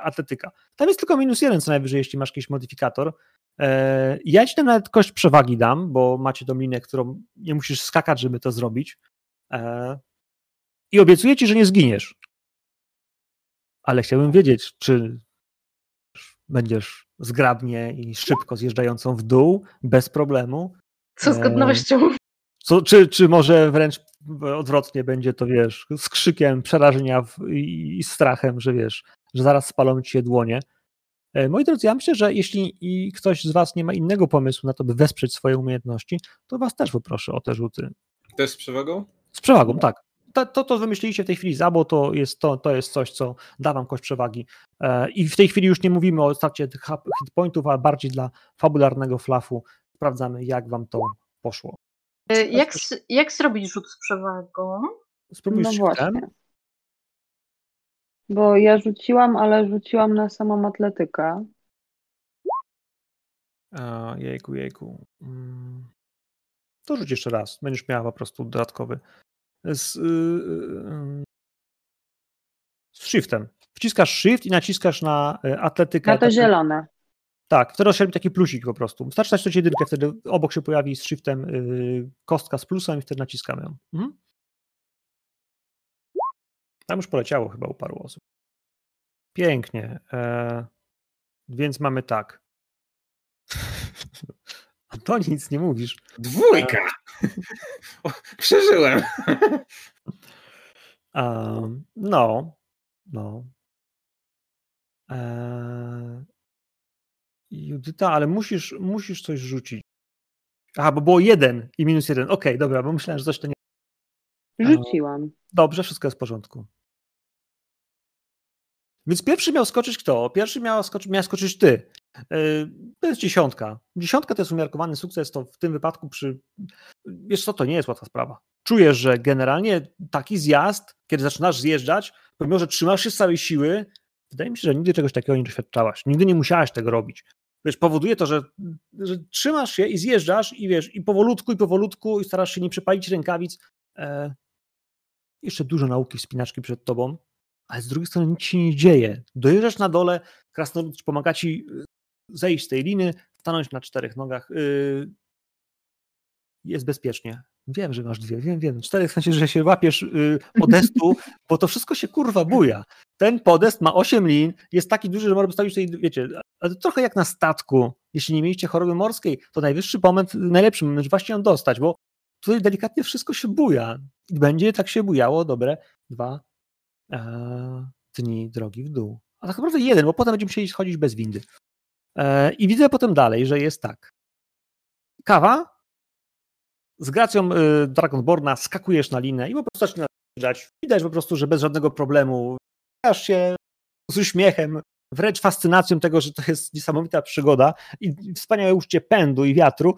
[SPEAKER 1] atletyka. Tam jest tylko minus jeden co najwyżej, jeśli masz jakiś modyfikator. E, Ja ci tam nawet kość przewagi dam, bo macie tą linię, którą nie musisz skakać, żeby to zrobić. E, I obiecuję ci, że nie zginiesz. Ale chciałbym wiedzieć, czy będziesz zgrabnie i szybko zjeżdżającą w dół, bez problemu.
[SPEAKER 3] Co z
[SPEAKER 1] Eee,
[SPEAKER 3] godnością?
[SPEAKER 1] Co, czy, czy może wręcz odwrotnie będzie to, wiesz, z krzykiem przerażenia i, i strachem, że wiesz, że zaraz spalą ci się dłonie. E, Moi drodzy, ja myślę, że jeśli ktoś z was nie ma innego pomysłu na to, by wesprzeć swoje umiejętności, to was też poproszę o te rzuty.
[SPEAKER 2] Też z przewagą?
[SPEAKER 1] Z przewagą, tak. To, to, to wymyśliliście w tej chwili za, bo to jest, to, to jest coś, co da wam kość przewagi. E, I w tej chwili już nie mówimy o stracie tych hit pointów, a bardziej dla fabularnego flafu sprawdzamy, jak wam to poszło.
[SPEAKER 3] E, Jak, jak zrobić rzut z przewagą?
[SPEAKER 1] Spróbuj
[SPEAKER 6] No
[SPEAKER 1] z
[SPEAKER 6] właśnie. Bo ja rzuciłam, ale rzuciłam na samą atletykę.
[SPEAKER 1] A, jejku, jejku. Mm. To rzuć jeszcze raz. Będziesz miała po prostu dodatkowy. Z, y, y, z shiftem. Wciskasz shift i naciskasz na y, atletykę.
[SPEAKER 6] Na to
[SPEAKER 1] Taki-
[SPEAKER 6] zielone.
[SPEAKER 1] Tak, wtedy robi taki plusik po prostu. Wystarczy nacisnąć jedynkę, wtedy obok się pojawi z shiftem y, kostka z plusem i wtedy naciskamy ją. Mhm. Tam już poleciało chyba u paru osób. Pięknie. E, więc mamy tak. Antoni, nic nie mówisz.
[SPEAKER 2] Dwójka! O, Przeżyłem.
[SPEAKER 1] Um, no, no. Eee, Judyta, ale musisz, musisz coś rzucić. Aha, bo było jeden i minus jeden. Okej, dobra, bo myślałem, że coś to nie.
[SPEAKER 6] Rzuciłam.
[SPEAKER 1] Dobrze, wszystko jest w porządku. Więc pierwszy miał skoczyć kto? Pierwszy miał skoczyć, miał skoczyć ty. Yy, To jest dziesiątka. Dziesiątka to jest umiarkowany sukces, to w tym wypadku przy... Wiesz co, to nie jest łatwa sprawa. Czujesz, że generalnie taki zjazd, kiedy zaczynasz zjeżdżać, pomimo, że trzymasz się z całej siły, wydaje mi się, że nigdy czegoś takiego nie doświadczałaś. Nigdy nie musiałaś tego robić. Wiesz, powoduje to, że, że trzymasz się i zjeżdżasz i wiesz, i powolutku, i powolutku, i starasz się nie przepalić rękawic. E, jeszcze dużo nauki wspinaczki przed tobą, ale z drugiej strony nic się nie dzieje. Dojeżdżasz na dole, krasnolud pomaga ci y, zejść z tej liny, stanąć na czterech nogach. Yy, jest bezpiecznie. Wiem, że masz dwie, wiem, wiem. Czterech w sensie, że się łapiesz yy, podestu, bo to wszystko się kurwa buja. Ten podest ma osiem lin, jest taki duży, że można postawić tutaj, wiecie, ale trochę jak na statku. Jeśli nie mieliście choroby morskiej, to najwyższy moment, najlepszy moment, właśnie ją dostać, bo tutaj delikatnie wszystko się buja. I będzie tak się bujało dobre dwa dni drogi w dół. A tak naprawdę jeden, bo potem będziemy musieli schodzić bez windy. E, I widzę potem dalej, że jest tak. Kawa, z gracją y, Dragonborna skakujesz na linę i po prostu zaczynasz dać. Widać po prostu, że bez żadnego problemu. Aż się z uśmiechem, wręcz fascynacją tego, że to jest niesamowita przygoda i wspaniałe uczucie pędu i wiatru.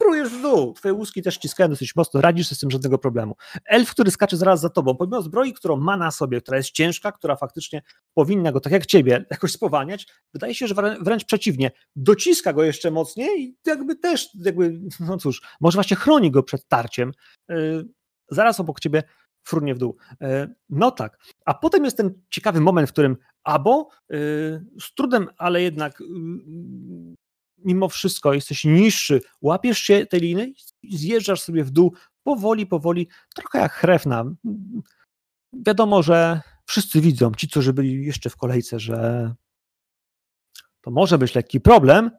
[SPEAKER 1] Prujesz w dół. Twoje łuski też ściskają dosyć mocno, radzisz sobie z tym żadnego problemu. Elf, który skacze zaraz za tobą, pomimo zbroi, którą ma na sobie, która jest ciężka, która faktycznie powinna go, tak jak ciebie, jakoś spowalniać, wydaje się, że wrę- wręcz przeciwnie, dociska go jeszcze mocniej i jakby też, jakby, no cóż, może właśnie chroni go przed tarciem. Yy, zaraz obok ciebie frurnie w dół. Yy, no tak. A potem jest ten ciekawy moment, w którym Abo yy, z trudem, ale jednak yy, mimo wszystko jesteś niższy, łapiesz się tej liny zjeżdżasz sobie w dół powoli, powoli, trochę jak chrewna. Wiadomo, że wszyscy widzą, ci, którzy byli jeszcze w kolejce, że to może być lekki problem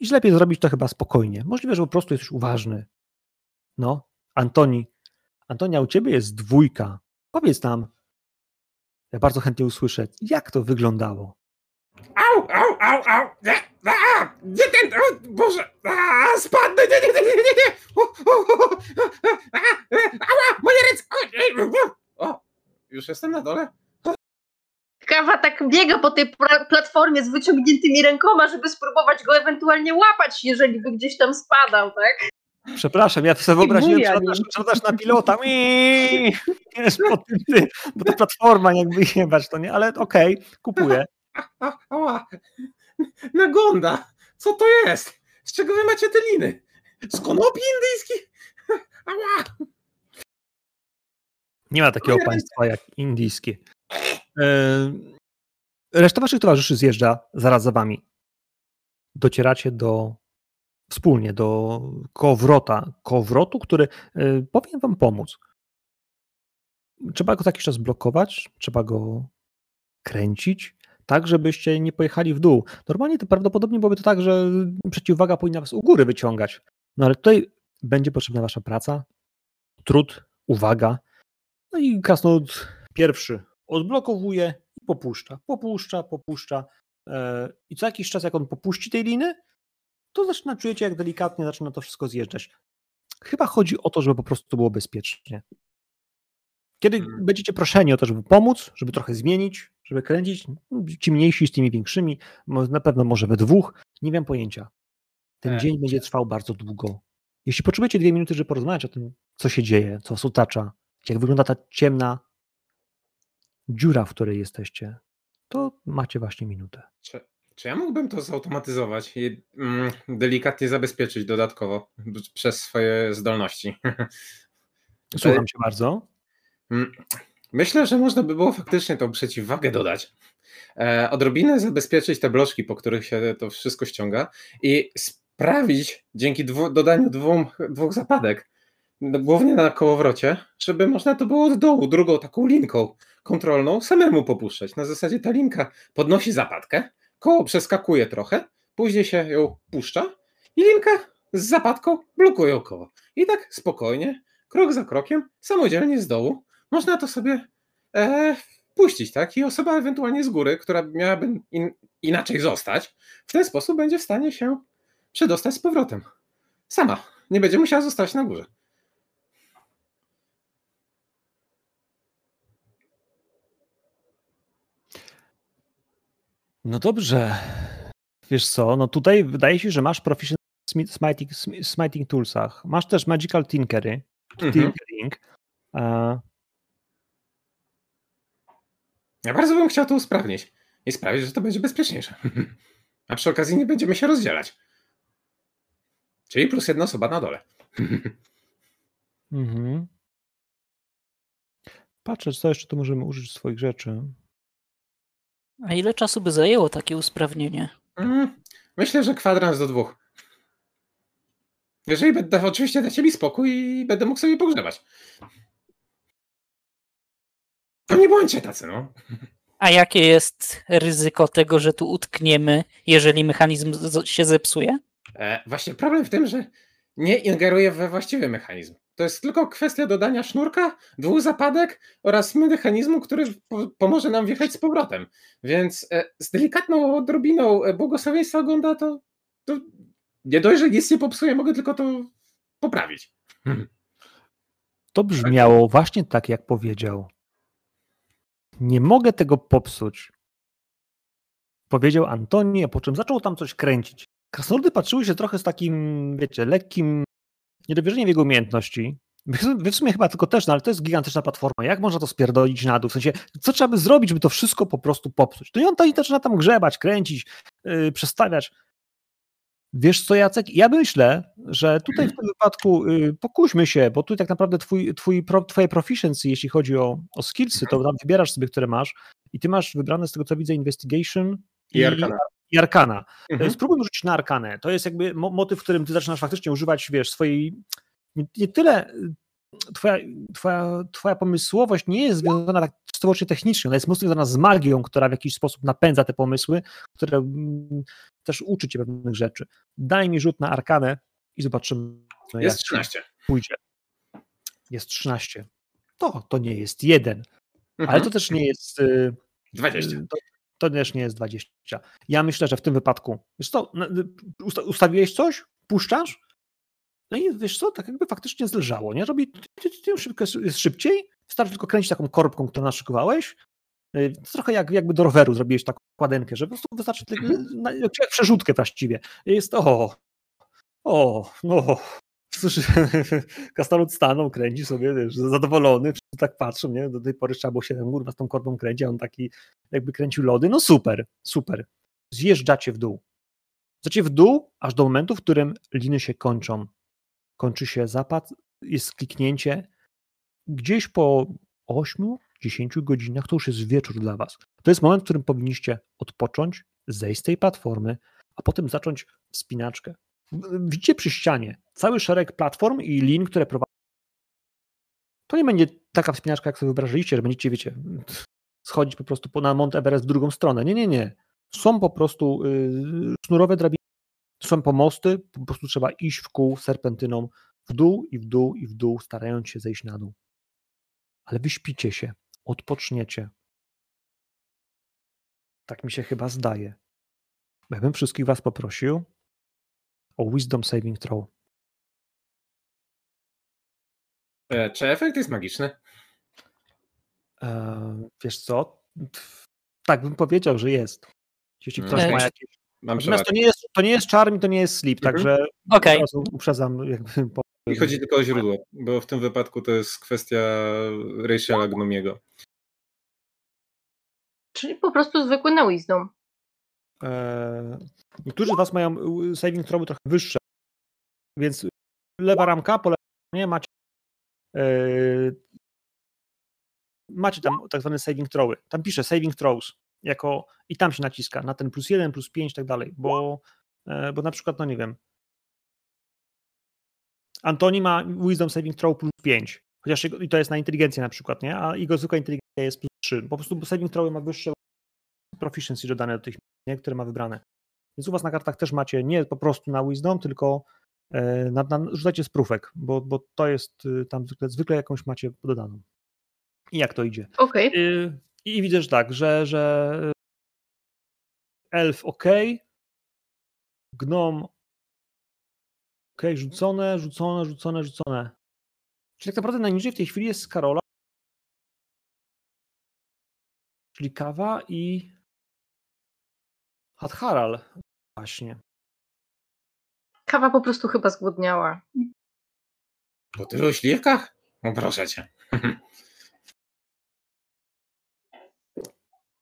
[SPEAKER 1] i lepiej zrobić to chyba spokojnie. Możliwe, że po prostu jesteś uważny. No, Antoni, Antonia, u ciebie jest dwójka. Powiedz nam, ja bardzo chętnie usłyszę, jak to wyglądało.
[SPEAKER 2] Au, au, au, au! Nie, a, nie ten, o, Boże! A, spadnę, nie, nie, nie, nie, nie, nie! O, o, o, a, a, ała, moje ręce! O, nie, o, już jestem na dole?
[SPEAKER 3] Kawa tak biega po tej platformie z wyciągniętymi rękoma, żeby spróbować go ewentualnie łapać, jeżeli by gdzieś tam spadał, tak?
[SPEAKER 1] Przepraszam, ja sobie wyobraziłem, latasz na pilota. Miii, Wiesz, po tym, ty, bo to platforma jakby jebać, to nie, ale okej, kupuję.
[SPEAKER 2] A, ała, nagonda! Co to jest? Z czego wy macie te liny? Z konopi indyjskich? Ała!
[SPEAKER 1] Nie ma takiego państwa jak indyjskie. E, Reszta waszych towarzyszy zjeżdża zaraz za wami. Docieracie do wspólnie do kołowrota, kołowrotu, który e, powinien wam pomóc. Trzeba go jakiś czas blokować, trzeba go kręcić, tak żebyście nie pojechali w dół. Normalnie to prawdopodobnie byłoby to tak, że przeciwwaga powinna was u góry wyciągać. No ale tutaj będzie potrzebna wasza praca, trud, uwaga, no i krasnolud pierwszy odblokowuje i popuszcza, popuszcza, popuszcza. e, I co jakiś czas, jak on popuści tej liny, to zaczyna, czujecie, jak delikatnie zaczyna to wszystko zjeżdżać. Chyba chodzi o to, żeby po prostu było bezpiecznie. Kiedy
[SPEAKER 2] Hmm.
[SPEAKER 1] będziecie proszeni o to, żeby pomóc, żeby trochę zmienić, żeby kręcić, no, ci mniejsi z tymi większymi, na pewno może we dwóch, nie wiem pojęcia. Ten
[SPEAKER 2] E,
[SPEAKER 1] dzień będzie trwał bardzo długo. Jeśli potrzebujecie dwie minuty, żeby porozmawiać o tym, co się dzieje, co was otacza, jak wygląda ta ciemna dziura, w której jesteście, to macie właśnie minutę.
[SPEAKER 2] Czy, czy ja mógłbym to zautomatyzować i mm, delikatnie zabezpieczyć dodatkowo przez swoje zdolności?
[SPEAKER 1] Słucham cię bardzo.
[SPEAKER 2] Mm, Myślę, że można by było faktycznie tą przeciwwagę dodać. E, odrobinę zabezpieczyć te bloczki, po których się to wszystko ściąga i sprawić dzięki dwu, dodaniu dwóm, dwóch zapadek, no, głównie na kołowrocie, żeby można to było od dołu, drugą taką linką kontrolną samemu popuszczać. Na zasadzie ta linka podnosi zapadkę, koło przeskakuje trochę, później się ją puszcza i linka z zapadką blokuje koło. I tak spokojnie, krok za krokiem, samodzielnie z dołu można to sobie e, puścić, tak? I osoba ewentualnie z góry, która miałaby in, inaczej zostać, w ten sposób będzie w stanie się przedostać z powrotem. Sama. Nie będzie musiała zostać na górze.
[SPEAKER 1] No dobrze. Wiesz co, no tutaj wydaje się, że masz smi- smiting, smi- smiting toolsach. Masz też magical tinkery,
[SPEAKER 2] Mhm.
[SPEAKER 1] tinkering.
[SPEAKER 2] Ja bardzo bym chciał to usprawnić i sprawić, że to będzie bezpieczniejsze. A przy okazji nie będziemy się rozdzielać. Czyli plus jedna osoba na dole.
[SPEAKER 1] mhm. Patrzę, co jeszcze tu możemy użyć z swoich rzeczy.
[SPEAKER 5] A ile czasu by zajęło takie usprawnienie?
[SPEAKER 2] Mm, Myślę, że kwadrans do dwóch. Jeżeli będę, oczywiście dacie mi spokój i będę mógł sobie pogrzebać. No nie bądźcie tacy, no.
[SPEAKER 5] A jakie jest ryzyko tego, że tu utkniemy, jeżeli mechanizm się zepsuje?
[SPEAKER 2] E, właśnie problem w tym, że nie ingeruje we właściwy mechanizm. To jest tylko kwestia dodania sznurka, dwóch zapadek oraz mechanizmu, który po, pomoże nam wjechać z powrotem. Więc e, z delikatną odrobiną e, błogosławieństwa Gonda to, to nie dość, że nic nie popsuje, mogę tylko to poprawić.
[SPEAKER 1] To brzmiało właśnie tak, jak powiedział. Nie mogę tego popsuć. Powiedział Antoni, a po czym zaczął tam coś kręcić. Krasnoludy patrzyły się trochę z takim, wiecie, lekkim niedowierzeniem w jego umiejętności. W sumie chyba tylko też, no ale to jest gigantyczna platforma. Jak można to spierdolić na dół? W sensie, co trzeba by zrobić, żeby to wszystko po prostu popsuć? No i on to zaczyna tam grzebać, kręcić, yy, przestawiać. Wiesz co, Jacek? Ja myślę, że tutaj w tym wypadku y, pokuśmy się, bo tu tak naprawdę twój, twój, pro, twoje proficiency, jeśli chodzi o, o skillsy, to tam wybierasz sobie, które masz i ty masz wybrane z tego, co widzę, investigation
[SPEAKER 2] I Arkana.
[SPEAKER 1] I arkana.
[SPEAKER 2] Mhm.
[SPEAKER 1] Spróbuj rzucić na arkanę. To jest jakby mo- motyw, w którym ty zaczynasz faktycznie używać, wiesz, swojej, nie, tyle twoja, twoja, twoja pomysłowość nie jest związana tak wyłącznie technicznie, ona jest mocno związana z magią, która w jakiś sposób napędza te pomysły, które mm, też uczy cię pewnych rzeczy. Daj mi rzut na arkanę i zobaczymy, jak
[SPEAKER 2] Jest
[SPEAKER 1] ci
[SPEAKER 2] 13.
[SPEAKER 1] pójdzie. Jest 13. To, to nie jest jeden,
[SPEAKER 2] Mhm.
[SPEAKER 1] ale to też nie jest... y,
[SPEAKER 2] 20.
[SPEAKER 1] to, to też nie jest 20. Ja myślę, że w tym wypadku, wiesz co, usta ustawiłeś coś, puszczasz, no i wiesz co, tak jakby faktycznie zleżało, nie? Robi szybko, jest szybciej, wystarczy tylko kręcić taką korbką, którą naszykowałeś, y, trochę jak, jakby do roweru zrobiłeś taką kładenkę, że po prostu wystarczy jak przerzutkę właściwie. Jest o, o, no, Cóż, Kastalot stanął, kręci sobie, wiesz, zadowolony, wszyscy tak patrzą, nie? Do tej pory trzeba było się kurwa z tą korbą kręci, a on taki jakby kręcił lody. No super, super. Zjeżdżacie w dół. Zjeżdżacie w dół, aż do momentu, w którym liny się kończą. Kończy się zapad, jest kliknięcie. Gdzieś po 8-10 godzinach to już jest wieczór dla was. To jest moment, w którym powinniście odpocząć, zejść z tej platformy, a potem zacząć wspinaczkę. Widzicie przy ścianie cały szereg platform i lin, które prowadzą. To nie będzie taka wspinaczka, jak sobie wyobrażaliście, że będziecie, wiecie, schodzić po prostu na Mont Everest w drugą stronę. Nie, nie, nie. Są po prostu yy, sznurowe drabiny, są pomosty, po prostu trzeba iść w kół serpentyną w dół i w dół i w dół, starając się zejść na dół. Ale wyśpicie się, odpoczniecie. Tak mi się chyba zdaje. Ja bym wszystkich was poprosił, o Wisdom Saving Throw.
[SPEAKER 2] E, czy efekt jest magiczny?
[SPEAKER 1] E, wiesz co? Tak bym powiedział, że jest. Jeśli ktoś mm. ma jakieś. Mam Natomiast to nie, jest, to nie jest charm i to nie jest sleep, mhm. także
[SPEAKER 5] okay.
[SPEAKER 1] uprzedzam. Jakby,
[SPEAKER 2] I chodzi tylko o źródło, bo w tym wypadku to jest kwestia Rachela Gnomiego.
[SPEAKER 3] Czyli po prostu zwykły na wisdom.
[SPEAKER 1] E, niektórzy z Was mają saving throwy trochę wyższe, więc lewa ramka, po lewej macie e, macie tam tak zwane saving throwy. Tam pisze saving throws jako i tam się naciska na ten plus jeden, plus pięć i tak dalej, bo, e, bo na przykład, no nie wiem, Antoni ma wisdom saving throw plus 5, chociaż jego, i to jest na inteligencję na przykład, nie? A jego zwykła inteligencja jest plus 3. Po prostu saving throwy ma wyższe proficiency dodane do tych nie, które ma wybrane. Więc u Was na kartach też macie nie po prostu na Wisdom, tylko e, na, na, rzucacie sprówek, bo, bo to jest y, tam zwykle, zwykle jakąś macie dodaną. I jak to idzie?
[SPEAKER 3] Okay.
[SPEAKER 1] Y, I, I widzę, że tak, że, że elf ok, gnom ok, rzucone, rzucone, rzucone, rzucone. Czyli tak naprawdę najniżej w tej chwili jest Karola, czyli kawa i Hadharal. Właśnie.
[SPEAKER 3] Kawa po prostu chyba zgłodniała.
[SPEAKER 2] Po tylu śliwkach? No proszę cię.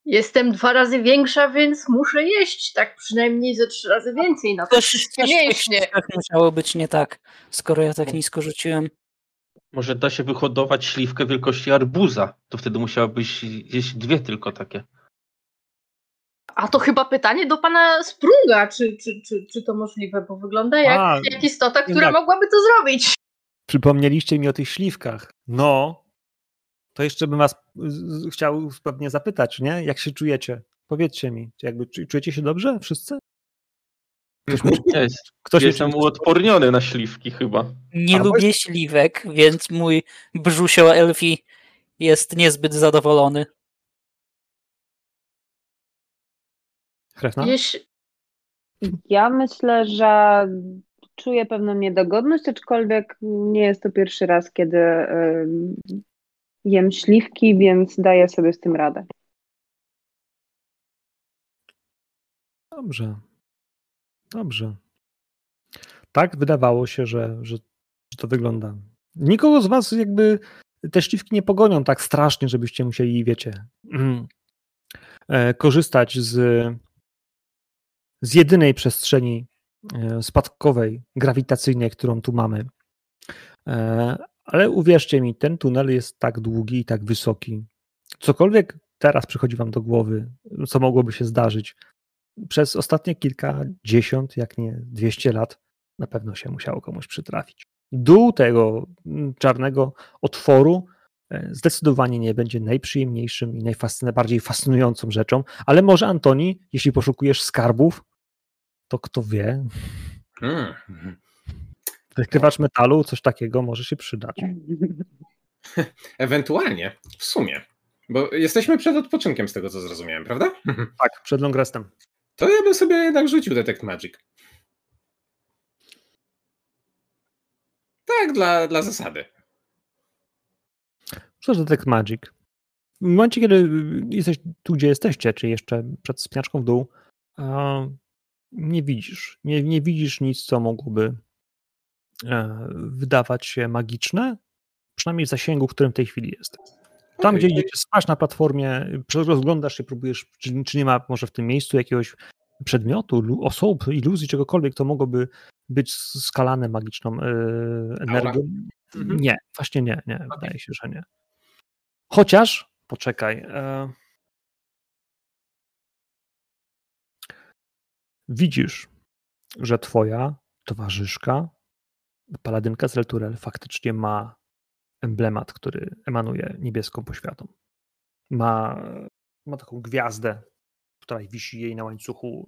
[SPEAKER 3] Jestem dwa razy większa, więc muszę jeść tak przynajmniej ze trzy razy więcej na to wszystkie mięśnie.
[SPEAKER 5] Tak musiało być nie tak, skoro ja tak nisko rzuciłem.
[SPEAKER 4] Może da się wyhodować śliwkę wielkości arbuza, to wtedy musiałabyś jeść dwie tylko takie.
[SPEAKER 3] A to chyba pytanie do pana Sprunga, czy, czy, czy, czy to możliwe, bo wygląda jak, A, jak istota, która tak. mogłaby to zrobić.
[SPEAKER 1] Przypomnieliście mi o tych śliwkach. No, to jeszcze bym was chciał pewnie zapytać, nie? Jak się czujecie? Powiedzcie mi, jakby czujecie się dobrze wszyscy?
[SPEAKER 4] Ktoś jest. Ktoś Jestem uodporniony na śliwki chyba.
[SPEAKER 5] Nie lubię jest... śliwek, więc mój brzusio elfi jest niezbyt zadowolony.
[SPEAKER 1] Krewna?
[SPEAKER 6] Ja myślę, że czuję pewną niedogodność, aczkolwiek nie jest to pierwszy raz, kiedy jem śliwki, więc daję sobie z tym radę.
[SPEAKER 1] Dobrze. Dobrze. Tak wydawało się, że, że, że to wygląda. Nikogo z Was jakby te śliwki nie pogonią tak strasznie, żebyście musieli, wiecie, mm, e, korzystać z z jedynej przestrzeni e, spadkowej, grawitacyjnej, którą tu mamy. Ale uwierzcie mi, ten tunel jest tak długi i tak wysoki. Cokolwiek teraz przychodzi Wam do głowy, co mogłoby się zdarzyć, przez ostatnie kilkadziesiąt, jak nie dwieście lat, na pewno się musiało komuś przytrafić. Dół tego mm, czarnego otworu e, zdecydowanie nie będzie najprzyjemniejszym i najbardziej fascynującą rzeczą, ale może Antoni, jeśli poszukujesz skarbów, to kto wie. Hmm. Wykrywacz metalu, coś takiego może się przydać.
[SPEAKER 2] Ewentualnie, w sumie. Bo jesteśmy przed odpoczynkiem, z tego co zrozumiałem, prawda?
[SPEAKER 1] Tak, przed long restem.
[SPEAKER 2] To ja bym sobie jednak rzucił Detect Magic. Tak, dla, dla zasady.
[SPEAKER 1] Co to Detect Magic? W momencie, kiedy jesteś tu, gdzie jesteście, czy jeszcze przed spinaczką w dół, nie widzisz. Nie, nie widzisz nic, co mogłoby wydawać się magiczne, przynajmniej w zasięgu, w którym w tej chwili jest. Tam,
[SPEAKER 2] Okej,
[SPEAKER 1] gdzie idziecie spać na platformie, rozglądasz się, próbujesz, czy, czy nie ma może w tym miejscu jakiegoś przedmiotu, osób, iluzji, czegokolwiek, to mogłoby być skalane magiczną e, energią.
[SPEAKER 2] Mhm.
[SPEAKER 1] Nie, właśnie nie, nie, wydaje się, że nie. Chociaż, poczekaj. E... Widzisz, że twoja towarzyszka, paladynka z Relturel, faktycznie ma emblemat, który emanuje niebieską poświatą. Ma, ma taką gwiazdę, która wisi jej na łańcuchu,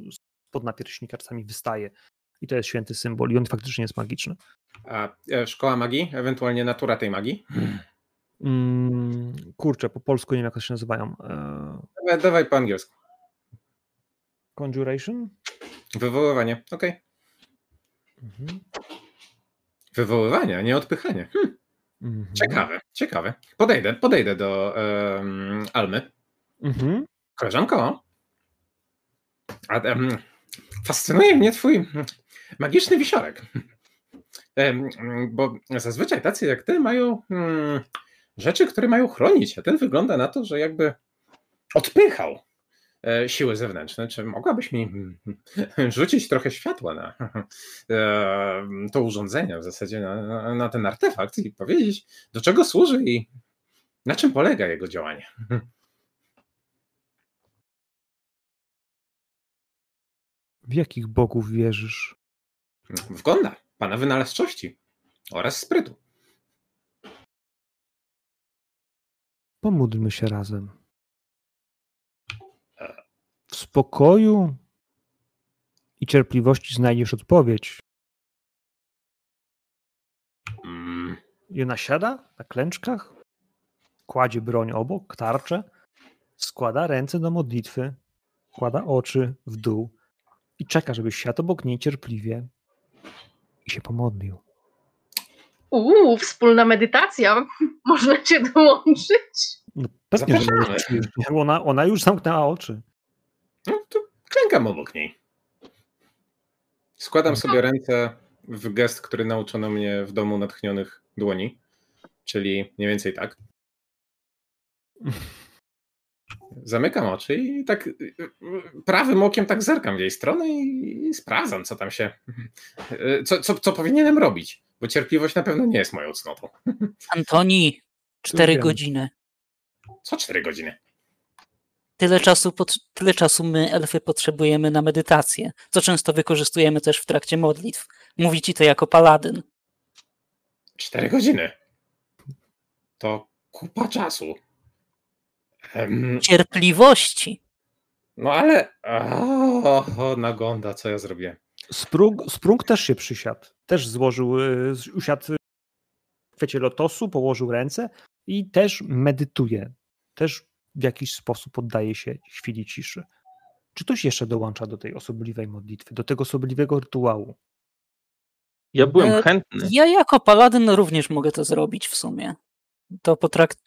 [SPEAKER 1] pod napierśnika czasami wystaje. I to jest święty symbol i on faktycznie jest magiczny.
[SPEAKER 2] A e, szkoła magii, ewentualnie natura tej magii.
[SPEAKER 1] Mm, kurczę, po polsku nie wiem, jak to się nazywają. E,
[SPEAKER 2] Dawaj, dawaj po angielsku.
[SPEAKER 1] conjuration?
[SPEAKER 2] Wywoływanie, okej.
[SPEAKER 1] Mhm.
[SPEAKER 2] Wywoływanie, a nie odpychanie. Hm,
[SPEAKER 1] Mhm.
[SPEAKER 2] ciekawe, ciekawe. Podejdę, podejdę do em, Almy.
[SPEAKER 1] Mhm.
[SPEAKER 2] Koleżanko, a, em, fascynuje mnie twój magiczny wisiorek. Mm, bo zazwyczaj tacy jak ty mają mm, rzeczy, które mają chronić, a ten wygląda na to, że jakby odpychał siły zewnętrzne. Czy mogłabyś mi mm, rzucić trochę światła na e, to urządzenie, w zasadzie na, na, na ten artefakt i powiedzieć, do czego służy i na czym polega jego działanie?
[SPEAKER 1] W jakich bogów wierzysz?
[SPEAKER 2] W Gonda, pana wynalazczości oraz sprytu.
[SPEAKER 1] Pomódlmy się razem. Spokoju i cierpliwości znajdziesz odpowiedź.
[SPEAKER 2] Mm,
[SPEAKER 1] I ona siada na klęczkach, kładzie broń obok, tarczę, składa ręce do modlitwy, kłada oczy w dół i czeka, żebyś siadł obok niej cierpliwie i się pomodlił.
[SPEAKER 3] Uuu, wspólna medytacja. Można się dołączyć.
[SPEAKER 1] No pewnie, że ona, ona już zamknęła oczy.
[SPEAKER 2] No klękam obok niej. Składam sobie ręce w gest, który nauczono mnie w domu natchnionych dłoni, czyli mniej więcej tak. Zamykam oczy i tak y, prawym okiem tak zerkam w jej stronę i, sprawdzam, co tam się. Co, co, co powinienem robić, bo cierpliwość na pewno nie jest moją cnotą.
[SPEAKER 5] Antoni, cztery
[SPEAKER 1] wiem.
[SPEAKER 5] godziny.
[SPEAKER 2] Co cztery godziny?
[SPEAKER 5] Tyle czasu, tyle czasu my, elfy, potrzebujemy na medytację, co często wykorzystujemy też w trakcie modlitw. Mówi ci to jako paladyn.
[SPEAKER 2] Cztery godziny. To kupa czasu. Em,
[SPEAKER 5] Cierpliwości.
[SPEAKER 2] No ale. O, o, nagonda, co ja zrobię?
[SPEAKER 1] Sprung, Sprung też się przysiadł. Też złożył, y, usiadł w kwiecie lotosu, położył ręce i też medytuje. Też w jakiś sposób oddaje się chwili ciszy. Czy ktoś jeszcze dołącza do tej osobliwej modlitwy, do tego osobliwego rytuału?
[SPEAKER 4] Ja byłem
[SPEAKER 5] E,
[SPEAKER 4] chętny.
[SPEAKER 5] Ja jako paladyn również mogę to zrobić w sumie. To potrakt...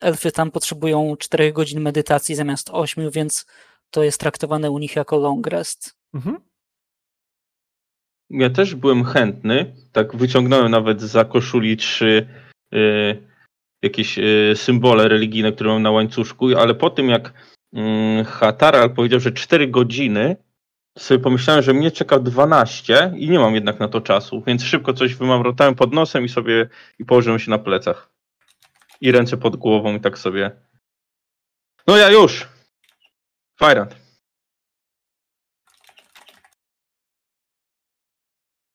[SPEAKER 5] Elfy tam potrzebują 4 godzin medytacji zamiast 8, więc to jest traktowane u nich jako long rest.
[SPEAKER 1] Mhm.
[SPEAKER 4] Ja też byłem chętny. Tak wyciągnąłem nawet za koszuli trzy y, jakieś y, symbole religijne, które mam na łańcuszku, ale po tym jak y, Hataral powiedział, że 4 godziny, sobie pomyślałem, że mnie czeka 12 i nie mam jednak na to czasu, więc szybko coś wymamrotałem pod nosem i sobie i położyłem się na plecach. I ręce pod głową i tak sobie. No ja już! Fajrant.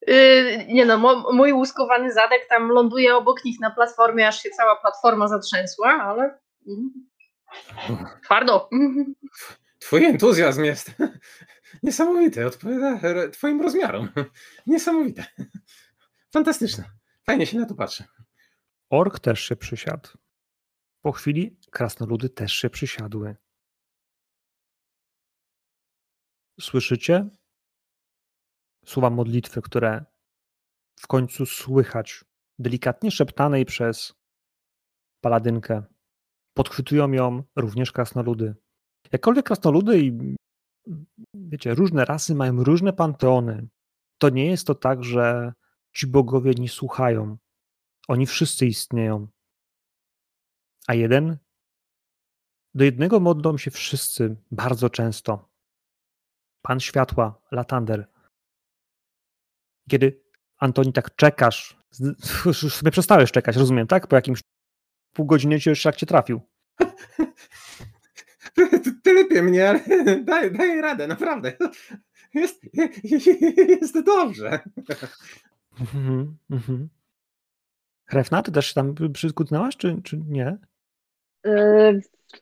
[SPEAKER 3] Yy, nie no, mój łuskowany zadek tam ląduje obok nich na platformie, aż się cała platforma zatrzęsła, ale mm, twardo.
[SPEAKER 2] Twój entuzjazm jest niesamowity. Odpowiada Twoim rozmiarom. Niesamowite. Fantastyczne. Fajnie się na to patrzy.
[SPEAKER 1] Ork też się przysiadł. Po chwili krasnoludy też się przysiadły. Słyszycie słowa modlitwy, które w końcu słychać, delikatnie szeptanej przez paladynkę. Podchwytują ją również krasnoludy. Jakkolwiek krasnoludy i wiecie, różne rasy mają różne panteony, to nie jest to tak, że ci bogowie nie słuchają. Oni wszyscy istnieją. A jeden? Do jednego modlą się wszyscy bardzo często. Pan światła, Latander. Kiedy Antoni tak czekasz, już sobie przestałeś czekać, rozumiem, tak? Po jakimś pół godziny ci już szlak cię trafił.
[SPEAKER 2] Ty lepiej mnie, ale daj, daj radę, naprawdę. Jest, jest dobrze.
[SPEAKER 1] Mhm, mhm. Hrefna, ty też tam przyskutnęłaś, czy, czy nie?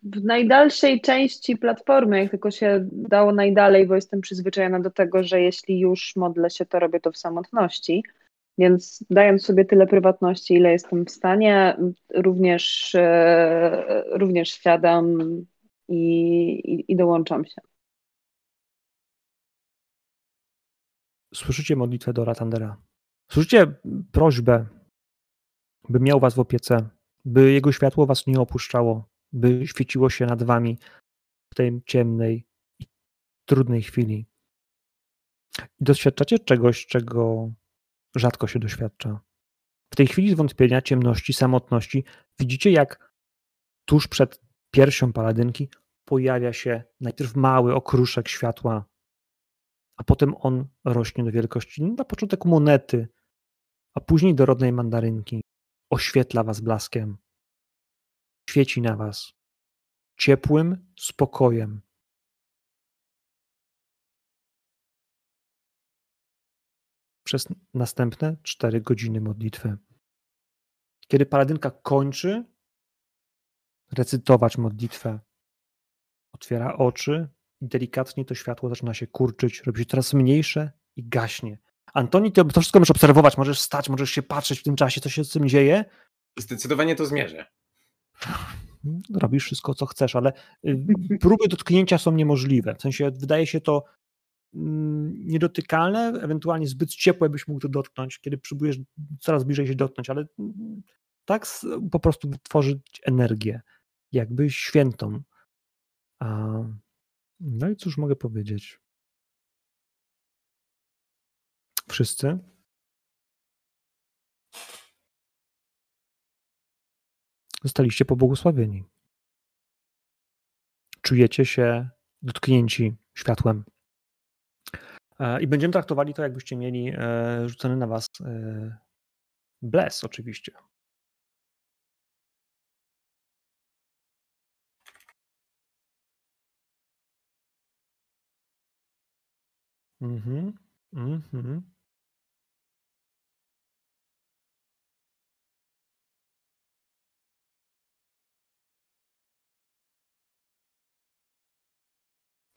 [SPEAKER 6] W najdalszej części platformy, jak tylko się dało najdalej, bo jestem przyzwyczajona do tego, że jeśli już modlę się, to robię to w samotności. Więc dając sobie tyle prywatności, ile jestem w stanie, również, e, również siadam i, i, i dołączam się.
[SPEAKER 1] Słyszycie modlitwę do Ratandera. Słyszycie prośbę, by miał was w opiece, by jego światło was nie opuszczało, by świeciło się nad wami w tej ciemnej i trudnej chwili. I doświadczacie czegoś, czego rzadko się doświadcza. W tej chwili zwątpienia, ciemności, samotności widzicie, jak tuż przed piersią paladynki pojawia się najpierw mały okruszek światła, a potem on rośnie do wielkości na początek monety, a później do rodnej mandarynki. Oświetla was blaskiem. Świeci na was ciepłym spokojem. Przez następne cztery godziny modlitwy. Kiedy paladynka kończy recytować modlitwę, otwiera oczy i delikatnie to światło zaczyna się kurczyć, robi się coraz mniejsze i gaśnie. Antoni, ty to wszystko możesz obserwować, możesz stać, możesz się patrzeć w tym czasie, co się z tym dzieje.
[SPEAKER 2] Zdecydowanie to zmierzę.
[SPEAKER 1] Robisz wszystko, co chcesz, ale y, próby dotknięcia są niemożliwe. W sensie wydaje się to mm, niedotykalne, ewentualnie zbyt ciepłe byś mógł to dotknąć, kiedy próbujesz coraz bliżej się dotknąć, ale mm, tak po prostu tworzyć energię, jakby świętą. A, no i cóż mogę powiedzieć? Wszyscy zostaliście pobłogosławieni. Czujecie się dotknięci światłem. E, I będziemy traktowali to, jakbyście mieli e, rzucony na was e, bless, oczywiście. Mhm. Mhm.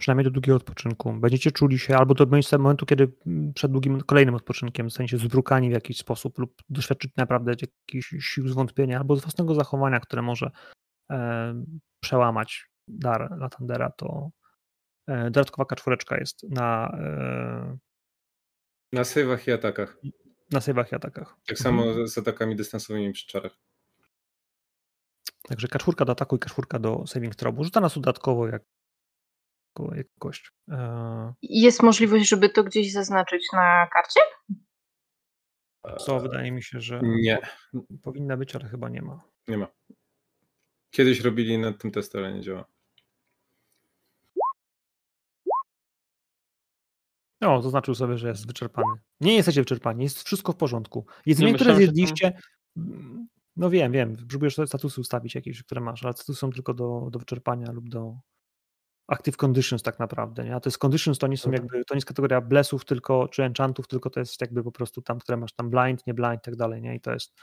[SPEAKER 1] Przynajmniej do długiego odpoczynku. Będziecie czuli się albo do momentu- momentu, kiedy mm, przed długim kolejnym odpoczynkiem zostaniecie zwrukani w jakiś sposób lub doświadczyć naprawdę jakichś sił zwątpienia albo z własnego zachowania, które może e, przełamać dar Latandera, to e, dodatkowa kaczwóreczka jest na, e,
[SPEAKER 2] Na sejwach i atakach.
[SPEAKER 1] na sejwach i atakach.
[SPEAKER 2] Tak samo z atakami dystansowymi przy czarach.
[SPEAKER 1] Także kaczwórka do ataku i kaczwórka do saving throw. Rzuca nas dodatkowo jak, jako kość. E,
[SPEAKER 3] Jest możliwość, żeby to gdzieś zaznaczyć na karcie?
[SPEAKER 1] co wydaje mi się, że
[SPEAKER 2] Nie,
[SPEAKER 1] powinna być, ale chyba nie ma.
[SPEAKER 2] nie ma. Kiedyś robili nad tym testy, ale nie działa.
[SPEAKER 1] O, zaznaczył sobie, że jest wyczerpany. Nie jesteście wyczerpani, jest wszystko w porządku. Jedzenie,
[SPEAKER 4] Nie,
[SPEAKER 1] które zjedliście, no wiem, wiem, próbujesz sobie statusy ustawić jakieś, które masz, ale statusy są tylko do, do wyczerpania lub do active conditions tak naprawdę, nie? A to jest conditions to nie są
[SPEAKER 2] Dobra.
[SPEAKER 1] jakby, to nie jest kategoria blessów tylko, czy enchantów, tylko to jest jakby po prostu tam, które masz tam blind, nie blind i tak dalej, nie? I to jest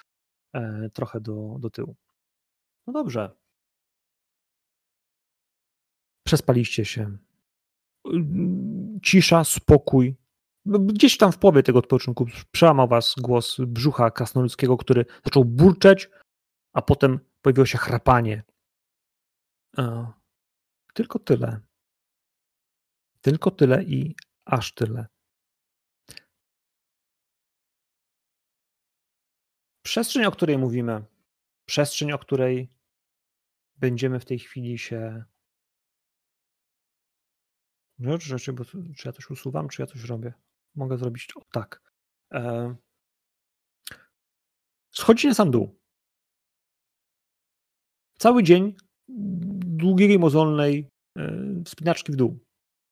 [SPEAKER 1] e, trochę do, do tyłu. No dobrze. Przespaliście się. Cisza, spokój. No, Gdzieś tam w połowie tego odpoczynku przełamał was głos brzucha krasnoludzkiego, który zaczął burczeć, a potem pojawiło się chrapanie. E, tylko tyle. Tylko tyle i aż tyle. Przestrzeń, o której mówimy, przestrzeń, o której będziemy w tej chwili się. Rzecz rzeczy, bo czy ja coś usuwam, czy ja coś robię? Mogę zrobić o tak. E... Schodzi na sam dół. Cały dzień długiej, mozolnej e, wspinaczki w dół.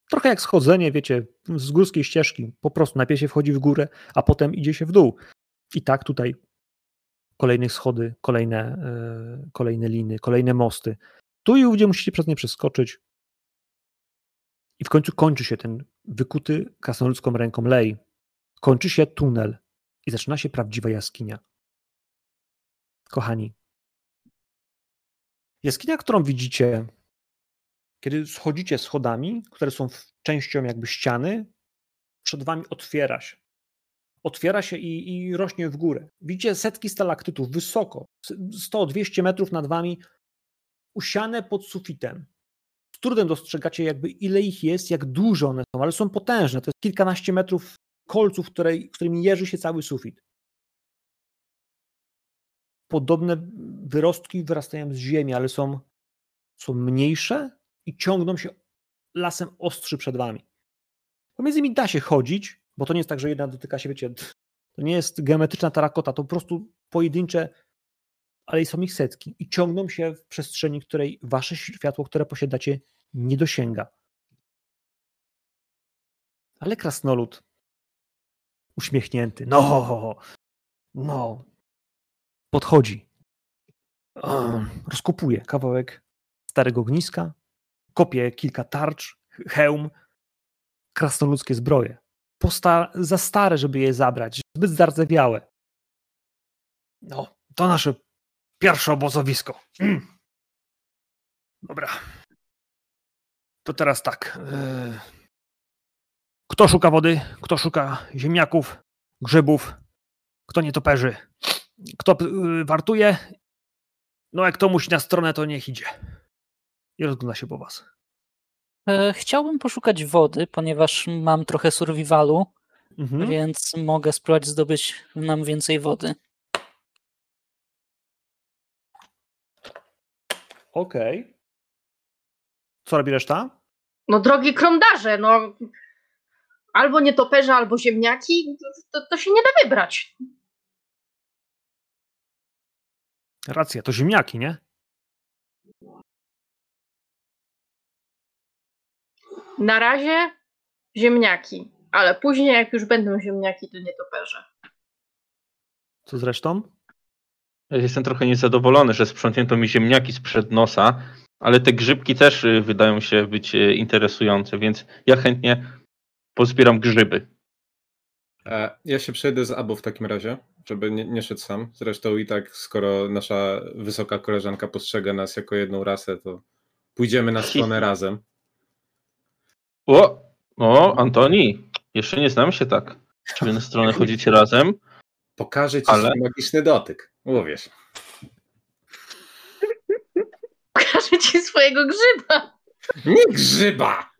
[SPEAKER 1] Trochę jak schodzenie, wiecie, z górskiej ścieżki. Po prostu najpierw się wchodzi w górę, a potem idzie się w dół. I tak tutaj kolejne schody, kolejne, e, kolejne liny, kolejne mosty. Tu i ówdzie musicie przez nie przeskoczyć. I w końcu kończy się ten wykuty krasnoludzką ręką lej. Kończy się tunel i zaczyna się prawdziwa jaskinia. Kochani, jaskinia, którą widzicie, kiedy schodzicie schodami, które są częścią jakby ściany, przed wami otwiera się otwiera się i, i, rośnie w górę. Widzicie setki stalaktytów wysoko, 100-200 metrów nad wami, usiane pod sufitem. Z trudem dostrzegacie jakby ile ich jest, jak duże one są, ale są potężne. To jest kilkanaście metrów kolców, której, którymi jeży się cały sufit. Podobne wyrostki wyrastają z ziemi, ale są, są mniejsze i ciągną się lasem ostrzy przed wami. Pomiędzy nimi da się chodzić, bo to nie jest tak, że jedna dotyka się, wiecie, to nie jest geometryczna tarakota, to po prostu pojedyncze, ale są ich setki i ciągną się w przestrzeni, której wasze światło, które posiadacie, nie dosięga. Ale krasnolud, uśmiechnięty, no, no, podchodzi, rozkopuje kawałek starego ogniska, kopie kilka tarcz, hełm, krasnoludzkie zbroje za stare, żeby je zabrać, zbyt zardzewiałe. No, to nasze pierwsze obozowisko. Mm. Dobra. To teraz tak. E, kto szuka wody? Kto szuka ziemniaków, grzybów? Kto nie toperzy? Kto e, wartuje? No jak to musi na stronę, to niech idzie. I rozgląda się po was.
[SPEAKER 5] E, chciałbym poszukać wody, ponieważ mam trochę survivalu, mhm. więc mogę spróbować zdobyć nam więcej wody.
[SPEAKER 1] Okej. Okay. Co robi reszta?
[SPEAKER 3] No drogi krądarze, no albo nietoperze, albo ziemniaki, to, to się nie da wybrać.
[SPEAKER 1] Racja, to ziemniaki, nie?
[SPEAKER 3] Na razie ziemniaki, ale później jak już będą ziemniaki, to nie toperze.
[SPEAKER 1] Co zresztą?
[SPEAKER 4] Ja jestem trochę niezadowolony, że sprzątnięto mi ziemniaki sprzed nosa, ale te grzybki też y, wydają się być y, interesujące, więc ja chętnie pozbieram grzyby.
[SPEAKER 2] E, ja się przejdę z Abu w takim razie, żeby nie, nie szedł sam. Zresztą i tak, skoro nasza wysoka koleżanka postrzega nas jako jedną rasę, to pójdziemy na stronę razem.
[SPEAKER 4] O, o, Antoni, jeszcze nie znamy się tak. Czy wy na stronę chodzicie razem?
[SPEAKER 2] Pokażę ci ale... swój magiczny dotyk. Uwierz.
[SPEAKER 3] Pokażę ci swojego grzyba.
[SPEAKER 2] Nie grzyba!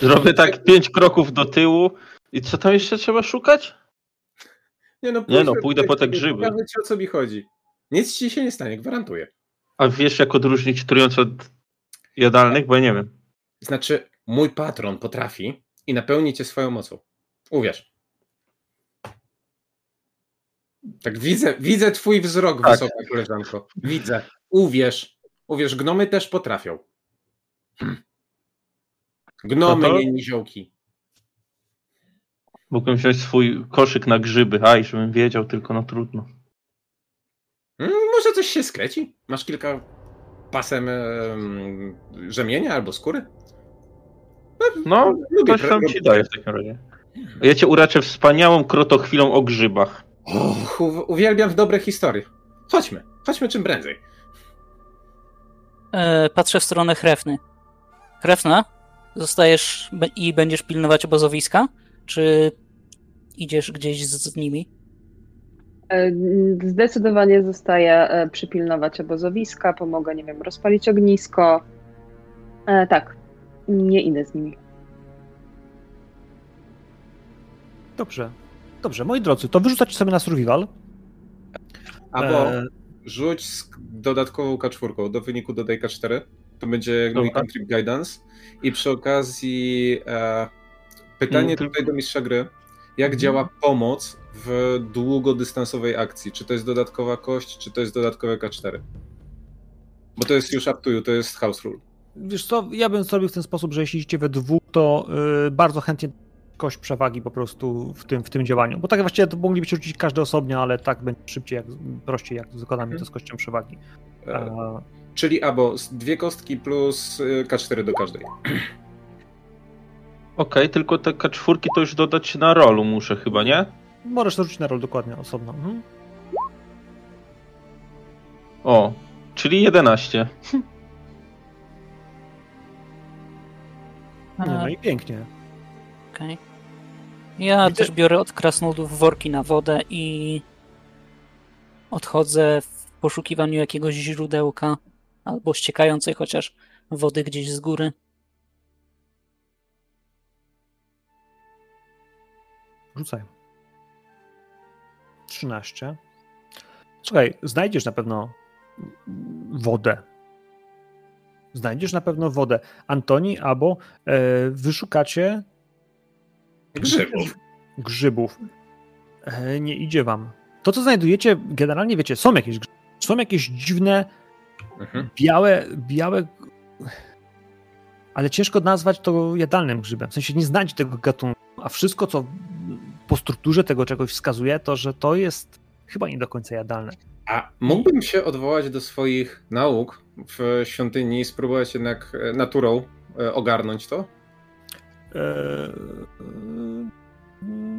[SPEAKER 4] Zrobię tak pięć kroków do tyłu i co tam jeszcze trzeba szukać? Nie no, nie no pójdę po te grzyby.
[SPEAKER 2] Pokażę ci o co mi chodzi. Nic ci się nie stanie, gwarantuję.
[SPEAKER 4] A wiesz jak odróżnić trujące od jadalnych? Bo ja nie wiem.
[SPEAKER 2] Znaczy, mój patron potrafi i napełni cię swoją mocą. Uwierz. Tak, widzę, widzę twój wzrok, tak. wysoka koleżanko. Widzę. Uwierz. Uwierz, gnomy też potrafią. Hmm. Gnomy, no to... nie niziołki.
[SPEAKER 4] Mógłbym wziąć swój koszyk na grzyby, aj, żebym wiedział, tylko no trudno.
[SPEAKER 2] Hmm, może coś się skreci? Masz kilka pasem rzemienia albo skóry?
[SPEAKER 4] No, coś tam ci daje w takim razie. Ja cię uraczę wspaniałą krotochwilą o grzybach.
[SPEAKER 2] Och, uwielbiam w dobre historie. Chodźmy, chodźmy czym prędzej.
[SPEAKER 5] E, patrzę w stronę Hrefny. Hrefna, zostajesz i będziesz pilnować obozowiska? Czy idziesz gdzieś z, z nimi?
[SPEAKER 6] E, Zdecydowanie zostaje e, przypilnować obozowiska, pomogę, nie wiem, rozpalić ognisko. E, tak, nie idę z nimi.
[SPEAKER 1] Dobrze. Dobrze, moi drodzy, to wyrzucacie sobie na survival.
[SPEAKER 2] Albo
[SPEAKER 1] E,
[SPEAKER 2] rzuć z dodatkową K4, do wyniku dodaj K4. To będzie mój
[SPEAKER 4] Dobra.
[SPEAKER 2] country guidance. I przy okazji e, pytanie
[SPEAKER 4] Mm, tylko-
[SPEAKER 2] tutaj do mistrza gry. Jak
[SPEAKER 1] Mhm.
[SPEAKER 2] działa pomoc w długodystansowej akcji? Czy to jest dodatkowa kość, czy to jest dodatkowe K4? Bo to jest już up to you, to jest house rule.
[SPEAKER 1] Wiesz co, ja bym zrobił w ten sposób, że jeśli idziecie we dwóch, to y, bardzo chętnie kość przewagi po prostu w tym, w tym działaniu. Bo tak właściwie to moglibyście rzucić każdy osobno, ale tak będzie szybciej, jak, prościej jak z zakładami to z kością przewagi.
[SPEAKER 2] E,
[SPEAKER 1] A,
[SPEAKER 2] Czyli albo dwie kostki plus y, K4 do każdej.
[SPEAKER 4] Okej, tylko te K4 to już dodać na rolu muszę chyba, nie?
[SPEAKER 1] możesz to rzucić na rol dokładnie, osobno. Mhm.
[SPEAKER 4] O, czyli 11.
[SPEAKER 1] Nie, no i pięknie.
[SPEAKER 5] Okej. Ja
[SPEAKER 1] Widzę-
[SPEAKER 5] też biorę od krasnoludów worki na wodę i odchodzę w poszukiwaniu jakiegoś źródełka albo ściekającej chociaż wody gdzieś z góry.
[SPEAKER 1] Rzucaj. 13. Słuchaj, znajdziesz na pewno wodę. Znajdziesz na pewno wodę. Antoni, albo e, wyszukacie
[SPEAKER 2] Grzybów.
[SPEAKER 1] grzybów. E, nie idzie wam. To, co znajdujecie, generalnie wiecie, są jakieś grzyby. Są jakieś dziwne,
[SPEAKER 2] Mhm.
[SPEAKER 1] białe, białe, ale ciężko nazwać to jadalnym grzybem. W sensie nie znać tego gatunku, a wszystko, co po strukturze tego czegoś wskazuje, to, że to jest chyba nie do końca jadalne.
[SPEAKER 2] A mógłbym się odwołać do swoich nauk w świątyni i spróbować jednak e, naturą e, ogarnąć to?
[SPEAKER 1] Eee,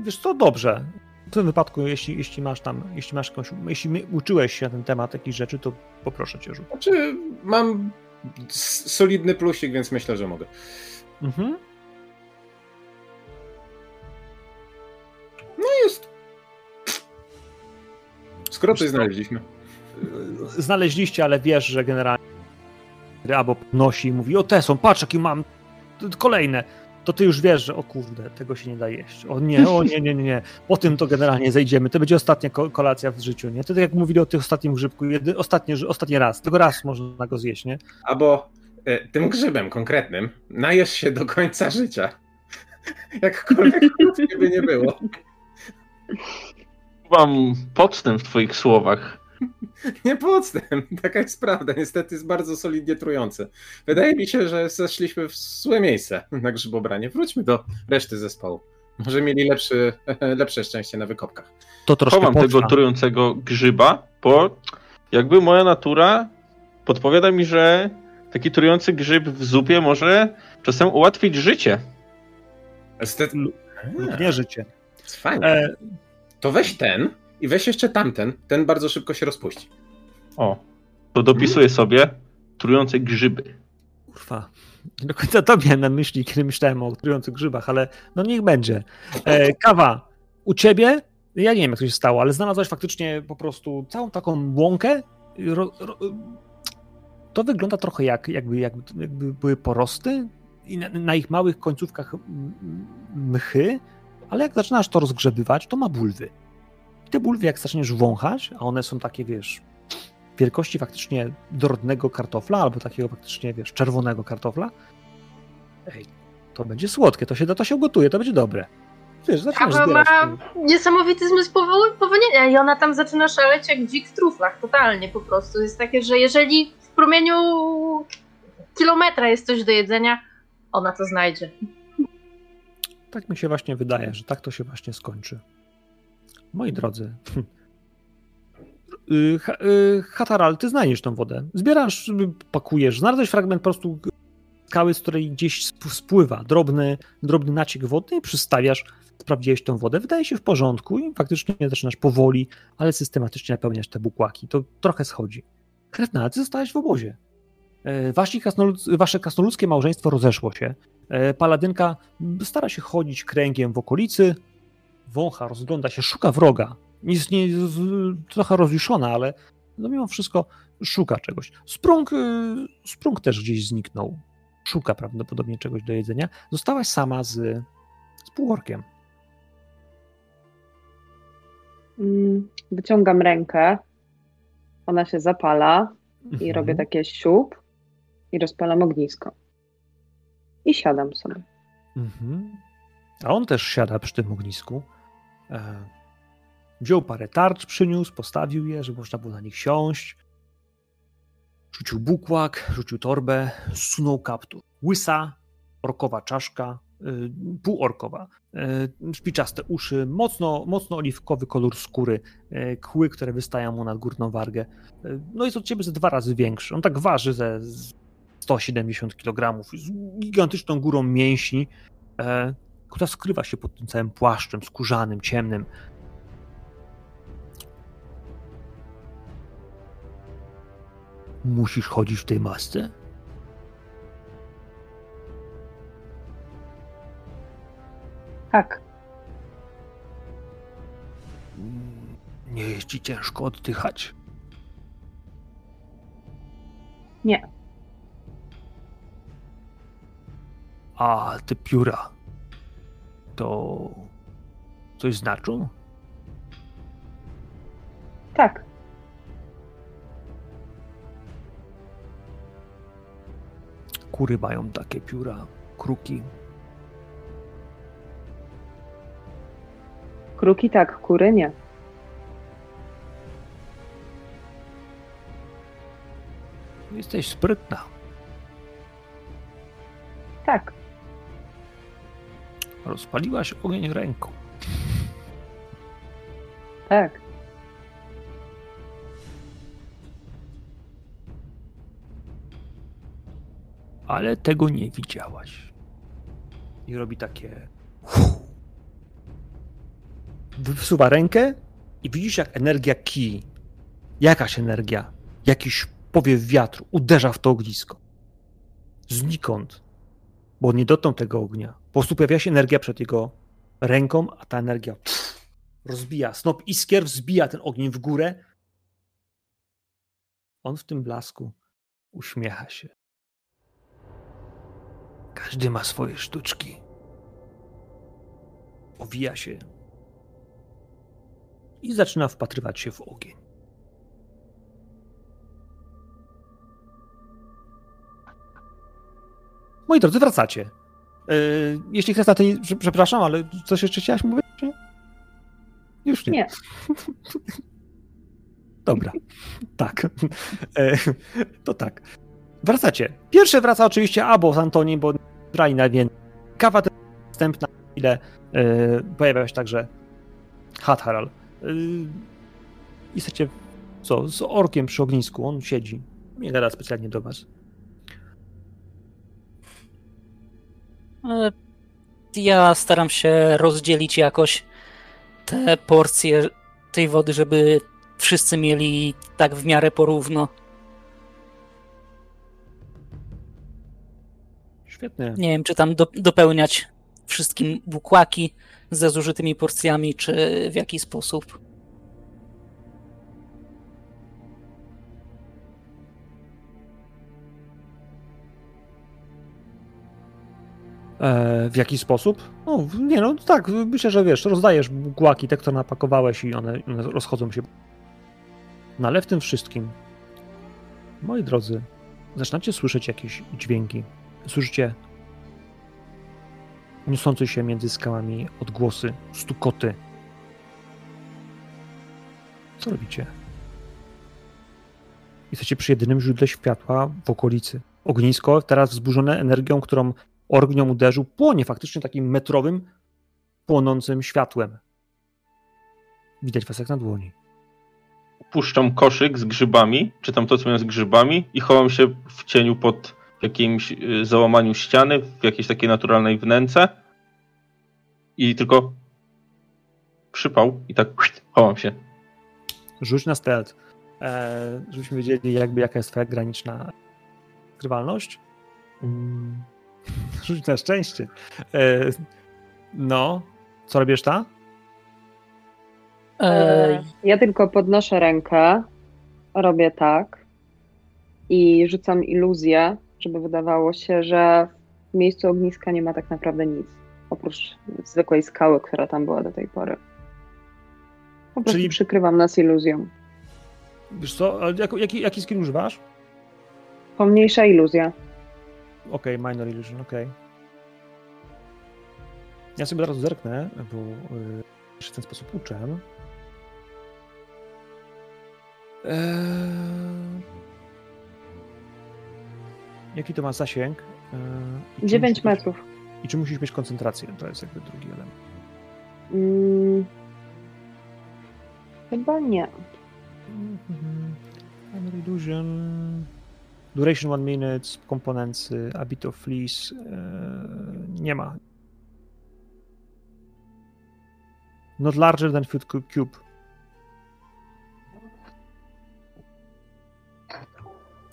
[SPEAKER 1] wiesz co, dobrze. W tym wypadku, jeśli, jeśli masz tam, jeśli masz jakąś, jeśli uczyłeś się na ten temat jakichś rzeczy, to poproszę cię rzut.
[SPEAKER 2] Znaczy, mam solidny plusik, więc myślę, że mogę.
[SPEAKER 1] Mhm.
[SPEAKER 2] Skoro coś znaleźliśmy.
[SPEAKER 1] Znaleźliście, ale wiesz, że generalnie albo podnosi i mówi, o te są, patrz jaki mam, kolejne. To ty już wiesz, że o kurde, tego się nie da jeść. O nie, o nie, nie, nie, nie. Po tym to generalnie zejdziemy. To będzie ostatnia ko- kolacja w życiu, nie? To tak jak mówili o tym ostatnim grzybku, jedy, ostatnie, ostatni raz. Tego raz można go zjeść, nie?
[SPEAKER 2] Albo e, tym grzybem konkretnym najesz się do końca życia. Jakkolwiek by nie było.
[SPEAKER 4] Mam podstęp w twoich słowach.
[SPEAKER 2] Nie podstęp. Taka jest prawda. Niestety jest bardzo solidnie trujący. Wydaje mi się, że zeszliśmy w złe miejsce na grzybobranie. Wróćmy do reszty zespołu. Może mieli lepszy, lepsze szczęście na wykopkach.
[SPEAKER 1] To troszkę
[SPEAKER 4] Chowam tego trującego grzyba, bo jakby moja natura podpowiada mi, że taki trujący grzyb w zupie może czasem ułatwić życie.
[SPEAKER 2] Estet...
[SPEAKER 1] lub nie życie.
[SPEAKER 2] Fajnie.
[SPEAKER 1] E,
[SPEAKER 2] To weź ten i weź jeszcze tamten. Ten bardzo szybko się rozpuści.
[SPEAKER 4] O, to dopisuję sobie trujące grzyby.
[SPEAKER 1] kurwa, nie do końca to miałem na myśli, kiedy myślałem o trujących grzybach, ale no niech będzie. E, kawa, u ciebie, ja nie wiem jak to się stało, ale znalazłeś faktycznie po prostu całą taką łąkę. Ro, ro, to wygląda trochę jak, jakby, jakby, jakby były porosty i na, na ich małych końcówkach m- m- mchy, ale jak zaczynasz to rozgrzebywać, to ma bulwy. I te bulwy jak zaczniesz wąchać, a one są takie, wiesz, wielkości faktycznie dorodnego kartofla, albo takiego faktycznie, wiesz, czerwonego kartofla, ej, to będzie słodkie, to się, to się ugotuje, to będzie dobre. Wiesz, zaczynasz
[SPEAKER 3] Kawa
[SPEAKER 1] zbierać.
[SPEAKER 3] ma niesamowity zmysł powo- powonienia i ona tam zaczyna szaleć jak dzik w truflach, totalnie po prostu. Jest takie, że jeżeli w promieniu kilometra jest coś do jedzenia, ona to znajdzie.
[SPEAKER 1] Tak mi się właśnie wydaje, że tak to się właśnie skończy. Moi drodzy, y, y, Hataral, ty znajdziesz tą wodę. Zbierasz, y, pakujesz. Znalazłeś fragment po prostu skały, z której gdzieś sp- spływa drobny, drobny naciek wodny i przystawiasz, sprawdziłeś tą wodę. Wydaje się w porządku i faktycznie zaczynasz powoli, ale systematycznie napełniać te bukłaki. To trochę schodzi. Krewna, ty zostałeś w obozie. E, Wasi wasze krasnoludzkie małżeństwo rozeszło się. E, Paladynka stara się chodzić kręgiem w okolicy, wącha, rozgląda się, szuka wroga. Jest nie, trochę rozjuszona, ale no mimo wszystko szuka czegoś. Sprung, y, Sprung też gdzieś zniknął. Szuka prawdopodobnie czegoś do jedzenia. Zostałaś sama z, z półorkiem.
[SPEAKER 6] Mm, Wyciągam rękę, ona się zapala i
[SPEAKER 1] Mhm.
[SPEAKER 6] robię takie siup i rozpalam ognisko. I siadam sobie.
[SPEAKER 1] Mhm. A on też siada przy tym ognisku. E, wziął parę tarcz, przyniósł, postawił je, żeby można było na nich siąść. Rzucił bukłak, rzucił torbę, zsunął kaptur. Łysa, orkowa czaszka, y, półorkowa, y, szpiczaste uszy, mocno, mocno oliwkowy kolor skóry, y, kły, które wystają mu nad górną wargę. No jest od ciebie ze dwa razy większy. On tak waży ze 170 kg, z gigantyczną górą mięśni, e, która skrywa się pod tym całym płaszczem skórzanym, ciemnym. Musisz chodzić w tej masce?
[SPEAKER 6] Tak,
[SPEAKER 1] Nie jest ci ciężko oddychać.
[SPEAKER 6] Nie.
[SPEAKER 1] A te pióra to coś znaczą?
[SPEAKER 6] tak.
[SPEAKER 1] Kury mają takie pióra, kruki.
[SPEAKER 6] Kruki tak, kury nie.
[SPEAKER 1] Jesteś sprytna.
[SPEAKER 6] Tak.
[SPEAKER 1] Rozpaliłaś ogień ręką.
[SPEAKER 6] Tak.
[SPEAKER 1] ale tego nie widziałaś. I robi takie. Wsuwa rękę i widzisz, jak energia kij, jakaś energia, jakiś powiew wiatru uderza w to ognisko. Znikąd, bo nie dotknął tego ognia. Po prostu pojawia się energia przed jego ręką, a ta energia rozbija. Snop iskier wzbija ten ogień w górę. On w tym blasku uśmiecha się. Każdy ma swoje sztuczki. Owija się i zaczyna wpatrywać się w ogień. Moi drodzy, wracacie. Yy, jeśli chcesz na tej. prze- Przepraszam, ale coś jeszcze chciałaś mówić? Już nie.
[SPEAKER 6] Nie.
[SPEAKER 1] Dobra. Tak. E, to tak. Wracacie. Pierwszy wraca oczywiście Abo z Antoni, bo brali najwięcej. Kawa też wstępna na chwilę. E, pojawia się także Hatharal. E, chcecie co? Z orkiem przy ognisku. On siedzi. Nie gada specjalnie do was.
[SPEAKER 5] Ja staram się rozdzielić jakoś te porcje tej wody, żeby wszyscy mieli tak w miarę porówno.
[SPEAKER 1] Świetnie.
[SPEAKER 5] Nie wiem, czy tam do, dopełniać wszystkim bukłaki ze zużytymi porcjami, czy w jaki sposób.
[SPEAKER 1] E, w jaki sposób? No, nie no, tak, myślę, że wiesz, rozdajesz bukłaki, te, które napakowałeś i one, one rozchodzą się. No ale w tym wszystkim, moi drodzy, zaczynacie słyszeć jakieś dźwięki. Słyszycie niosące się między skałami odgłosy, stukoty. Co robicie? Jesteście przy jedynym źródle światła w okolicy. Ognisko, teraz wzburzone energią, którą orgnią uderzył, płonie faktycznie takim metrowym, płonącym światłem. Widać was jak na dłoni.
[SPEAKER 4] Puszczam koszyk z grzybami, czy tam to, co miałem z grzybami i chowam się w cieniu pod jakimś y, załamaniu ściany, w jakiejś takiej naturalnej wnęce i tylko przypał i tak chowam się.
[SPEAKER 1] Rzuć na stealth, e, żebyśmy wiedzieli jakby jaka jest twoja graniczna skrywalność. Mm. Rzuć na szczęście. E, no, co robisz ta?
[SPEAKER 5] E,
[SPEAKER 6] Ja tylko podnoszę rękę, robię tak i rzucam iluzję, żeby wydawało się, że w miejscu ogniska nie ma tak naprawdę nic. Oprócz zwykłej skały, która tam była do tej pory. Po prostu
[SPEAKER 1] Czyli-
[SPEAKER 6] przykrywam nas iluzją.
[SPEAKER 1] Wiesz co, jaki, jaki skill używasz?
[SPEAKER 6] Pomniejsza iluzja.
[SPEAKER 1] Okej, minor illusion, okej. Ja sobie zaraz zerknę, bo y, się w ten sposób uczę. Eee... Jaki to ma zasięg? Eee, i czy
[SPEAKER 6] 9
[SPEAKER 1] musisz mieć-
[SPEAKER 6] metrów.
[SPEAKER 1] I czy musisz mieć koncentrację? To jest jakby drugi element.
[SPEAKER 6] Mm. Chyba nie.
[SPEAKER 1] Mhm. Minor illusion. Duration 1 minute, components, a bit of fleece. Eee, nie ma. Not larger than foot cu- cube.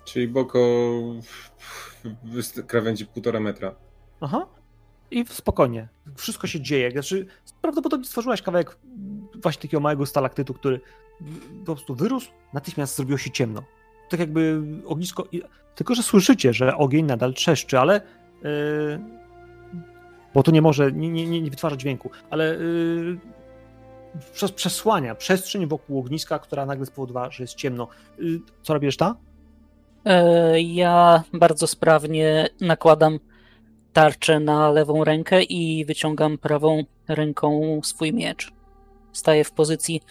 [SPEAKER 2] Czyli Boko krawędzi półtora metra.
[SPEAKER 1] Aha. I spokojnie. Wszystko się dzieje. Znaczy, prawdopodobnie stworzyłaś kawałek właśnie takiego małego stalaktytu, który po prostu wyrósł, natychmiast zrobiło się ciemno. Tak jakby ognisko. Tylko, że słyszycie, że ogień nadal trzeszczy, ale. Yy, bo to nie może, nie, nie, nie wytwarza dźwięku, ale yy, przez, przesłania przestrzeń wokół ogniska, która nagle spowodowała, że jest ciemno. Yy, co robi reszta?
[SPEAKER 5] e, ja bardzo sprawnie nakładam tarczę na lewą rękę i wyciągam prawą ręką swój miecz. Staję w pozycji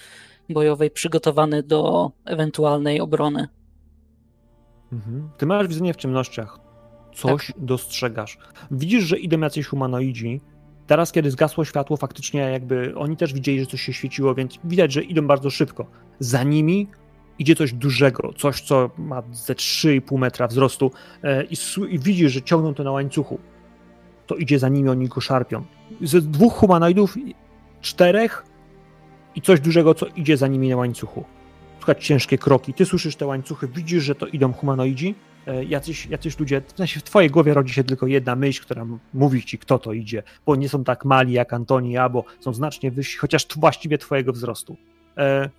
[SPEAKER 5] bojowej, przygotowany do ewentualnej obrony.
[SPEAKER 1] Mhm. Ty masz widzenie w ciemnościach. Coś dostrzegasz. Widzisz, że idą jacyś humanoidzi. Teraz, kiedy zgasło światło, faktycznie jakby oni też widzieli, że coś się świeciło, więc widać, że idą bardzo szybko. Za nimi idzie coś dużego, coś, co ma ze 3,5 metra wzrostu e, i, i widzisz, że ciągną to na łańcuchu. To idzie za nimi, oni go szarpią. Ze dwóch humanoidów, czterech i coś dużego, co idzie za nimi na łańcuchu. Słychać ciężkie kroki. Ty słyszysz te łańcuchy, widzisz, że to idą humanoidzi. E, Jacyś, jacyś ludzie, w sensie w twojej głowie rodzi się tylko jedna myśl, która mówi ci, kto to idzie, bo nie są tak mali jak Antoni, albo są znacznie wyżsi, chociaż właściwie twojego wzrostu. E,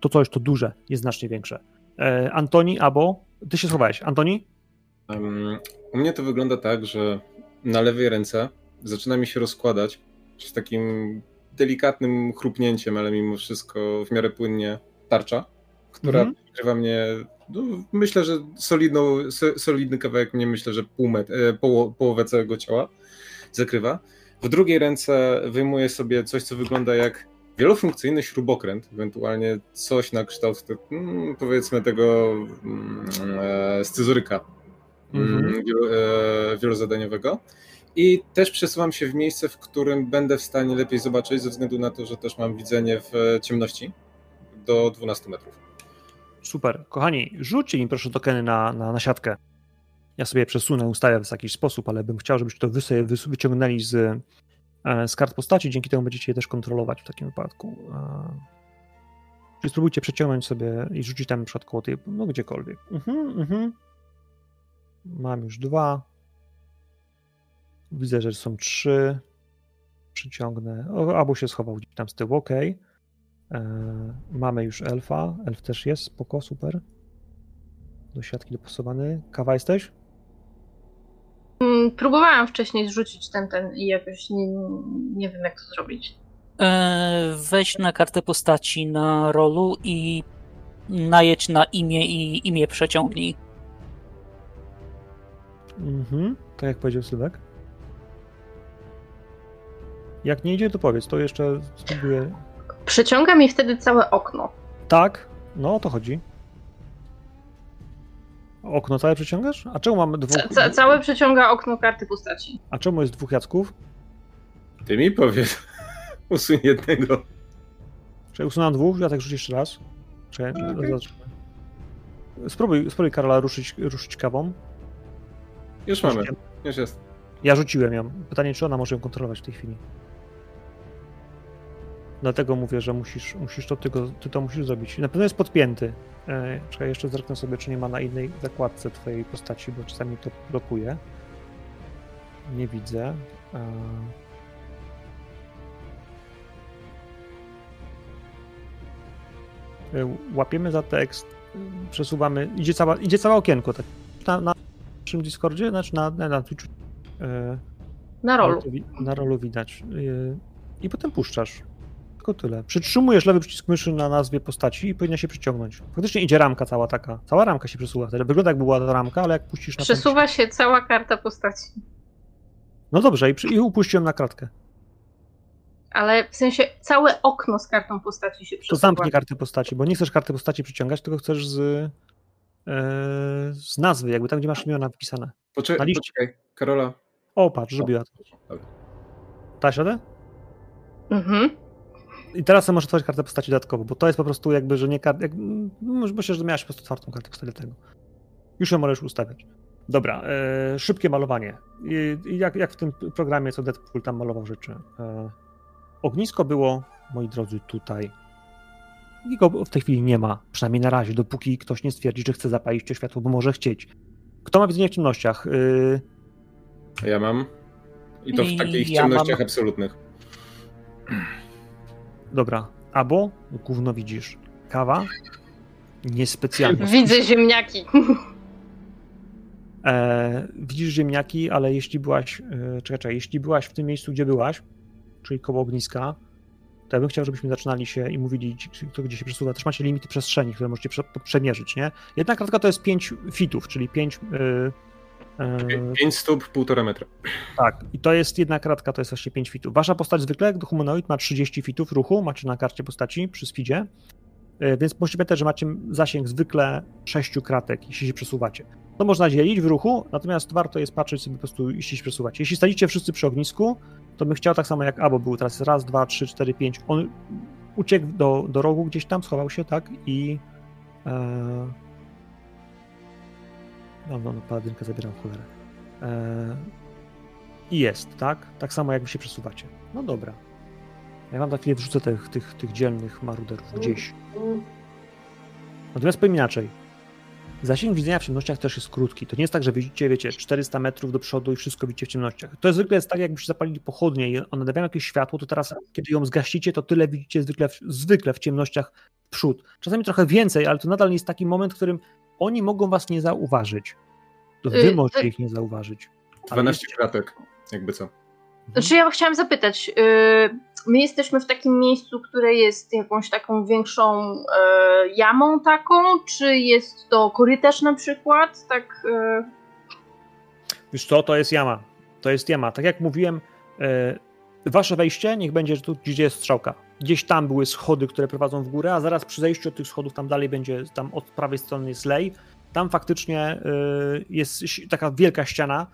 [SPEAKER 1] to coś, to duże, jest znacznie większe. E, Antoni, albo ty się schowałeś. Antoni?
[SPEAKER 2] Um, u mnie to wygląda tak, że na lewej ręce zaczyna mi się rozkładać z takim delikatnym chrupnięciem, ale mimo wszystko w miarę płynnie tarcza, która przykrywa mnie, no, myślę, że solidną, so, solidny kawałek mnie, myślę, że pół met, e, poło, połowę całego ciała zakrywa. W drugiej ręce wyjmuję sobie coś, co wygląda jak wielofunkcyjny śrubokręt, ewentualnie coś na kształt mm, powiedzmy tego mm, e, scyzoryka
[SPEAKER 1] Mhm.
[SPEAKER 2] mm, e, wielozadaniowego. I też przesuwam się w miejsce, w którym będę w stanie lepiej zobaczyć, ze względu na to, że też mam widzenie w e, ciemności do 12 metrów.
[SPEAKER 1] Super. Kochani, rzućcie mi proszę tokeny na, na, na siatkę. Ja sobie przesunę, ustawię w jakiś sposób, ale bym chciał, żebyście to wy sobie wyciągnęli z, e, z kart postaci, dzięki temu będziecie je też kontrolować w takim wypadku. E, Czyli spróbujcie przeciągnąć sobie i rzucić tam przykład koło tej, no gdziekolwiek. Mhm, mhm. Mam już dwa. Widzę, że są trzy. Przyciągnę. O, albo się schował gdzieś tam z tyłu, ok. E, mamy już elfa. Elf też jest, spoko, super. Do siatki dopasowany. Kawa jesteś?
[SPEAKER 3] Mm, Próbowałam wcześniej zrzucić ten, ten i jakoś nie, nie wiem jak to zrobić.
[SPEAKER 5] E, weź na kartę postaci na rolu i najedź na imię i imię przeciągnij.
[SPEAKER 1] Mhm, tak jak powiedział Sylwek. Jak nie idzie, to powiedz, to jeszcze spróbuję.
[SPEAKER 3] Przeciąga mi wtedy całe okno.
[SPEAKER 1] Tak, no o to chodzi. Okno całe przeciągasz? A czemu mamy dwóch?
[SPEAKER 3] Ca ca całe przeciąga okno karty postaci.
[SPEAKER 1] A czemu jest dwóch Jacków?
[SPEAKER 2] Ty mi powiedz, usuń jednego.
[SPEAKER 1] Czy usunąłem dwóch? Ja tak rzucić jeszcze raz. Czekaj,
[SPEAKER 2] Okej.
[SPEAKER 1] zobaczmy. Spróbuj, spróbuj Karola ruszyć, ruszyć kawą.
[SPEAKER 2] Już mamy, już jest.
[SPEAKER 1] Ja rzuciłem ją. Pytanie, czy ona może ją kontrolować w tej chwili. Dlatego mówię, że musisz, musisz to, ty, go, ty to musisz zrobić. Na pewno jest podpięty. E, czekaj, jeszcze zerknę sobie, czy nie ma na innej zakładce twojej postaci, bo czasami to blokuje. Nie widzę. E, y, łapiemy za tekst, przesuwamy, idzie, cała, idzie całe okienko, tak, na, na naszym Discordzie, znaczy na, na, na Twitchu, y,
[SPEAKER 3] Na rolu.
[SPEAKER 1] na rolu widać. y, I potem puszczasz. Tylko tyle. Przytrzymujesz lewy przycisk myszy na nazwie postaci i powinna się przyciągnąć. Faktycznie idzie ramka cała taka. Cała ramka się przesuwa. Wygląda jak była ta ramka, ale jak puścisz na ten-
[SPEAKER 3] Przesuwa się cała karta postaci.
[SPEAKER 1] No dobrze, i, przy, i upuściłem na kratkę.
[SPEAKER 3] Ale w sensie całe okno z kartą postaci się
[SPEAKER 1] To
[SPEAKER 3] przesuwa.
[SPEAKER 1] zamknij karty postaci, bo nie chcesz karty postaci przyciągać, tylko chcesz z, e, z nazwy, jakby tam, gdzie masz imiona wpisane. Na
[SPEAKER 2] Poczekaj,
[SPEAKER 1] liście.
[SPEAKER 2] poczekaj, Karola.
[SPEAKER 1] O, patrz, zrobiła to.
[SPEAKER 2] Dobra.
[SPEAKER 1] Dasz radę?
[SPEAKER 3] Mhm.
[SPEAKER 1] I teraz możesz otworzyć kartę postaci dodatkowo, bo to jest po prostu jakby, że nie karta. Jak, mm, myślę, że miałeś po prostu otwartą kartę postaci do tego. Już ją możesz ustawiać. Dobra, e, szybkie malowanie. I, i jak, jak w tym programie, co Deadpool tam malował rzeczy. E, ognisko było, moi drodzy, tutaj. I go w tej chwili nie ma, przynajmniej na razie, dopóki ktoś nie stwierdzi, że chce zapalić to światło, bo może chcieć. Kto ma widzenie w ciemnościach? E,
[SPEAKER 2] Ja mam. I to w takich
[SPEAKER 5] ja
[SPEAKER 2] ciemnościach
[SPEAKER 5] mam.
[SPEAKER 2] absolutnych.
[SPEAKER 1] Dobra, albo gówno widzisz. Kawa? Niespecjalnie.
[SPEAKER 3] Widzę ziemniaki.
[SPEAKER 1] E, widzisz ziemniaki, ale jeśli byłaś, e, czekaj, czekaj, jeśli byłaś w tym miejscu, gdzie byłaś, czyli koło ogniska, to ja bym chciał, żebyśmy zaczynali się i mówili, kto gdzie się przesuwa. Też macie limity przestrzeni, które możecie prze, przemierzyć, nie? Jedna kratka to jest 5 fitów, czyli 5. E, e,
[SPEAKER 2] 5 stóp, półtora metra.
[SPEAKER 1] tak, i to jest jedna kratka, to jest właśnie 5 fitów. Wasza postać zwykle, jak humanoid, ma 30 fitów ruchu, macie na karcie postaci przy speedzie, e, więc musicie pamiętać, że macie zasięg zwykle 6 kratek, jeśli się przesuwacie. To można dzielić w ruchu, natomiast warto jest patrzeć sobie po prostu, jeśli się przesuwacie. Jeśli staliście wszyscy przy ognisku, to bym chciał tak samo jak Abo był teraz raz, dwa, trzy, cztery, pięć. On uciekł do, do rogu gdzieś tam, schował się, tak? I. E... No, no, no, paladynkę zabieram cholerę. E... I jest, tak? Tak samo jak wy się przesuwacie. No dobra. Ja wam za chwilę wrzucę tych, tych, tych dzielnych maruderów gdzieś. Natomiast powiem inaczej. Zasięg widzenia w ciemnościach też jest krótki. To nie jest tak, że widzicie, wiecie, 400 metrów do przodu i wszystko widzicie w ciemnościach. To zwykle jest tak, jakbyście zapalili pochodnie i one dawają jakieś światło, to teraz, kiedy ją zgasicie, to tyle widzicie zwykle w, zwykle w ciemnościach w przód. Czasami trochę więcej, ale to nadal jest taki moment, w którym oni mogą was nie zauważyć. To wy
[SPEAKER 3] Y,
[SPEAKER 1] możecie
[SPEAKER 3] to-
[SPEAKER 1] ich nie zauważyć. Ale
[SPEAKER 2] 12
[SPEAKER 1] jest-
[SPEAKER 2] kratek, jakby co.
[SPEAKER 3] Znaczy ja chciałam zapytać, yy, my jesteśmy w takim miejscu, które jest jakąś taką większą yy, jamą taką, czy jest to korytarz na przykład, tak... Yy,
[SPEAKER 1] Wiesz co, to jest jama. To jest jama. Tak jak mówiłem, wasze wejście niech będzie tu, gdzie jest strzałka. Gdzieś tam były schody, które prowadzą w górę, a zaraz przy zejściu od tych schodów tam dalej będzie, tam od prawej strony jest lej. Tam faktycznie e, jest taka wielka ściana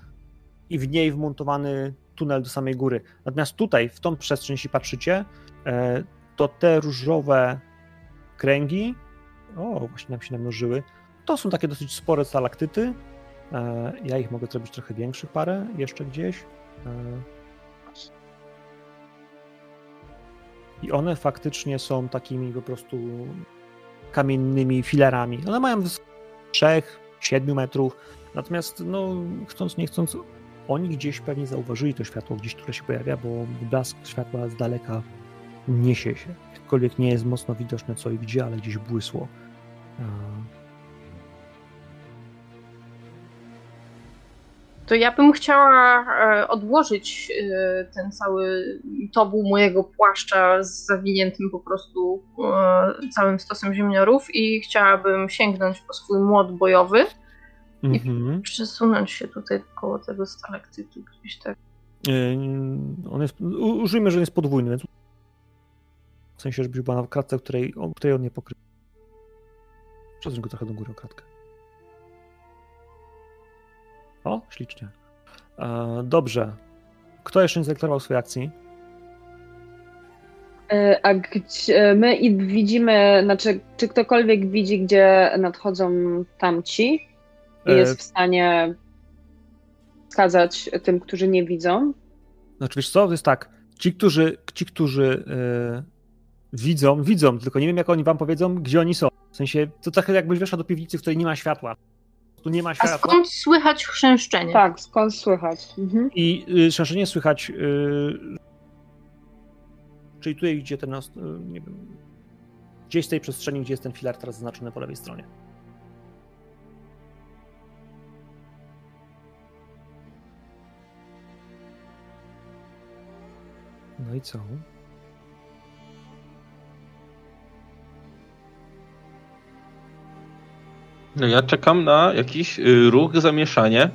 [SPEAKER 1] i w niej wmontowany tunel do samej góry. Natomiast tutaj, w tą przestrzeń, jeśli patrzycie, e, to te różowe kręgi, o, właśnie nam się namnożyły, to są takie dosyć spore stalaktyty, E, Ja ich mogę zrobić trochę większych parę, jeszcze gdzieś. I one faktycznie są takimi po prostu kamiennymi filerami. One mają 3-7 metrów, natomiast no, chcąc nie chcąc, oni gdzieś pewnie zauważyli to światło gdzieś, które się pojawia, bo blask światła z daleka niesie się. Jakkolwiek nie jest mocno widoczne co i gdzie, ale gdzieś błysło.
[SPEAKER 3] To ja bym chciała e, odłożyć e, ten cały tobuł mojego płaszcza z zawiniętym po prostu e, całym stosem ziemniorów i chciałabym sięgnąć po swój młot bojowy
[SPEAKER 1] Mhm.
[SPEAKER 3] przesunąć się tutaj koło tego stalaktytu gdzieś tak.
[SPEAKER 1] Yy, On jest, użyjmy, że on jest podwójny, więc w sensie, żeby była na kratce, której, której on nie pokrywa. Przesuń go trochę do góry o kratkę. O, ślicznie. E, dobrze. Kto jeszcze nie zadeklarował swojej akcji?
[SPEAKER 6] E, A gdzie my i widzimy, znaczy, czy ktokolwiek widzi, gdzie nadchodzą tamci i
[SPEAKER 1] E,
[SPEAKER 6] jest w stanie wskazać tym, którzy nie widzą?
[SPEAKER 1] Znaczy, wiesz co, to jest tak, ci, którzy, ci, którzy e, widzą, widzą, tylko nie wiem, jak oni wam powiedzą, gdzie oni są. W sensie, to trochę jakbyś weszła do piwnicy, w której nie ma światła. Tu nie ma
[SPEAKER 3] A
[SPEAKER 1] światła.
[SPEAKER 3] skąd słychać chrzęszczenie?
[SPEAKER 6] Tak, skąd słychać? Mhm.
[SPEAKER 1] I y, szerzenie słychać. Y, czyli tutaj, gdzie ten. Y, nie wiem. gdzieś z tej przestrzeni, gdzie jest ten filar teraz zaznaczony po lewej stronie. No i co?
[SPEAKER 4] No ja czekam na jakiś y, ruch, zamieszanie.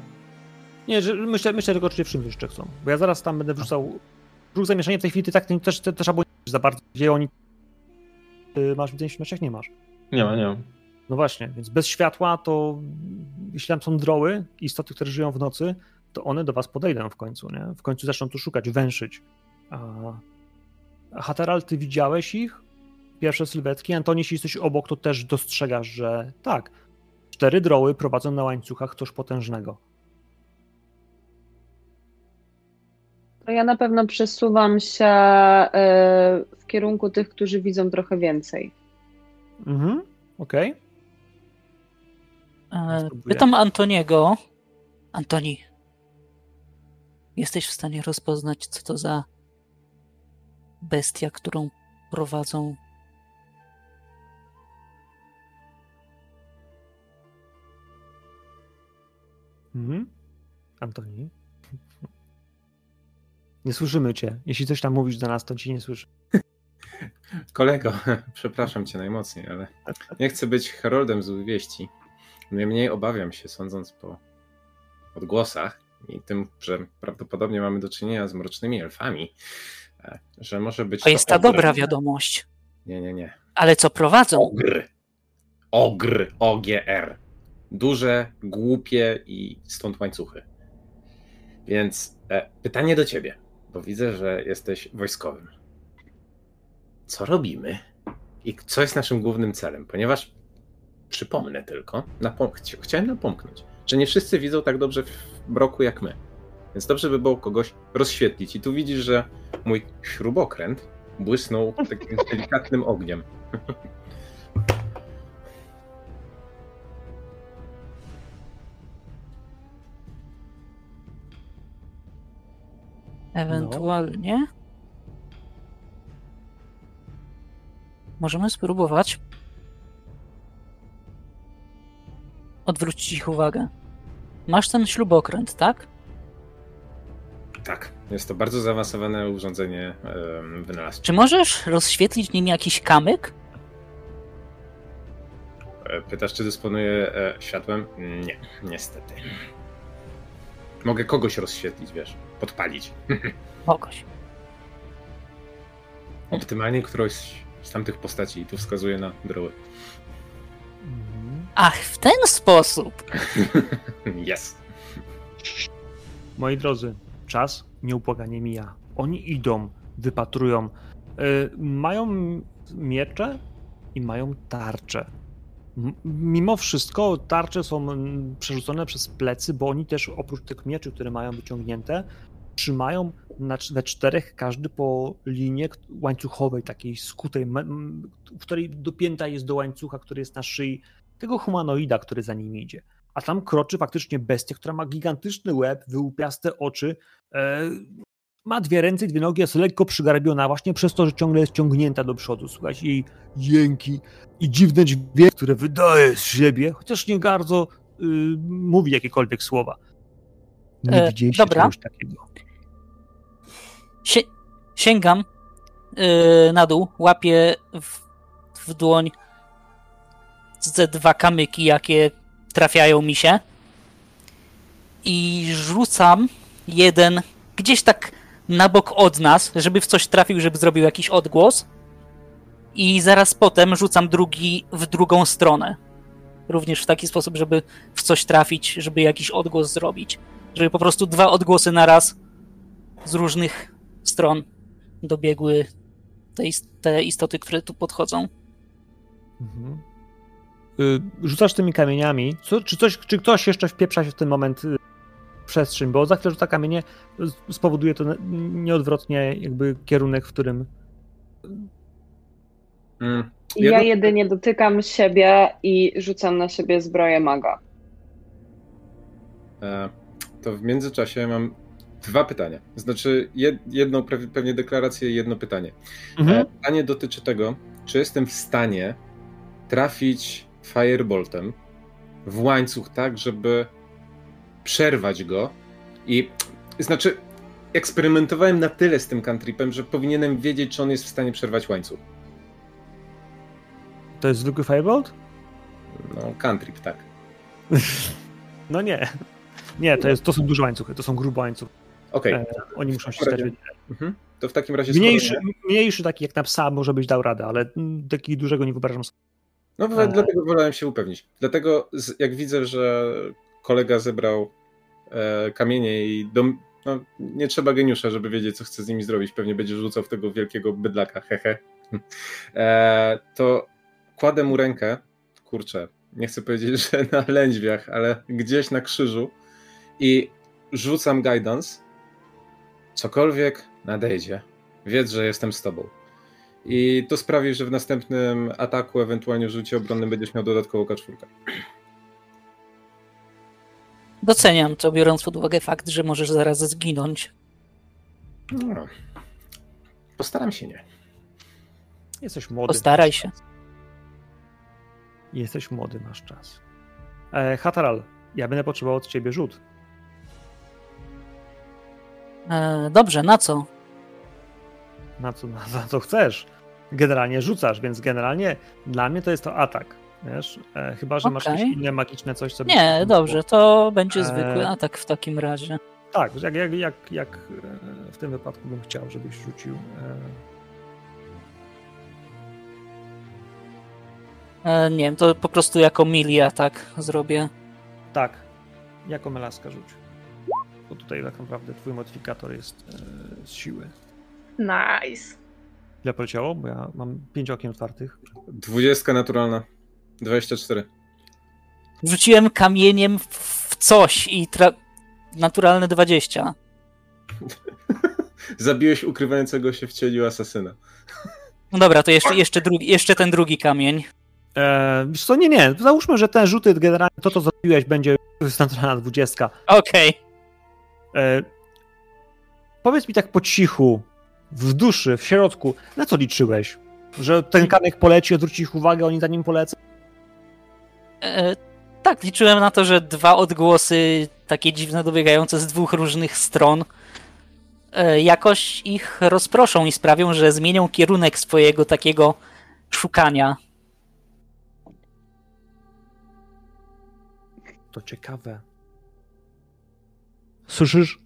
[SPEAKER 1] Nie, że myślę, myślę że go wszyscy jeszcze chcą. Bo ja zaraz tam będę wrzucał ruch zamieszania w tej chwili, ty tak ty też, też, też albo nie za bardzo, gdzie oni... Ty masz widzenie w meczach? Nie masz.
[SPEAKER 4] Nie ma, nie ma.
[SPEAKER 1] No właśnie, więc bez światła to jeśli tam są droły, istoty, które żyją w nocy, to one do was podejdą w końcu, nie? W końcu zaczną tu szukać, węszyć. A, a Hateral, ty widziałeś ich? Pierwsze sylwetki. Antoni, jeśli jesteś obok, to też dostrzegasz, że tak, cztery droły prowadzą na łańcuchach coś potężnego.
[SPEAKER 6] To ja na pewno przesuwam się y, w kierunku tych, którzy widzą trochę więcej.
[SPEAKER 1] Mhm, okej.
[SPEAKER 5] E,
[SPEAKER 1] Spróbuję.
[SPEAKER 5] Pytam Antoniego. Antoni, jesteś w stanie rozpoznać, co to za bestia, którą prowadzą
[SPEAKER 1] Mhm. Antoni? Nie słyszymy cię. Jeśli coś tam mówisz do nas, to ci nie słyszy.
[SPEAKER 2] Kolego, przepraszam cię najmocniej, ale nie chcę być heroldem złych wieści. Niemniej obawiam się, sądząc po odgłosach i tym, że prawdopodobnie mamy do czynienia z mrocznymi elfami, e, że może być
[SPEAKER 5] To jest ta
[SPEAKER 2] ogr.
[SPEAKER 5] dobra wiadomość.
[SPEAKER 2] Nie, nie, nie.
[SPEAKER 5] Ale co prowadzą?
[SPEAKER 2] Ogr. Ogr. OGR. Duże, głupie i stąd łańcuchy. Więc e, pytanie do ciebie, bo widzę, że jesteś wojskowym. Co robimy i co jest naszym głównym celem? Ponieważ przypomnę tylko, napom- chci- chciałem napomknąć, że nie wszyscy widzą tak dobrze w mroku jak my. Więc dobrze by było kogoś rozświetlić. I tu widzisz, że mój śrubokręt błysnął takim delikatnym ogniem.
[SPEAKER 5] Ewentualnie. Możemy spróbować odwrócić ich uwagę. Masz ten śrubokręt, tak?
[SPEAKER 2] Tak, jest to bardzo zaawansowane urządzenie wynalazcze.
[SPEAKER 5] Czy możesz rozświetlić nim jakiś kamyk?
[SPEAKER 2] E, Pytasz, czy dysponuję e, światłem? Nie, niestety. Mogę kogoś rozświetlić, wiesz, podpalić.
[SPEAKER 5] Kogoś.
[SPEAKER 2] Optymalnie którąś z tamtych postaci i tu wskazuję na droły.
[SPEAKER 1] Mhm.
[SPEAKER 5] Ach, w ten sposób.
[SPEAKER 2] Yes.
[SPEAKER 1] Moi drodzy, czas nieubłaganie mija. Oni idą, wypatrują. Y, mają miecze i mają tarcze. Mimo wszystko tarcze są przerzucone przez plecy, bo oni też oprócz tych mieczy, które mają wyciągnięte, trzymają na, we czterech każdy po linie łańcuchowej, takiej skutej, w której dopięta jest do łańcucha, który jest na szyi tego humanoida, który za nim idzie. A tam kroczy faktycznie bestia, która ma gigantyczny łeb, wyłupiaste oczy, e, ma dwie ręce i dwie nogi, jest lekko przygarbiona właśnie przez to, że ciągle jest ciągnięta do przodu. Słuchać jej jęki i dziwne dźwięki, które wydaje z siebie, chociaż nie bardzo y, mówi jakiekolwiek słowa. Nie
[SPEAKER 5] E,
[SPEAKER 1] widzieliście
[SPEAKER 5] dobra.
[SPEAKER 1] czegoś takiego.
[SPEAKER 5] Sie sięgam yy, na dół, łapię w, w dłoń ze dwa kamyki, jakie trafiają mi się i rzucam jeden gdzieś tak na bok od nas, żeby w coś trafił, żeby zrobił jakiś odgłos i zaraz potem rzucam drugi w drugą stronę. Również w taki sposób, żeby w coś trafić, żeby jakiś odgłos zrobić. Żeby po prostu dwa odgłosy naraz z różnych stron dobiegły te, te istoty, które tu podchodzą.
[SPEAKER 1] Mhm. Y, Rzucasz tymi kamieniami. Co, czy, coś, czy ktoś jeszcze wpieprza się w ten moment y, przestrzeń? Bo za chwilę rzuca kamienie, spowoduje to nieodwrotnie jakby kierunek, w którym.
[SPEAKER 2] Mm.
[SPEAKER 6] Ja jedynie dotykam siebie i rzucam na siebie zbroję maga.
[SPEAKER 2] E, to w międzyczasie mam dwa pytania. Znaczy, jed, jedną pewnie deklarację i jedno pytanie.
[SPEAKER 1] Mhm.
[SPEAKER 2] E, Pytanie dotyczy tego, czy jestem w stanie trafić Fireboltem w łańcuch tak, żeby przerwać go i znaczy eksperymentowałem na tyle z tym cantripem, że powinienem wiedzieć, czy on jest w stanie przerwać łańcuch.
[SPEAKER 1] To jest zwykły Firebolt?
[SPEAKER 2] No, cantrip, tak.
[SPEAKER 1] No nie. Nie, to, jest, to są duże łańcuchy, to są grube łańcuchy.
[SPEAKER 2] Okej.
[SPEAKER 1] E, oni muszą się
[SPEAKER 2] Dobra,
[SPEAKER 1] stać.
[SPEAKER 2] Mhm. To w takim razie... skoro
[SPEAKER 1] Mniejszy,
[SPEAKER 2] nie-
[SPEAKER 1] mniejszy taki jak na psa może być dał radę, ale takiego dużego nie wyobrażam sobie.
[SPEAKER 2] No
[SPEAKER 1] Ale-
[SPEAKER 2] dlatego wolałem się upewnić. Dlatego jak widzę, że kolega zebrał e, kamienie i dom, no, nie trzeba geniusza, żeby wiedzieć, co chce z nimi zrobić. Pewnie będzie rzucał w tego wielkiego bydlaka, hehe. E, to kładę mu rękę, kurczę, nie chcę powiedzieć, że na lędźwiach, ale gdzieś na krzyżu i rzucam guidance. Cokolwiek nadejdzie, wiedz, że jestem z tobą. I to sprawi, że w następnym ataku, ewentualnie rzucie obronnym będziesz miał dodatkowo K4.
[SPEAKER 5] Doceniam to, biorąc pod uwagę fakt, że możesz zaraz zginąć.
[SPEAKER 2] No. Postaram się nie.
[SPEAKER 1] Jesteś młody.
[SPEAKER 5] Postaraj się.
[SPEAKER 1] Jesteś młody, masz czas. E, Hataral, ja będę potrzebował od ciebie rzut.
[SPEAKER 5] E, dobrze, na co?
[SPEAKER 1] Na co, na, na co chcesz. Generalnie rzucasz, więc generalnie dla mnie to jest to atak. Wiesz? E, chyba, że masz
[SPEAKER 5] Okej.
[SPEAKER 1] jakieś inne magiczne coś, co... by-
[SPEAKER 5] Nie, dobrze, to będzie
[SPEAKER 1] E,
[SPEAKER 5] zwykły atak w takim razie.
[SPEAKER 1] Tak, jak, jak, jak, jak e, w tym wypadku bym chciał, żebyś rzucił. E,
[SPEAKER 5] E, nie wiem, to po prostu jako mili atak zrobię.
[SPEAKER 1] tak, jako melaska rzuć. Bo tutaj tak naprawdę twój modyfikator jest e, z siły.
[SPEAKER 3] Nice.
[SPEAKER 1] Ile poleciało? Bo ja mam pięć okien otwartych.
[SPEAKER 2] 20 naturalna. 24.
[SPEAKER 5] Rzuciłem kamieniem w coś i tra... naturalne 20.
[SPEAKER 2] Zabiłeś ukrywającego się w cieniu asasyna.
[SPEAKER 5] No dobra, to jeszcze, jeszcze, drugi, jeszcze ten drugi kamień.
[SPEAKER 1] E, wiesz co, nie, nie. Załóżmy, że ten rzuty generalnie to, co zrobiłeś, będzie naturalna dwudziestka.
[SPEAKER 5] Okej.
[SPEAKER 1] E, powiedz mi tak po cichu, w duszy, w środku, na co liczyłeś? Że ten kamyk poleci, odwróci ich uwagę, oni za nim polecą?
[SPEAKER 5] E, Tak, liczyłem na to, że dwa odgłosy, takie dziwne, dobiegające z dwóch różnych stron, e, jakoś ich rozproszą i sprawią, że zmienią kierunek swojego takiego szukania.
[SPEAKER 1] To ciekawe. Słyszysz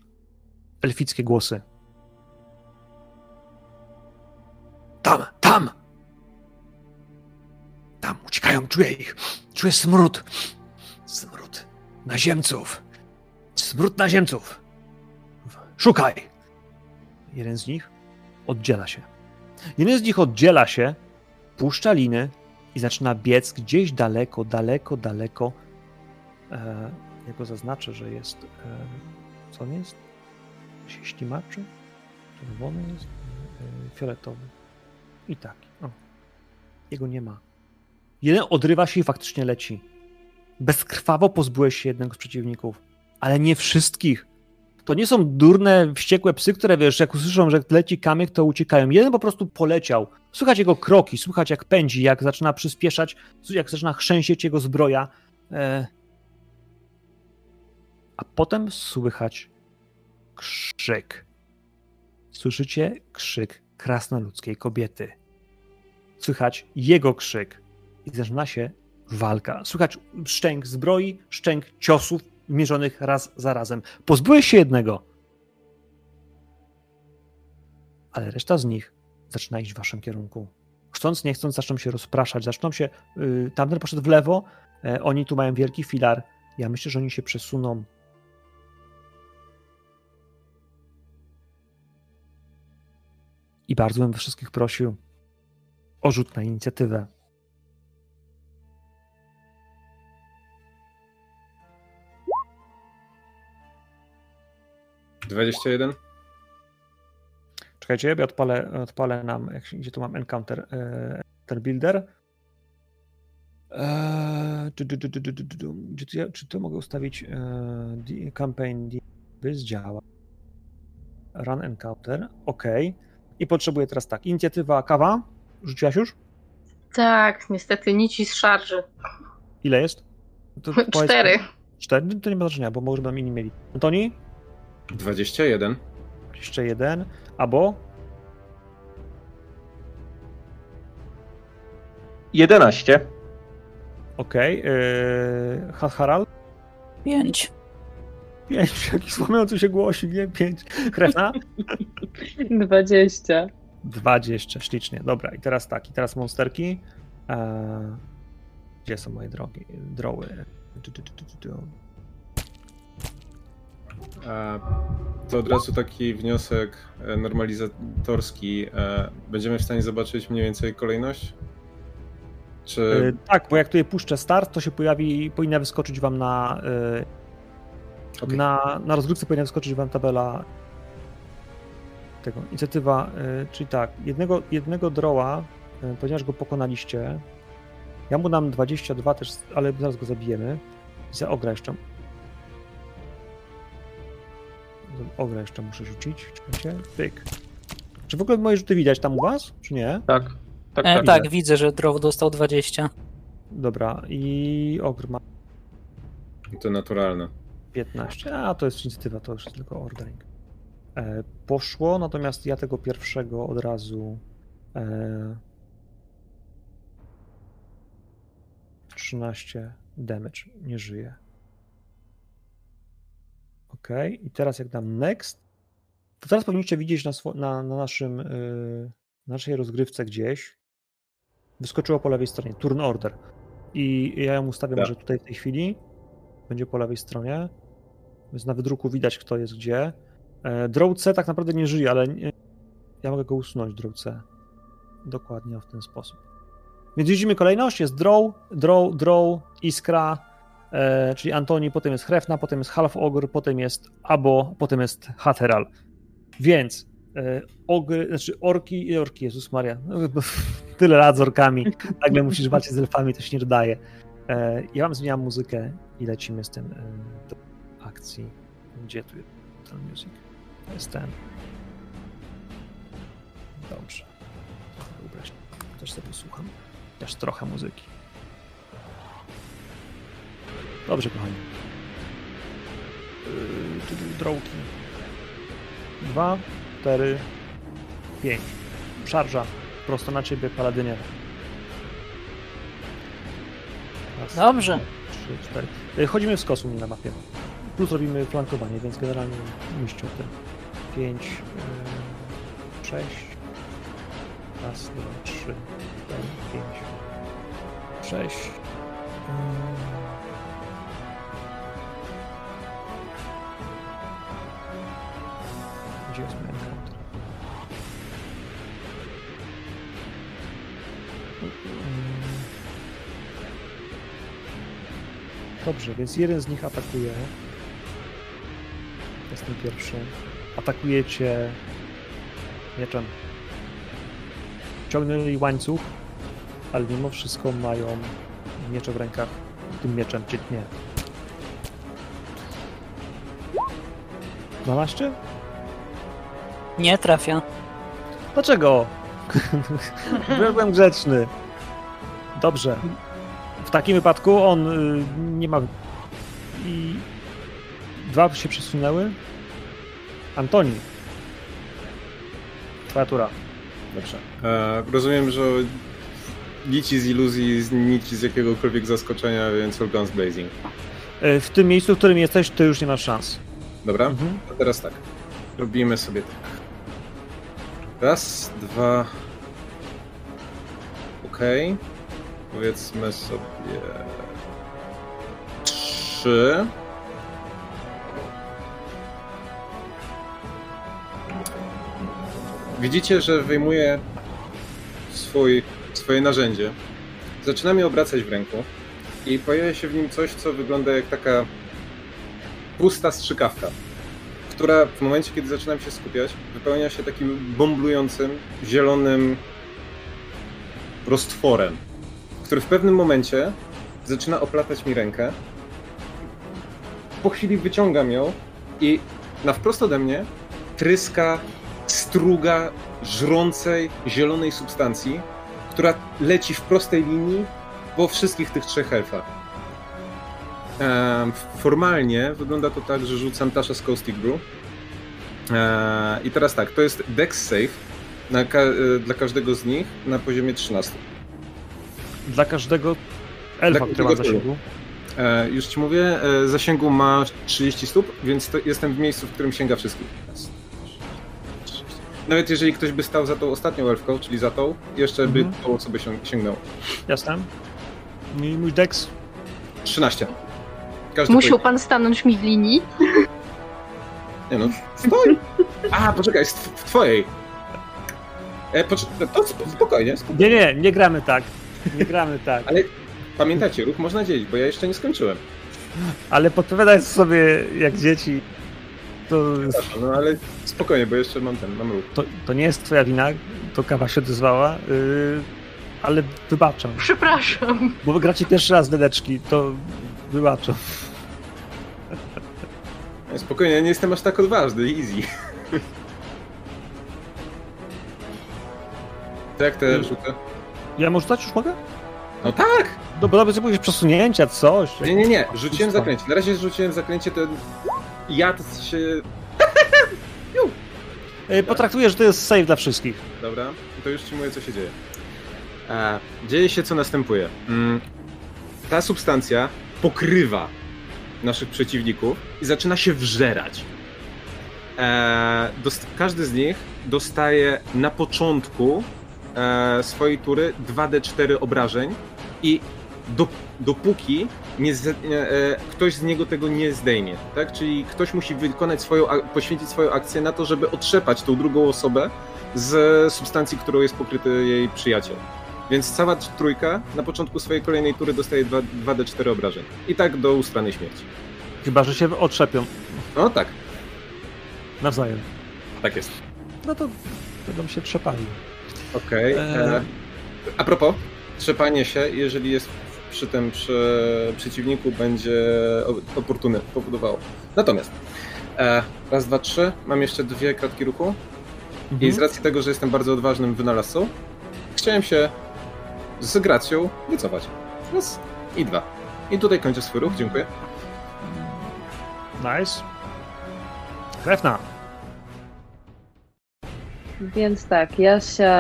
[SPEAKER 1] elfickie głosy. Tam, tam! Tam, uciekają, czuję ich. Czuję smród. Smród naziemców. Smród naziemców. Szukaj! Jeden z nich oddziela się. Jeden z nich oddziela się, puszcza liny i zaczyna biec gdzieś daleko, daleko, daleko. E, ja go zaznaczę, że jest. E, co on jest? Się ślimaczy? Czerwony jest? E, fioletowy. I taki. O. Jego nie ma. Jeden odrywa się i faktycznie leci. Bezkrwawo pozbyłeś się jednego z przeciwników, ale nie wszystkich. To nie są durne, wściekłe psy, które wiesz, jak usłyszą, że leci kamyk, to uciekają. Jeden po prostu poleciał. Słychać jego kroki, słychać jak pędzi, jak zaczyna przyspieszać, jak zaczyna chrzęsieć jego zbroja. E... A potem słychać krzyk. Słyszycie krzyk krasnoludzkiej kobiety. Słychać jego krzyk i zaczyna się walka. Słychać szczęk zbroi, szczęk ciosów mierzonych raz za razem. Pozbyłeś się jednego, ale reszta z nich zaczyna iść w waszym kierunku. Chcąc, nie chcąc, zaczną się rozpraszać. Zaczną się. Yy, tamten poszedł w lewo, e, oni tu mają wielki filar. Ja myślę, że oni się przesuną. I bardzo bym wszystkich prosił o rzut na inicjatywę.
[SPEAKER 2] Dwadzieścia jeden.
[SPEAKER 1] Czekajcie, ja odpalę, odpalę nam, gdzie tu mam encounter, e, encounter builder. Czy tu mogę ustawić e, campaign this działa. Run encounter, ok. I potrzebuję teraz tak, inicjatywa kawa, rzuciłaś już?
[SPEAKER 3] Tak, niestety nici z szarży.
[SPEAKER 1] Ile jest? To powiedz-
[SPEAKER 3] Cztery.
[SPEAKER 1] Cztery? To nie ma znaczenia, bo może będą inni mieli. Antoni?
[SPEAKER 2] 21.
[SPEAKER 1] Jeszcze jeden. Abo?
[SPEAKER 4] 11.
[SPEAKER 1] Okej. Yy, Ha- Harald?
[SPEAKER 5] Pięć.
[SPEAKER 1] Pięć. Jaki słamiący się głosi, nie? Pięć. Krewna?
[SPEAKER 6] 20.
[SPEAKER 1] 20. Ślicznie. Dobra, i teraz tak. I teraz monsterki. Eee, gdzie są moje drogi? Droły.
[SPEAKER 2] To od razu taki wniosek e, normalizatorski. E, Będziemy w stanie zobaczyć mniej więcej kolejność? Czy
[SPEAKER 1] tak, bo jak tutaj puszczę start, to się pojawi, powinna wyskoczyć wam na,
[SPEAKER 2] Okej.
[SPEAKER 1] na, na rozgrywce powinna wyskoczyć wam tabela tego, inicjatywa, czyli tak, jednego, jednego droła, ponieważ go pokonaliście, ja mu dam 22 też, ale zaraz go zabijemy. I za ogra jeszcze. Ogra jeszcze muszę rzucić, czekajcie, pyk. Czy w ogóle moje rzuty widać tam u was, czy nie?
[SPEAKER 4] Tak. Tak,
[SPEAKER 5] E,
[SPEAKER 4] tak.
[SPEAKER 5] tak, widzę, że Drow dostał 20.
[SPEAKER 1] Dobra, i ogr ma
[SPEAKER 2] to naturalne?
[SPEAKER 1] 15. A to jest inicjatywa, to już jest tylko ordering. E, poszło, natomiast ja tego pierwszego od razu. E, 13 damage, nie żyje. Ok, i teraz jak dam next, to teraz powinniście widzieć na, na, na naszym, y, naszej rozgrywce gdzieś. Wyskoczyło po lewej stronie, turn order. I ja ją ustawiam
[SPEAKER 2] Tak.
[SPEAKER 1] może tutaj w tej chwili. Będzie po lewej stronie. Więc na wydruku widać, kto jest gdzie. E, Draw C tak naprawdę nie żyje, ale nie, ja mogę go usunąć, Draw C. Dokładnie w ten sposób. Więc widzimy kolejność. Jest Draw, Draw, Draw, Iskra, e, czyli Antoni, potem jest Hrefna, potem jest Half Ogre, potem jest Abo, potem jest Hateral. Więc e, ogry, znaczy orki, orki, Jezus Maria, no, tyle lat z orkami, nagle musisz walczyć z elfami, to się nie dodaje. E, ja wam zmieniam muzykę i lecimy z tym e, do akcji. Gdzie tu jest ten music? To jest ten. Dobrze. Ubrać. Też sobie słucham. Też trochę muzyki. Dobrze, kochani. Yy, Drołki. Dwa, cztery, pięć. Szarża. Prosto na ciebie, paladynie. Raz,
[SPEAKER 5] Dobrze.
[SPEAKER 1] trzy, cztery. Y, Chodzimy w skosu na mapie. Plus robimy flankowanie, więc generalnie mieścił te 5, 6. Raz, dwa, trzy, cztery, pięć, sześć. Jest mój encounter? Dobrze, więc jeden z nich atakuje. Jest ten pierwszy. Atakujecie mieczem. Ciągnęli łańcuch, ale mimo wszystko mają miecze w rękach. Tym mieczem cię tnie. 12?
[SPEAKER 5] Nie trafia.
[SPEAKER 1] Dlaczego? Byłem grzeczny. Dobrze. W takim wypadku on y, nie ma. I dwa się przesunęły. Antoni. Twoja tura.
[SPEAKER 2] Dobrze. E, rozumiem, że nici z iluzji, z nici z jakiegokolwiek zaskoczenia, więc guns blazing.
[SPEAKER 1] Y, W tym miejscu, w którym jesteś, ty już nie masz szans.
[SPEAKER 2] Dobra?
[SPEAKER 1] Mhm.
[SPEAKER 2] A teraz tak. Robimy sobie tak. Raz, dwa. Okej. Powiedzmy sobie. Trzy. Widzicie, że wyjmuje swój, swoje narzędzie. Zaczynam je obracać w ręku i pojawia się w nim coś, co wygląda jak taka pusta strzykawka która w momencie, kiedy zaczynam się skupiać, wypełnia się takim bomblującym, zielonym roztworem, który w pewnym momencie zaczyna oplatać mi rękę. Po chwili wyciągam ją i na wprost ode mnie tryska struga żrącej, zielonej substancji, która leci w prostej linii po wszystkich tych trzech elfach. Formalnie wygląda to tak, że rzucam Tasha z Caustic Brew. E, I teraz tak, to jest Dex Save ka- e, dla każdego z nich na poziomie 13.
[SPEAKER 1] Dla każdego elfa,
[SPEAKER 2] Dla
[SPEAKER 1] który ma zasięgu.
[SPEAKER 2] E, już ci mówię, zasięgu ma 30 stóp, więc jestem w miejscu, w którym sięga wszystkich. Nawet jeżeli ktoś by stał za tą ostatnią elfką, czyli za tą, jeszcze by
[SPEAKER 1] Mhm.
[SPEAKER 2] tą osobę sięg- sięgnął.
[SPEAKER 1] Jasne. I mój dex
[SPEAKER 2] 13. Każdy
[SPEAKER 3] Musiał pan stanąć mi w linii.
[SPEAKER 2] Nie no, stoi! A, poczekaj, jest w w twojej. E, pocz- to sp- spokojnie, spokojnie.
[SPEAKER 1] Nie, nie, nie gramy tak. Nie gramy tak.
[SPEAKER 2] Ale pamiętajcie, ruch można dzielić, bo ja jeszcze nie skończyłem.
[SPEAKER 1] Ale podpowiadać sobie jak dzieci, to,
[SPEAKER 2] no ale spokojnie, bo jeszcze mam ten, mam ruch.
[SPEAKER 1] to, to nie jest twoja wina, to kawa się odezwała, yy, ale wybaczam.
[SPEAKER 3] Przepraszam.
[SPEAKER 1] Bo wy gracie pierwszy raz dedeczki, to wybaczam.
[SPEAKER 2] E, Spokojnie, ja nie jestem aż tak odważny, easy. To jak te rzuty?
[SPEAKER 1] Ja może dać już mogę?
[SPEAKER 2] No tak!
[SPEAKER 1] Dobra, dobra, jakieś przesunięcia, coś.
[SPEAKER 2] Nie, nie, nie, rzuciłem zaklęcie. Na razie rzuciłem zaklęcie, to ja to się...
[SPEAKER 1] Yy, Potraktuję, że to jest save dla wszystkich.
[SPEAKER 2] Dobra, to już ci mówię, co się dzieje. E, dzieje się, co następuje. Mm, ta substancja pokrywa naszych przeciwników i zaczyna się wżerać. E, dost- każdy z nich dostaje na początku e, swojej tury 2d4 obrażeń i do, dopóki nie e, ktoś z niego tego nie zdejmie, tak? Czyli ktoś musi wykonać swoją, poświęcić swoją akcję na to, żeby otrzepać tą drugą osobę z substancji, którą jest pokryty jej przyjaciel. Więc cała trójka na początku swojej kolejnej tury dostaje 2, 2d4 obrażeń. I tak do ustranej śmierci.
[SPEAKER 1] Chyba, że się otrzepią
[SPEAKER 2] No tak,
[SPEAKER 1] nawzajem.
[SPEAKER 2] tak jest.
[SPEAKER 1] No to będą się trzepali.
[SPEAKER 2] Okej.
[SPEAKER 1] Eee.
[SPEAKER 2] e, A propos, trzepanie się, jeżeli jest przy tym przy przeciwniku, będzie o- oportunne powodowało. Natomiast e, raz, dwa, trzy, mam jeszcze dwie kratki ruchu. I z
[SPEAKER 1] Mhm.
[SPEAKER 2] racji tego, że jestem bardzo odważnym wynalazcą, chciałem się z gracją wycofać. Raz i dwa. I tutaj kończę swój ruch, dziękuję.
[SPEAKER 1] Nice. Krewna.
[SPEAKER 6] Więc tak, ja się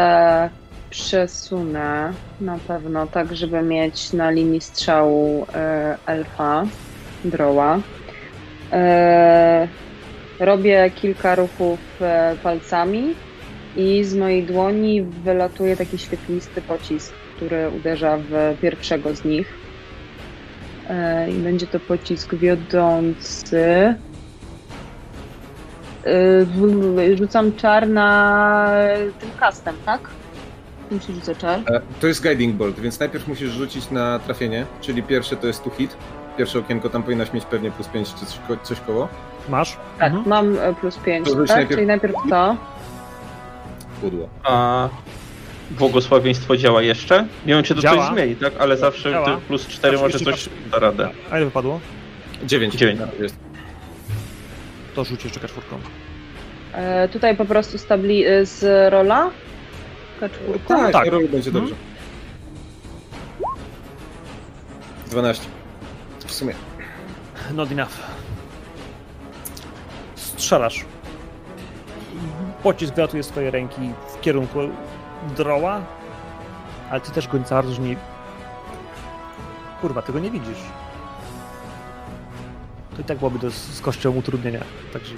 [SPEAKER 6] przesunę na pewno tak, żeby mieć na linii strzału e, elfa, droła. E, robię kilka ruchów e, palcami i z mojej dłoni wylatuje taki świetlisty pocisk, który uderza w pierwszego z nich. E, I będzie to pocisk wiodący. W- Rzucam czar na tym kastem, tak? Tym się rzuca czar.
[SPEAKER 2] E, To jest Guiding Bolt, więc najpierw musisz rzucić na trafienie, czyli pierwsze to jest to hit. Pierwsze okienko tam powinnaś mieć pewnie plus 5 czy coś, coś koło.
[SPEAKER 1] Masz?
[SPEAKER 6] Tak,
[SPEAKER 1] Mhm.
[SPEAKER 6] mam e, plus 5,
[SPEAKER 2] To rzuć
[SPEAKER 6] tak?
[SPEAKER 2] najpierw-
[SPEAKER 6] Czyli najpierw to.
[SPEAKER 2] Pudło.
[SPEAKER 4] A błogosławieństwo działa jeszcze? Nie wiem, czy to
[SPEAKER 1] Działa.
[SPEAKER 4] coś zmieni, tak? Ale zawsze plus 4 może
[SPEAKER 1] Oczywiście
[SPEAKER 4] coś da radę.
[SPEAKER 1] A ile wypadło?
[SPEAKER 2] 9.
[SPEAKER 4] Dziewięć.
[SPEAKER 2] Jest.
[SPEAKER 1] To rzuć jeszcze czwórką.
[SPEAKER 6] E, tutaj po prostu stabli e, z rola. K4.
[SPEAKER 2] Tak,
[SPEAKER 1] tak.
[SPEAKER 2] tak. będzie dobrze. 12. W sumie.
[SPEAKER 1] Not enough. Strzelasz. Pocisk wylatuje z twojej ręki w kierunku droła, ale ty też bardzo nie... Kurwa, tego nie widzisz. To i tak byłoby do, z kością utrudnienia. Także...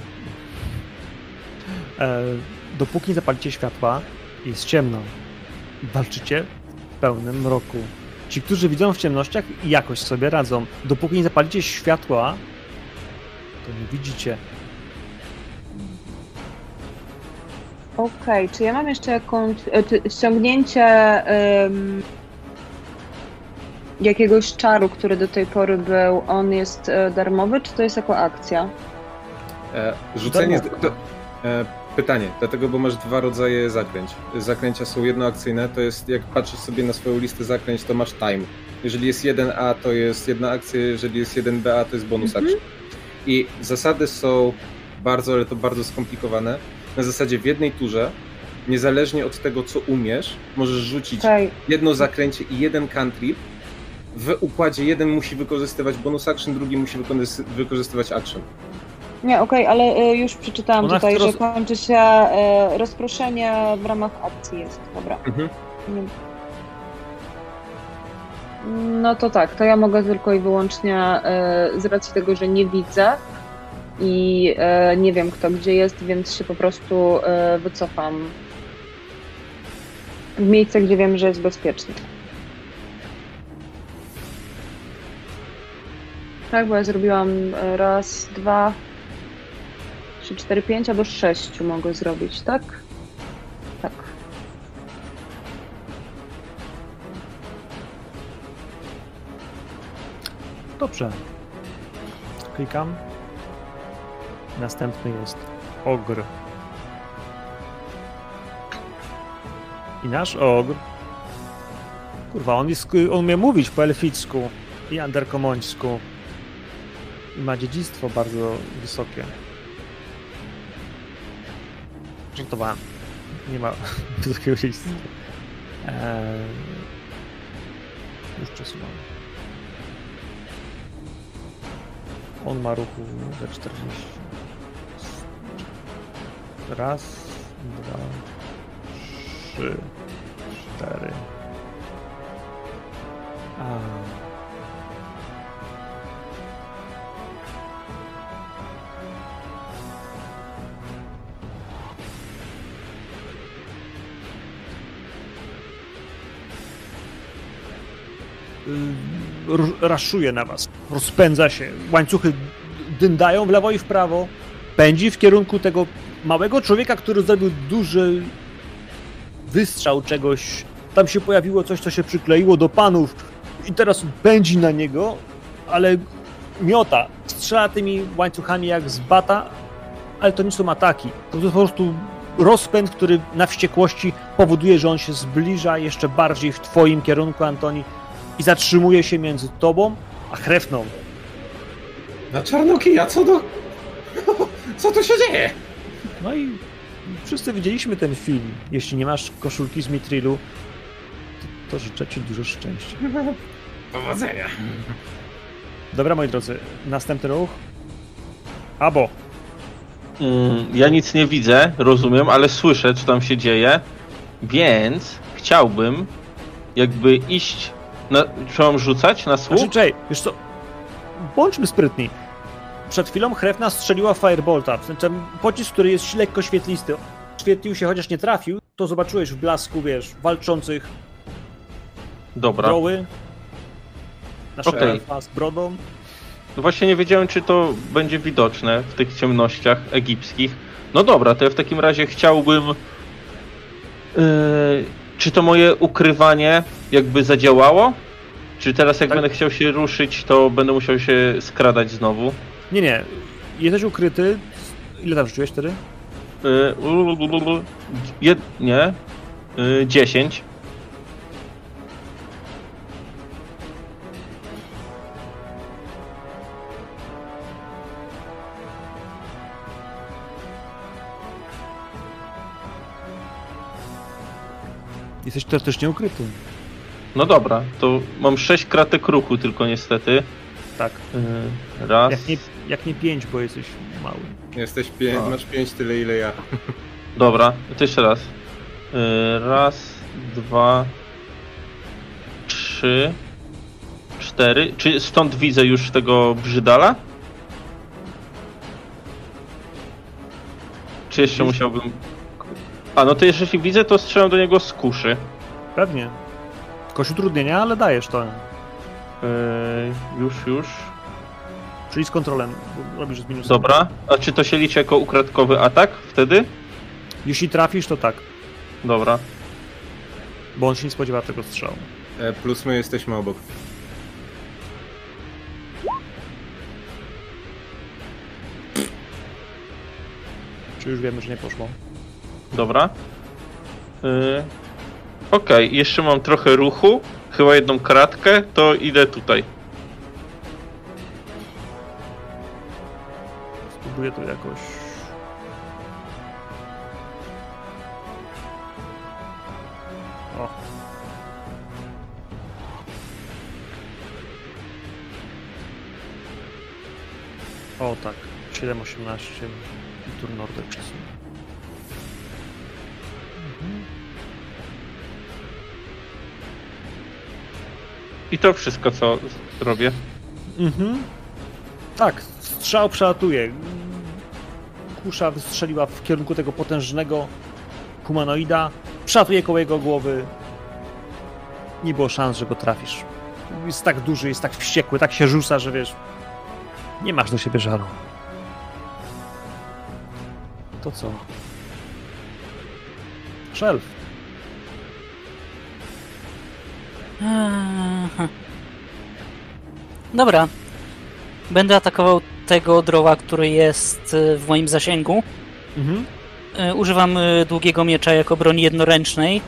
[SPEAKER 1] E, dopóki nie zapalicie światła, jest ciemno. Walczycie w pełnym mroku. Ci, którzy widzą w ciemnościach, jakoś sobie radzą. Dopóki nie zapalicie światła, to nie widzicie.
[SPEAKER 6] Okej, czy ja mam jeszcze jakąś. e, ściągnięcie em, jakiegoś czaru, który do tej pory był, on jest e, darmowy, czy to jest jako akcja?
[SPEAKER 2] E, rzucenie.
[SPEAKER 1] Darmowe.
[SPEAKER 2] To, e, pytanie, dlatego, bo masz dwa rodzaje zaklęć. Zaklęcia są jednoakcyjne, to jest jak patrzysz sobie na swoją listę zaklęć, to masz time. Jeżeli jest 1A, to jest jedna akcja, jeżeli jest 1BA, to jest bonus
[SPEAKER 6] Mhm.
[SPEAKER 2] action. I zasady są bardzo, ale to bardzo skomplikowane. Na zasadzie w jednej turze niezależnie od tego, co umiesz, możesz rzucić jedno zakręcie i jeden cantrip. W układzie jeden musi wykorzystywać bonus action, drugi musi wykorzystywać action.
[SPEAKER 6] nie, okej, ale y, już przeczytałam
[SPEAKER 1] Ona
[SPEAKER 6] tutaj,
[SPEAKER 1] roz-
[SPEAKER 6] że kończy się y, rozproszenie w ramach akcji jest. Dobra.
[SPEAKER 2] Mhm.
[SPEAKER 6] Nie. No to tak, to ja mogę tylko i wyłącznie e, z racji tego, że nie widzę i e, nie wiem kto gdzie jest, więc się po prostu e, wycofam w miejsce, gdzie wiem, że jest bezpiecznie. Tak, bo ja zrobiłam e, raz, dwa, trzy, cztery, pięć albo sześciu mogę zrobić, tak? Tak.
[SPEAKER 1] Dobrze. Klikam. Następny jest ogr. I nasz ogr. Kurwa, on, jest, on umie mówić po elficku i anderkomońsku. I ma dziedzictwo bardzo wysokie. Żartowałem. Nie ma wysokiego dziedzictwa. Eee, już przesuwam. On ma ruchu we 40. Raz, dwa, trzy, cztery. A. Y, raszuje na was, rozpędza się, łańcuchy dyndają w lewo i w prawo, pędzi w kierunku tego małego człowieka, który zrobił duży wystrzał czegoś, tam się pojawiło coś, co się przykleiło do panów i teraz pędzi na niego, ale miota, strzela tymi łańcuchami jak z bata, ale to nie są ataki, to jest po prostu rozpęd, który na wściekłości powoduje, że on się zbliża jeszcze bardziej w twoim kierunku, Antoni, i zatrzymuje się między tobą a Hrefną.
[SPEAKER 2] Na czarnokija, co do... Co tu się dzieje?
[SPEAKER 1] No i wszyscy widzieliśmy ten film. Jeśli nie masz koszulki z Mitrilu, to, to życzę ci dużo szczęścia.
[SPEAKER 2] Powodzenia.
[SPEAKER 1] Dobra, moi drodzy, następny ruch. Abo.
[SPEAKER 4] Mm, Ja nic nie widzę, rozumiem, ale słyszę, co tam się dzieje, więc chciałbym jakby iść. Na, czy mam rzucać na słuch?
[SPEAKER 1] Znaczy, czekaj, wiesz co, bądźmy sprytni. Przed chwilą Hrefna strzeliła Firebolta, w sensie pocisk, który jest lekko świetlisty. Świetlił się, chociaż nie trafił, to zobaczyłeś w blasku, wiesz, walczących
[SPEAKER 4] Dobra.
[SPEAKER 1] doły.
[SPEAKER 4] Okej.
[SPEAKER 1] elfa z brodą.
[SPEAKER 4] No właśnie nie wiedziałem, czy to będzie widoczne w tych ciemnościach egipskich. No dobra, to ja w takim razie chciałbym. Yy, czy to moje ukrywanie jakby zadziałało? Czy teraz jak
[SPEAKER 1] Tak.
[SPEAKER 4] będę chciał się ruszyć, to będę musiał się skradać znowu?
[SPEAKER 1] Nie, nie, jesteś ukryty. Ile tam rzuciłeś wtedy?
[SPEAKER 4] Ulululu, jed, nie. Yy, 10.
[SPEAKER 1] Jesteś teoretycznie ukryty.
[SPEAKER 4] No dobra, to mam 6 kratek ruchu tylko niestety.
[SPEAKER 1] Tak.
[SPEAKER 4] Yy, raz.
[SPEAKER 1] Jak nie, jak nie pięć, bo jesteś mały.
[SPEAKER 2] Jesteś pięć,
[SPEAKER 4] A.
[SPEAKER 2] masz pięć tyle ile ja.
[SPEAKER 4] Dobra, to jeszcze raz. Yy, raz, dwa, trzy, cztery. Czy stąd widzę już tego brzydala? Czy jeszcze
[SPEAKER 1] Widzisz?
[SPEAKER 4] musiałbym. A no to jeżeli widzę, to strzelam do niego z kuszy.
[SPEAKER 1] Pewnie. Kość utrudnienia, ale dajesz to.
[SPEAKER 4] Yy, już, już.
[SPEAKER 1] Czyli z kontrolem. Robisz z minusem.
[SPEAKER 4] Dobra. A czy to się liczy jako ukradkowy atak wtedy?
[SPEAKER 1] Jeśli trafisz, to tak.
[SPEAKER 4] Dobra.
[SPEAKER 1] Bo on się nie spodziewa tego strzału.
[SPEAKER 2] E, plus my jesteśmy obok.
[SPEAKER 1] Czy już wiemy, że nie poszło?
[SPEAKER 4] Dobra. Yy, Okej, jeszcze mam trochę ruchu. Chyba jedną kratkę, to idę tutaj.
[SPEAKER 1] spróbuję to jakoś O. O tak, 7.18 i tur Nordek mhm.
[SPEAKER 4] I to wszystko, co zrobię.
[SPEAKER 1] Mhm. Tak, strzał przelatuje. Kusza wystrzeliła w kierunku tego potężnego humanoida. Przelatuje koło jego głowy. Nie było szans, że go trafisz. Jest tak duży, jest tak wściekły, tak się rzuca, że wiesz. Nie masz do siebie żalu. To co? Szelf.
[SPEAKER 5] Dobra. Będę atakował tego droła, który jest y, w moim zasięgu.
[SPEAKER 1] Mhm.
[SPEAKER 5] Y, Używam y, długiego miecza jako broni jednoręcznej,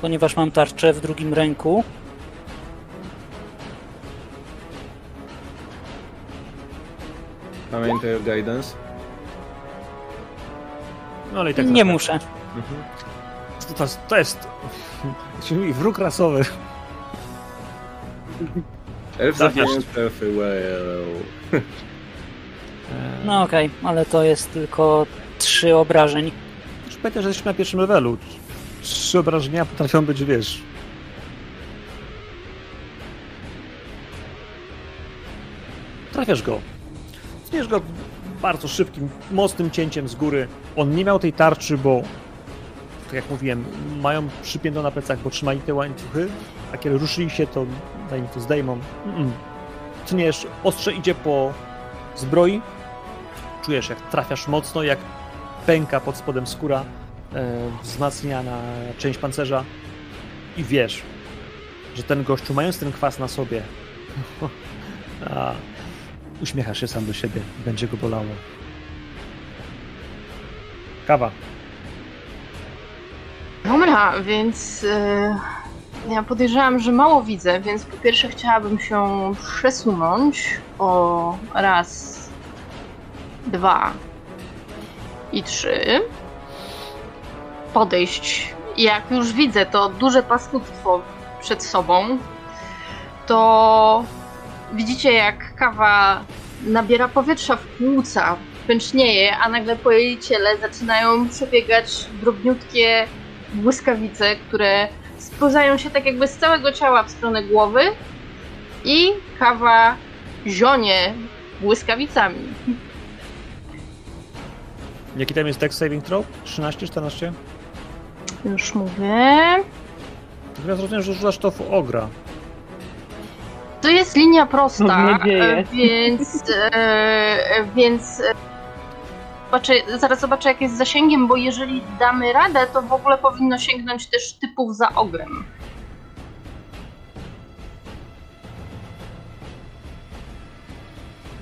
[SPEAKER 5] ponieważ mam tarczę w drugim ręku.
[SPEAKER 2] Pamiętaj o guidance.
[SPEAKER 1] No ale i tak
[SPEAKER 5] Nie muszę.
[SPEAKER 2] Mhm.
[SPEAKER 1] To, to, to jest. Czyli wróg rasowy.
[SPEAKER 2] Elf zamiast elfy, well.
[SPEAKER 5] No okej, ale to jest tylko trzy obrażeń.
[SPEAKER 1] Już pamiętaj, że jesteśmy na pierwszym levelu. Trzy obrażenia potrafią być, wiesz. Trafiasz go. Tniesz go bardzo szybkim, mocnym cięciem z góry. On nie miał tej tarczy, bo tak jak mówiłem, mają przypiętą na plecach, bo trzymali te łańcuchy, a kiedy ruszyli się, to zanim to zdejmą. Mm-mm. Tniesz, ostrze idzie po zbroi. Czujesz, jak trafiasz mocno, jak pęka pod spodem skóra, e, wzmacniana część pancerza i wiesz, że ten gościu, mając ten kwas na sobie, a, uśmiechasz się sam do siebie, będzie go bolało. Kawa.
[SPEAKER 3] Dobra, więc e, ja podejrzewam, że mało widzę, więc po pierwsze chciałabym się przesunąć o raz, dwa i trzy. Podejść. Jak już widzę to duże paskudztwo przed sobą, to widzicie jak kawa nabiera powietrza w płuca, pęcznieje, a nagle po jej ciele zaczynają przebiegać drobniutkie błyskawice, które spływają się tak jakby z całego ciała w stronę głowy i kawa zionie błyskawicami.
[SPEAKER 1] Jaki tam jest deck saving throw? 13, 14?
[SPEAKER 3] Już mówię.
[SPEAKER 1] Ja zrozumiem, że rzucasz to w ogra.
[SPEAKER 3] To jest linia prosta, e, więc, e, więc e, zobaczę, zaraz zobaczę jak jest z zasięgiem, bo jeżeli damy radę, to w ogóle powinno sięgnąć też typów za ogrem.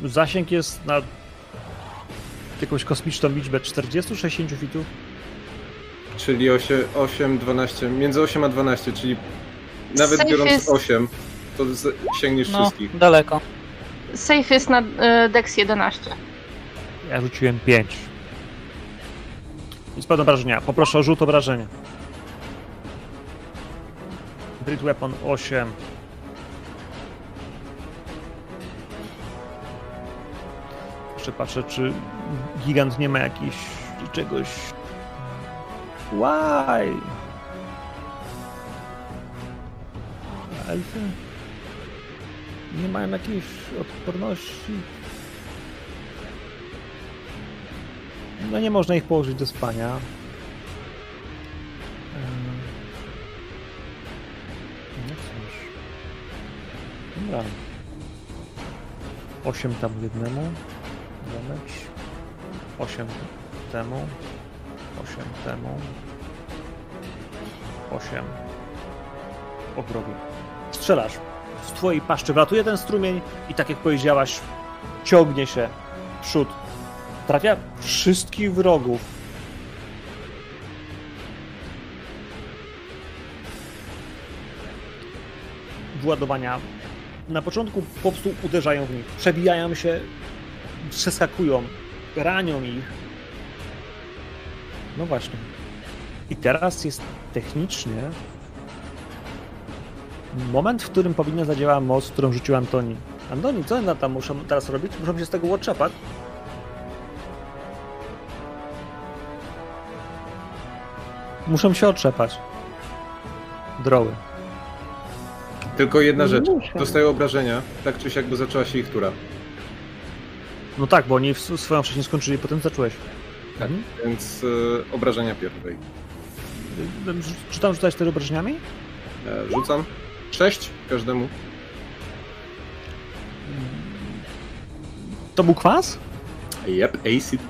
[SPEAKER 1] Zasięg jest na jakąś kosmiczną liczbę 40-60 fitów.
[SPEAKER 2] Czyli 8, 8, 12, między 8 a 12, czyli nawet
[SPEAKER 3] Safe
[SPEAKER 2] biorąc
[SPEAKER 3] jest-
[SPEAKER 2] 8, to sięgniesz
[SPEAKER 5] No,
[SPEAKER 2] wszystkich.
[SPEAKER 5] daleko.
[SPEAKER 3] Safe jest na e, Dex 11.
[SPEAKER 1] Ja rzuciłem 5. Nic pewne obrażenia. Poproszę o rzut obrażenia. Brit Weapon 8. Jeszcze patrzę, czy gigant nie ma jakiś czegoś. Why? Elfy? Nie mają jakiejś odporności. No nie można ich położyć do spania. Em, No cóż. Dobra. 8 tam jednemu. Damage. 8 temu. 8 temu. 8 ogrowi. Strzelasz. Z twojej paszczy wlatuje ten strumień i tak jak powiedziałaś, ciągnie się przód trafia wszystkich wrogów. Władowania na początku po prostu uderzają w nich, przebijają się, przeskakują, ranią ich. No właśnie. I teraz jest technicznie moment, w którym powinna zadziałała moc, którą rzucił Antoni. Andoni, co one tam muszą teraz robić? Muszą się z tego otrzepać? Muszą się otrzepać. Droły.
[SPEAKER 2] Tylko jedna rzecz.
[SPEAKER 6] Muszę.
[SPEAKER 2] Dostają obrażenia, tak czy siak, bo zaczęła się ich tura.
[SPEAKER 1] No tak, bo oni swoją wcześniej skończyli, potem zacząłeś.
[SPEAKER 2] Tak.
[SPEAKER 1] Mhm.
[SPEAKER 2] Więc y, obrażenia pierwszej.
[SPEAKER 1] Rzu- Czy tam rzucałeś te obrażeniami?
[SPEAKER 2] E, rzucam. Sześć każdemu.
[SPEAKER 1] To był kwas?
[SPEAKER 2] Yep, acid.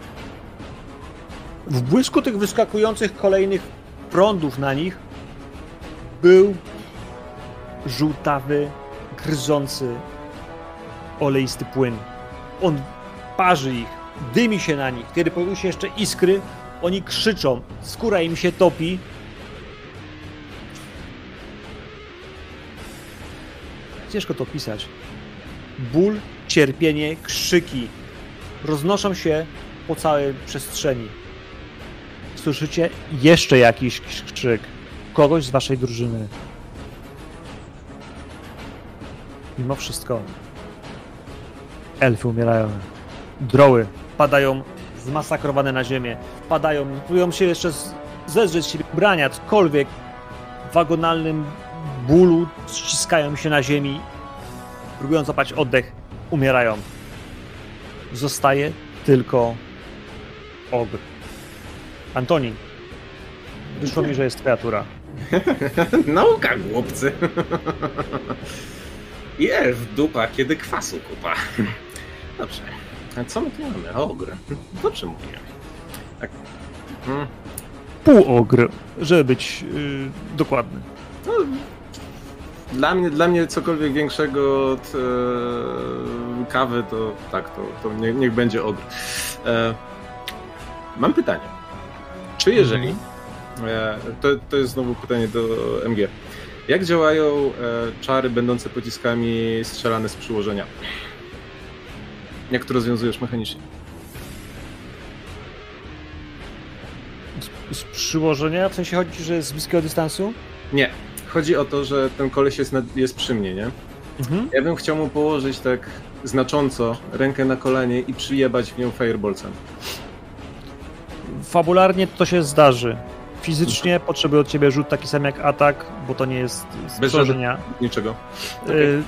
[SPEAKER 1] W błysku tych wyskakujących kolejnych prądów na nich był żółtawy, gryzący, oleisty płyn. On parzy ich, dymi się na nich. Kiedy pojawiły się jeszcze iskry, oni krzyczą, skóra im się topi. Ciężko to opisać. Ból, cierpienie, krzyki roznoszą się po całej przestrzeni. Słyszycie jeszcze jakiś krzyk kogoś z waszej drużyny. Mimo wszystko elfy umierają. Droły padają zmasakrowane na ziemię. Padają, próbują się jeszcze z- zedrzeć z siebie ubrania, cokolwiek. W wagonalnym bólu ściskają się na ziemi. Próbują zapać oddech. Umierają. Zostaje tylko ogr. Antoni, wyszło mi, że jest kreatura.
[SPEAKER 2] Nauka, głupcy. I elf dupa, kiedy kwasu kupa. Dobrze. A co my tu mamy? Ogr. Dobrze mówię. Tak. Hmm.
[SPEAKER 1] Półogr, żeby być yy, dokładny.
[SPEAKER 2] No, dla mnie, dla mnie cokolwiek większego od e, kawy, to tak, to, to nie, niech będzie ogr. E, mam pytanie. Czy jeżeli, e, to, to jest znowu pytanie do MG, jak działają czary będące pociskami strzelane z przyłożenia? Jak to rozwiązujesz mechanicznie?
[SPEAKER 1] Z, z przyłożenia, w sensie chodzi, że z bliskiego dystansu?
[SPEAKER 2] Nie. Chodzi o to, że ten koleś jest, nad, jest przy mnie, nie?
[SPEAKER 1] Mhm.
[SPEAKER 2] Ja bym chciał mu położyć tak znacząco rękę na kolanie i przyjebać w nią fireballcem.
[SPEAKER 1] Fabularnie to się zdarzy. Fizycznie potrzebuję od ciebie rzut taki sam jak atak, bo to nie jest z
[SPEAKER 2] Bez
[SPEAKER 1] przyłożenia.
[SPEAKER 2] Niczego.
[SPEAKER 1] Y,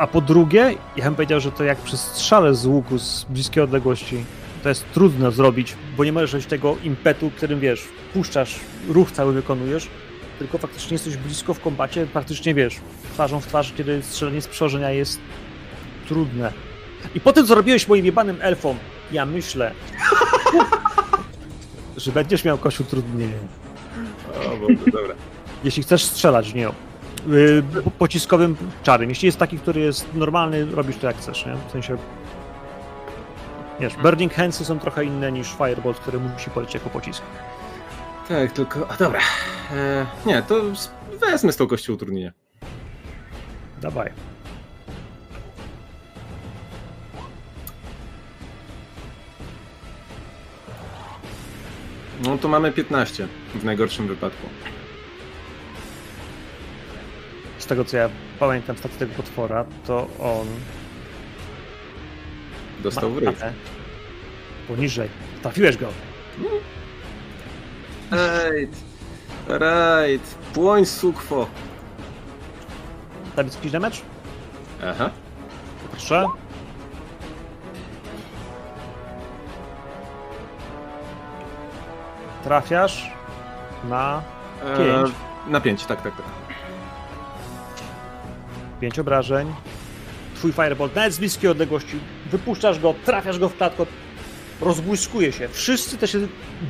[SPEAKER 1] A po drugie, ja bym powiedział, że to jak przy strzale z łuku z bliskiej odległości, to jest trudno zrobić, bo nie możesz mieć tego impetu, którym wiesz, puszczasz, ruch cały wykonujesz, tylko faktycznie jesteś blisko w kombacie, praktycznie wiesz, twarzą w twarz, kiedy strzelenie z przełożenia jest trudne. I po tym, co robiłeś moim jebanym elfom, ja myślę, że będziesz miał kościół utrudnienie.
[SPEAKER 2] O, dobra.
[SPEAKER 1] Jeśli chcesz strzelać w nią. Po- pociskowym czarem. Jeśli jest taki, który jest normalny, robisz to jak chcesz, nie? W sensie. Wiesz, Burning Handsy są trochę inne niż Firebolt, który musi polecieć jako pocisk.
[SPEAKER 2] Tak, tylko. A dobra. E, nie, to wezmę z tą kością utrudnienie.
[SPEAKER 1] Dawaj.
[SPEAKER 2] No to mamy 15 w najgorszym wypadku.
[SPEAKER 1] Z tego co ja pamiętam stacji tego potwora, to on
[SPEAKER 2] Dostał w
[SPEAKER 1] ma
[SPEAKER 2] ryj.
[SPEAKER 1] ratę poniżej. Trafiłeś go.
[SPEAKER 2] Right. Right. Płoń sukwo.
[SPEAKER 1] Dawid, jakiś damage?
[SPEAKER 2] Aha.
[SPEAKER 1] Proszę. Trafiasz na
[SPEAKER 2] E,
[SPEAKER 1] Pięć.
[SPEAKER 2] na 5, tak, tak, tak.
[SPEAKER 1] 5 obrażeń. Twój firebolt nawet z bliskiej odległości. Wypuszczasz go, trafiasz go w klatkę, rozbłyskuje się. Wszyscy też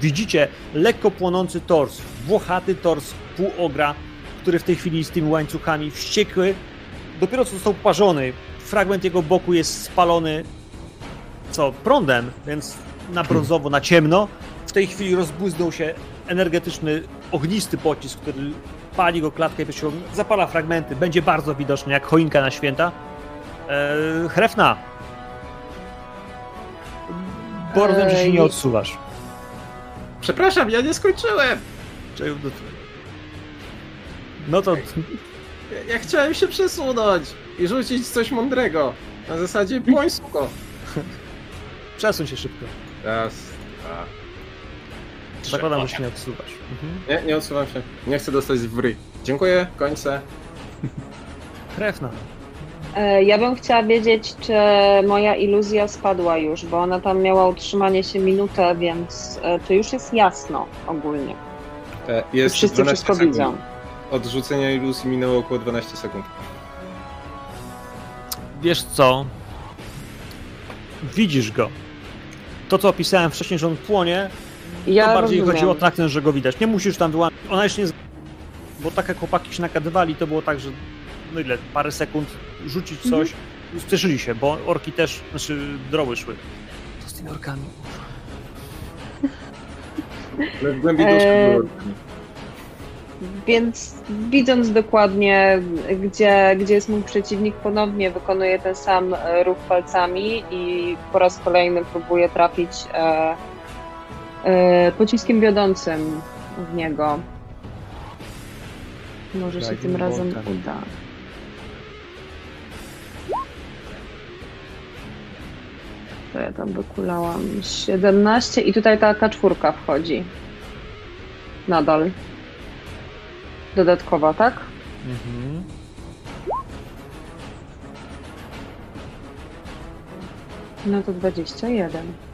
[SPEAKER 1] widzicie lekko płonący tors, włochaty tors półogra, który w tej chwili z tymi łańcuchami wściekły. Dopiero co został parzony. Fragment jego boku jest spalony co prądem, więc na brązowo, na ciemno. W tej chwili rozbłyznął się energetyczny, ognisty pocisk, który pali go klatkę piersiową, zapala fragmenty, będzie bardzo widoczny, jak choinka na święta. Eee, Hrefna. Bo rozumiem, że się nie odsuwasz.
[SPEAKER 2] Przepraszam, ja nie skończyłem!
[SPEAKER 1] Czy- No to
[SPEAKER 2] Ja, ja chciałem się przesunąć i rzucić coś mądrego. Na zasadzie bądź suko.
[SPEAKER 1] Przesuń się szybko.
[SPEAKER 2] Raz, dwa. Trzy.
[SPEAKER 1] Zakładam, że się nie odsuwasz. Mhm.
[SPEAKER 2] Nie, nie odsuwam się. Nie chcę dostać w ryj. Dziękuję, kończę.
[SPEAKER 1] Krew na.
[SPEAKER 6] E, Ja bym chciała wiedzieć, czy moja iluzja spadła już, bo ona tam miała utrzymanie się minutę, więc e, to już jest jasno ogólnie.
[SPEAKER 2] E, Jest
[SPEAKER 6] Wszyscy
[SPEAKER 2] 12
[SPEAKER 6] wszystko
[SPEAKER 2] sekund.
[SPEAKER 6] widzą.
[SPEAKER 2] Od rzucenia iluzji minęło około 12 sekund.
[SPEAKER 1] Wiesz co? Widzisz go. To, co opisałem wcześniej, że on płonie,
[SPEAKER 6] Ja
[SPEAKER 1] to bardziej
[SPEAKER 6] rozumiem.
[SPEAKER 1] chodziło o ten, że go widać. Nie musisz tam wyłączyć. Ona jeszcze nie. z- Bo tak jak chłopaki się nakadywali, to było tak, że no ile, parę sekund rzucić
[SPEAKER 6] Mhm.
[SPEAKER 1] coś, spieszyli się, bo orki też, znaczy droły szły. Co z tymi orkami?
[SPEAKER 2] Ale w głębi
[SPEAKER 6] E,
[SPEAKER 2] było.
[SPEAKER 6] Więc widząc dokładnie, gdzie, gdzie jest mój przeciwnik, ponownie wykonuję ten sam e, ruch palcami i po raz kolejny próbuję trafić e, pociskiem wiodącym w niego. Może się tym razem uda. To ja tam wykulałam 17 i tutaj ta K4 wchodzi. Nadal. Dodatkowa, tak?
[SPEAKER 1] Mhm.
[SPEAKER 6] No to 21.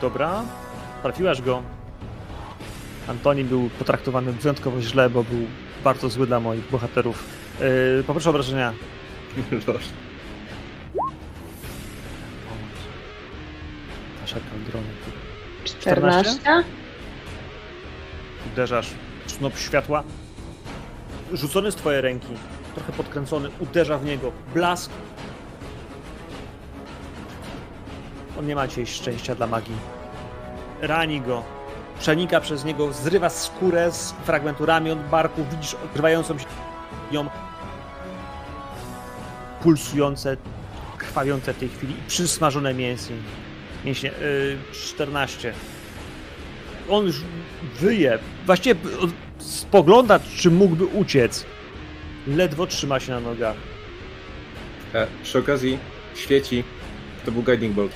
[SPEAKER 1] Dobra, trafiłaś go. Antoni był potraktowany wyjątkowo źle, bo był bardzo zły dla moich bohaterów. Yy, poproszę obrażenia.
[SPEAKER 2] Proszę.
[SPEAKER 1] Nasza kaldrony.
[SPEAKER 6] 14?
[SPEAKER 1] Uderzasz w snop światła. Rzucony z twojej ręki, trochę podkręcony, uderza w niego. Blask. On nie ma dzisiaj szczęścia dla magii. Rani go. Przenika przez niego, zrywa skórę z fragmenturami od barku. Widzisz odkrywającą się ją pulsujące, krwawiące w tej chwili i przysmażone mięśnie. Mięśnie. Yy, 14 on już wyje. Właściwie spogląda, czy mógłby uciec. Ledwo trzyma się na nogach.
[SPEAKER 2] E, przy okazji świeci. To był Guiding Bolt.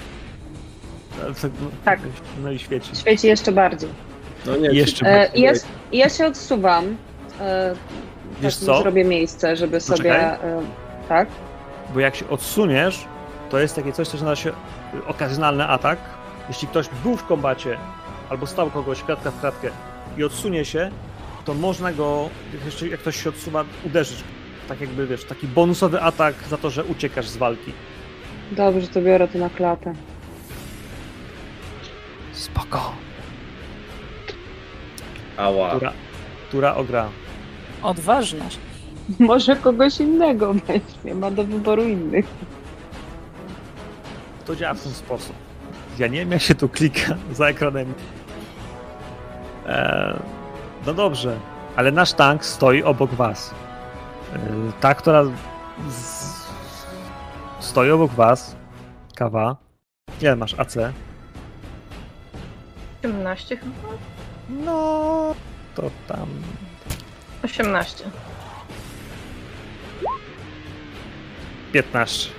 [SPEAKER 6] Tak.
[SPEAKER 1] No i świeci.
[SPEAKER 6] Świeci jeszcze bardziej.
[SPEAKER 2] No nie,
[SPEAKER 1] Jeszcze
[SPEAKER 6] E, i ja, ja się odsuwam. E,
[SPEAKER 1] Wiesz
[SPEAKER 6] tak,
[SPEAKER 1] co?
[SPEAKER 6] Zrobię miejsce, żeby sobie.
[SPEAKER 1] Poczekaj.
[SPEAKER 6] E, tak?
[SPEAKER 1] Bo jak się odsuniesz, to jest takie coś, co nazywa się y, okazjonalny atak. Jeśli ktoś był w kombacie albo stał kogoś kratka w kratkę i odsunie się, to można go, jak ktoś się odsuwa, uderzyć. Tak jakby, wiesz, taki bonusowy atak za to, że uciekasz z walki.
[SPEAKER 6] Dobrze, to biorę to na klatę.
[SPEAKER 1] Spoko.
[SPEAKER 2] Ała.
[SPEAKER 1] Tura, tura ogra.
[SPEAKER 5] Odważność.
[SPEAKER 6] Może kogoś innego weźmie, ma do wyboru innych.
[SPEAKER 1] To działa w ten sposób. Ja nie wiem, jak się tu klika za ekranem. Eee, no dobrze, ale nasz tank stoi obok was. Eee, ta, która z... stoi obok was, kawa. Ile masz AC?
[SPEAKER 3] 18 chyba?
[SPEAKER 1] No, to tam
[SPEAKER 3] 18.
[SPEAKER 1] 15.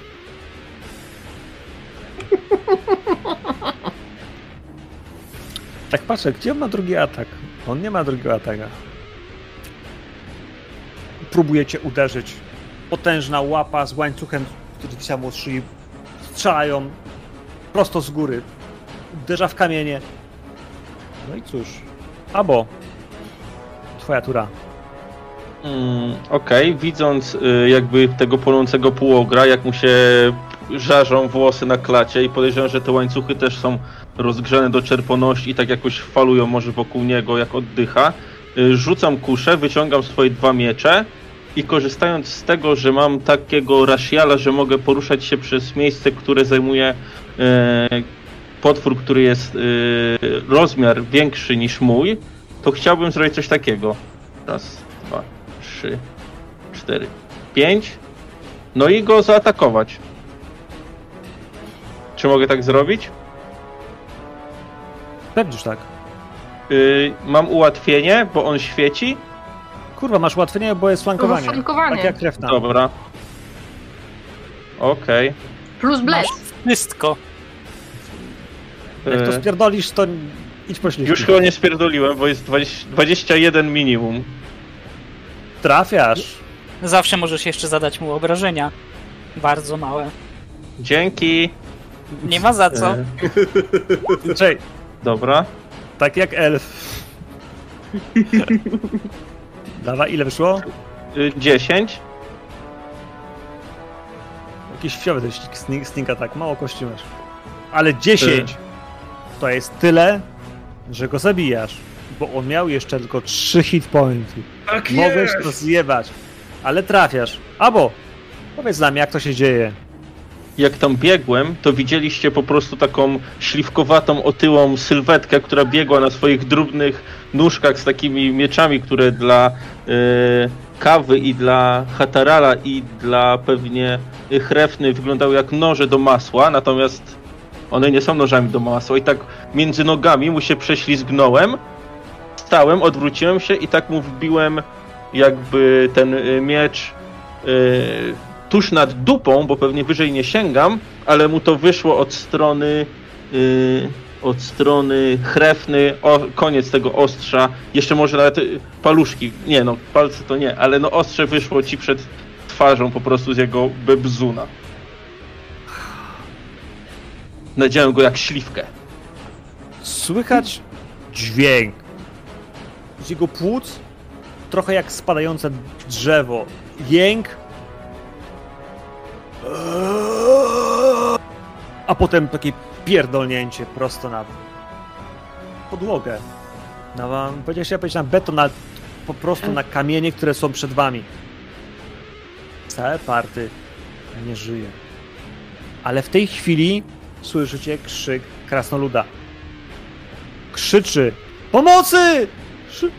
[SPEAKER 1] Tak patrzę, gdzie on ma drugi atak? On nie ma drugiego ataka. Próbujecie uderzyć. Potężna łapa z łańcuchem, który wisiał mu od szyi. Strzelają prosto z góry. Uderza w kamienie. No i cóż. Abo. Twoja tura.
[SPEAKER 4] Mm, Okej, widząc y, jakby tego płonącego półogra, jak mu się żarzą włosy na klacie i podejrzewam, że te łańcuchy też są rozgrzane do czerwoności i tak jakoś falują może wokół niego, jak oddycha. Y, Rzucam kuszę, wyciągam swoje dwa miecze i korzystając z tego, że mam takiego rashiala, że mogę poruszać się przez miejsce, które zajmuje e, potwór, który jest e, rozmiar większy niż mój, to chciałbym zrobić coś takiego. Raz, dwa, trzy, cztery, pięć. No i go zaatakować. Czy mogę tak zrobić?
[SPEAKER 1] Pewnie, że tak.
[SPEAKER 4] Y, mam ułatwienie, bo on świeci.
[SPEAKER 1] Kurwa, masz ułatwienie, bo jest flankowanie.
[SPEAKER 3] Flankowanie.
[SPEAKER 1] Tak jak krewna.
[SPEAKER 4] Dobra. Okej.
[SPEAKER 3] Plus bless.
[SPEAKER 5] Wszystko.
[SPEAKER 1] Jak to
[SPEAKER 4] Y,
[SPEAKER 1] spierdolisz, to idź po śliwki.
[SPEAKER 4] Już chyba nie spierdoliłem, bo jest 20, 21 minimum.
[SPEAKER 1] Trafiasz.
[SPEAKER 5] Zawsze możesz jeszcze zadać mu obrażenia. Bardzo małe.
[SPEAKER 4] Dzięki.
[SPEAKER 5] Nie ma za co.
[SPEAKER 4] E,
[SPEAKER 1] Czej,
[SPEAKER 4] Dobra.
[SPEAKER 1] tak jak elf. Dawa, ile wyszło?
[SPEAKER 4] Y, 10.
[SPEAKER 1] Jakiś fiowy ten sneak, sneak attack, mało kości masz. Ale 10 to jest tyle, że go zabijasz. Bo on miał jeszcze tylko 3 hit pointy.
[SPEAKER 2] Tak
[SPEAKER 1] Mogłeś to zjebać, ale trafiasz. Albo powiedz nam, jak to się dzieje.
[SPEAKER 4] Jak tam biegłem, to widzieliście po prostu taką śliwkowatą, otyłą sylwetkę, która biegła na swoich drobnych nóżkach z takimi mieczami, które dla y, kawy i dla hatarala i dla pewnie y, chrefny wyglądały jak noże do masła, natomiast one nie są nożami do masła i tak między nogami mu się prześlizgnąłem, stałem, odwróciłem się i tak mu wbiłem jakby ten y, miecz y, tuż nad dupą, bo pewnie wyżej nie sięgam, ale mu to wyszło od strony y, od strony chrefny, o, koniec tego ostrza, jeszcze może nawet y, paluszki, nie no, palce to nie, ale no ostrze wyszło ci przed twarzą po prostu z jego bebzuna. Nadziałem go jak śliwkę.
[SPEAKER 1] Słychać dźwięk z jego płuc, trochę jak spadające drzewo. Jęk. A potem takie pierdolnięcie prosto na podłogę. Na wam, powiedziałeś, ja powiedzieć na beton, na, po prostu na kamienie, które są przed wami. Całe party nie żyje. Ale w tej chwili słyszycie krzyk krasnoluda. Krzyczy: Pomocy!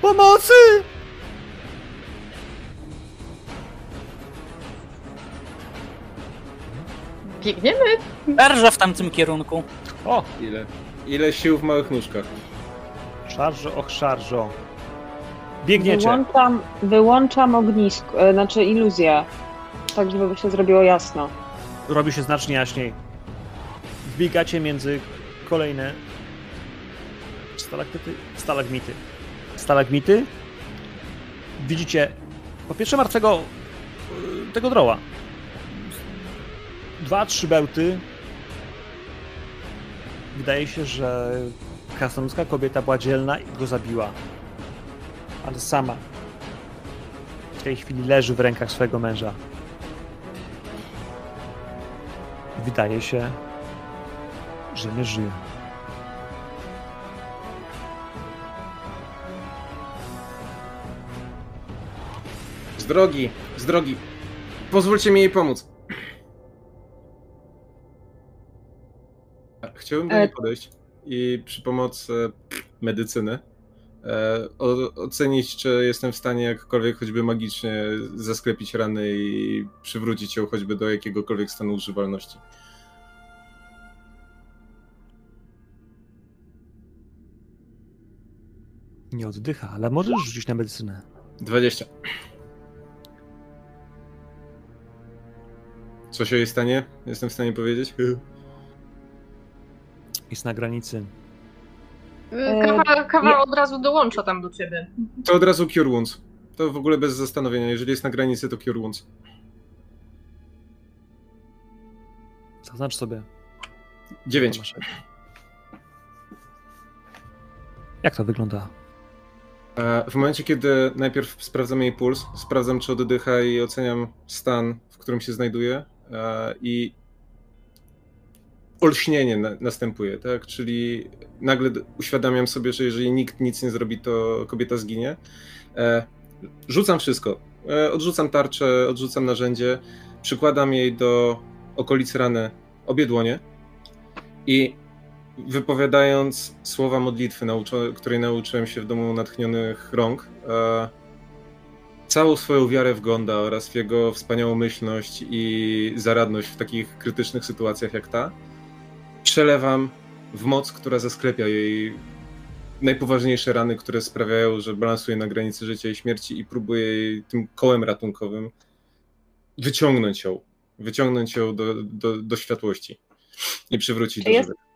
[SPEAKER 1] Pomocy!
[SPEAKER 3] Biegniemy.
[SPEAKER 5] Darża w tamtym kierunku.
[SPEAKER 1] O!
[SPEAKER 2] Ile, ile sił w małych nóżkach.
[SPEAKER 1] Szarżo, och, szarżo. Biegniecie.
[SPEAKER 6] Wyłączam, wyłączam ognisko, e, znaczy iluzję, tak żeby się zrobiło jasno.
[SPEAKER 1] Robi się znacznie jaśniej. Wbiegacie między kolejne stalaktyty, stalagmity. Stalagmity. Widzicie po pierwsze martwego y, tego droła. Dwa, trzy bełty. Wydaje się, że krasnoludzka kobieta była dzielna i go zabiła. Ale sama. W tej chwili leży w rękach swojego męża. Wydaje się, że nie żyje.
[SPEAKER 2] Z drogi, z drogi. Pozwólcie mi jej pomóc. Chciałbym do
[SPEAKER 6] E-
[SPEAKER 2] niej podejść i przy pomocy medycyny e, ocenić, czy jestem w stanie jakkolwiek choćby magicznie zasklepić rany i przywrócić ją choćby do jakiegokolwiek stanu używalności.
[SPEAKER 1] Nie oddycha, ale możesz rzucić na medycynę.
[SPEAKER 2] 20. Co się jej stanie? Jestem w stanie powiedzieć?
[SPEAKER 1] Jest na granicy.
[SPEAKER 3] Kawa, kawa
[SPEAKER 6] nie-
[SPEAKER 3] od razu dołącza tam do ciebie.
[SPEAKER 2] To od razu Cure Wounds. To w ogóle bez zastanowienia. Jeżeli jest na granicy, to Cure Wounds.
[SPEAKER 1] Zaznacz sobie.
[SPEAKER 2] 9.
[SPEAKER 1] Tomasz. Jak to wygląda?
[SPEAKER 2] E, W momencie, kiedy najpierw sprawdzam jej puls, sprawdzam, czy oddycha i oceniam stan, w którym się znajduje e, i olśnienie na, następuje, tak? Czyli nagle uświadamiam sobie, że jeżeli nikt nic nie zrobi, to kobieta zginie. E, Rzucam wszystko. Odrzucam tarczę, odrzucam narzędzie, przykładam jej do okolicy rany obie dłonie i wypowiadając słowa modlitwy, nauczo- której nauczyłem się w domu natchnionych rąk, e, całą swoją wiarę w Gonda oraz w jego wspaniałą myślność i zaradność w takich krytycznych sytuacjach jak ta, przelewam w moc, która zasklepia jej najpoważniejsze rany, które sprawiają, że balansuje na granicy życia i śmierci i próbuje jej tym kołem ratunkowym wyciągnąć ją, wyciągnąć ją do, do, do światłości i przywrócić
[SPEAKER 6] Czy
[SPEAKER 2] do życia.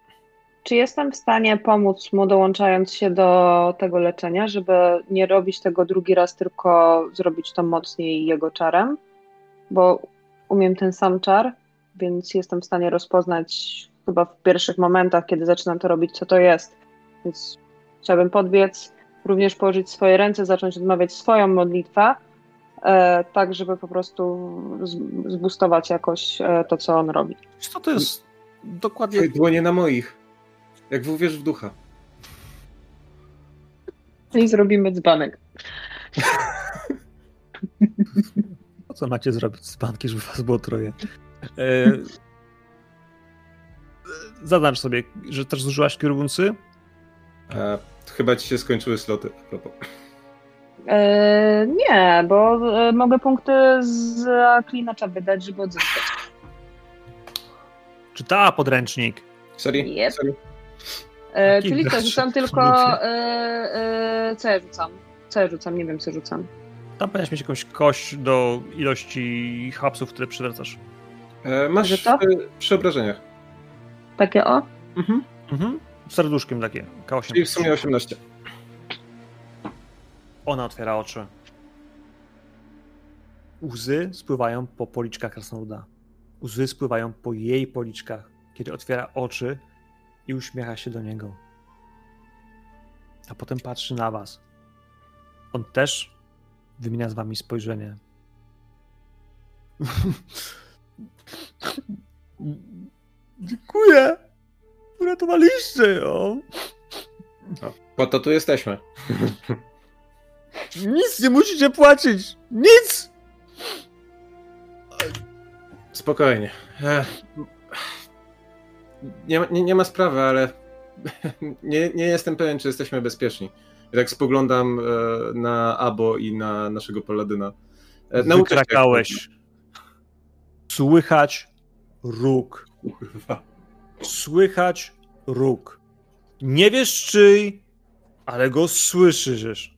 [SPEAKER 6] Czy jestem w stanie pomóc mu dołączając się do tego leczenia, żeby nie robić tego drugi raz, tylko zrobić to mocniej jego czarem? Bo umiem ten sam czar, więc jestem w stanie rozpoznać chyba w pierwszych momentach, kiedy zaczynam to robić, co to jest. Więc chciałabym podbiec, również położyć swoje ręce, zacząć odmawiać swoją modlitwę, e, tak żeby po prostu zbustować jakoś e, to, co on robi.
[SPEAKER 1] Co to jest dokładnie.
[SPEAKER 2] Twoje dłonie na moich. Jak w uwierz w ducha.
[SPEAKER 6] I zrobimy dzbanek.
[SPEAKER 1] Po co macie zrobić z banki, żeby was było troje? E... Zaznacz sobie, że też zużyłaś kierubuncy.
[SPEAKER 2] A, chyba ci się skończyły sloty. A propos.
[SPEAKER 6] E, nie, bo e, mogę punkty z klinacza wydać, żeby odzyskać.
[SPEAKER 1] Czytała podręcznik.
[SPEAKER 2] Serio?
[SPEAKER 6] Yep.
[SPEAKER 2] Serio?
[SPEAKER 6] E, czyli co, rzucam tylko. E, e, co ja rzucam? Co ja rzucam? Nie wiem, co rzucam.
[SPEAKER 1] Tam powinieneś mieć jakąś kość do ilości hapsów, które przywracasz.
[SPEAKER 2] E, masz e, przy obrażeniach.
[SPEAKER 6] Takie o?
[SPEAKER 2] Mhm.
[SPEAKER 1] Mhm. Serduszkiem takie. K8.
[SPEAKER 2] Czyli w sumie 18.
[SPEAKER 1] Ona otwiera oczy. Łzy spływają po policzkach krasnoluda. Łzy spływają po jej policzkach, kiedy otwiera oczy i uśmiecha się do niego. A potem patrzy na was. On też wymienia z wami spojrzenie. Dziękuję. Uratowaliście ją.
[SPEAKER 2] Po to tu jesteśmy.
[SPEAKER 1] Nic nie musicie płacić. Nic.
[SPEAKER 2] Spokojnie. Ech. Nie, ma- nie, nie ma sprawy, ale nie, nie jestem pewien, czy jesteśmy bezpieczni. I tak spoglądam e, na Abo i na naszego paladyna. E, jak
[SPEAKER 1] Wykrakałeś. Słychać róg.
[SPEAKER 2] Kurwa.
[SPEAKER 1] Słychać róg. Nie wiesz czyj, ale go słyszysz.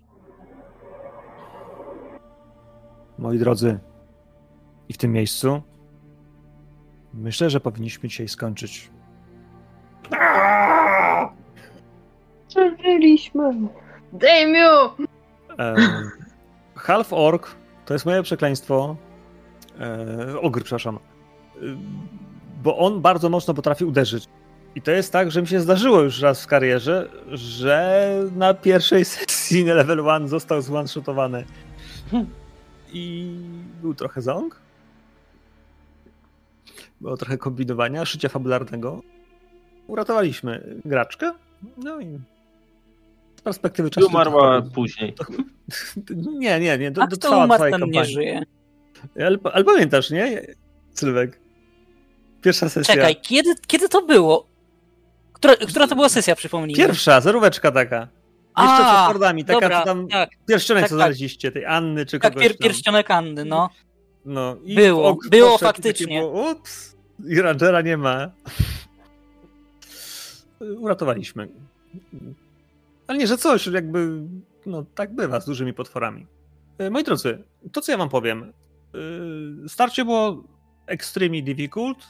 [SPEAKER 1] Moi drodzy, i w tym miejscu myślę, że powinniśmy dzisiaj skończyć.
[SPEAKER 6] Przeżyliśmy.
[SPEAKER 3] Damiu!
[SPEAKER 1] Em, half orc to jest moje przekleństwo. E, ogr, przepraszam. E, bo on bardzo mocno potrafi uderzyć. I to jest tak, że mi się zdarzyło już raz w karierze, że na pierwszej sesji na level 1 został zone-shotowany. I był trochę ząg. Było trochę kombinowania, szycia fabularnego. Uratowaliśmy graczkę. No i z perspektywy
[SPEAKER 4] I
[SPEAKER 1] czasu...
[SPEAKER 4] umarła
[SPEAKER 1] to-
[SPEAKER 4] później.
[SPEAKER 1] nie, nie, nie. To,
[SPEAKER 5] A
[SPEAKER 1] to
[SPEAKER 5] kto umarł, ten nie żyje.
[SPEAKER 1] Ale, ale pamiętasz, nie? Sylwek. Pierwsza sesja.
[SPEAKER 5] Czekaj, kiedy, kiedy to było? Która, która to była sesja, przypomnij?
[SPEAKER 1] Pierwsza, zeróweczka taka. Jeszcze
[SPEAKER 5] A,
[SPEAKER 1] przed Fordami, taka
[SPEAKER 5] dobra,
[SPEAKER 1] co tam
[SPEAKER 5] tak,
[SPEAKER 1] pierścionek
[SPEAKER 5] tak,
[SPEAKER 1] co
[SPEAKER 5] tak.
[SPEAKER 1] znaleźliście, tej Anny czy
[SPEAKER 5] tak
[SPEAKER 1] kogoś
[SPEAKER 5] pier,
[SPEAKER 1] tam.
[SPEAKER 5] pierścionek Anny, no.
[SPEAKER 1] No, i
[SPEAKER 5] Było, było faktycznie.
[SPEAKER 1] Było, ups, i Rangera nie ma. Uratowaliśmy. Ale nie, że coś, jakby, no tak bywa z dużymi potworami. E, Moi drodzy, to co ja wam powiem. e, Starcie było extremely difficult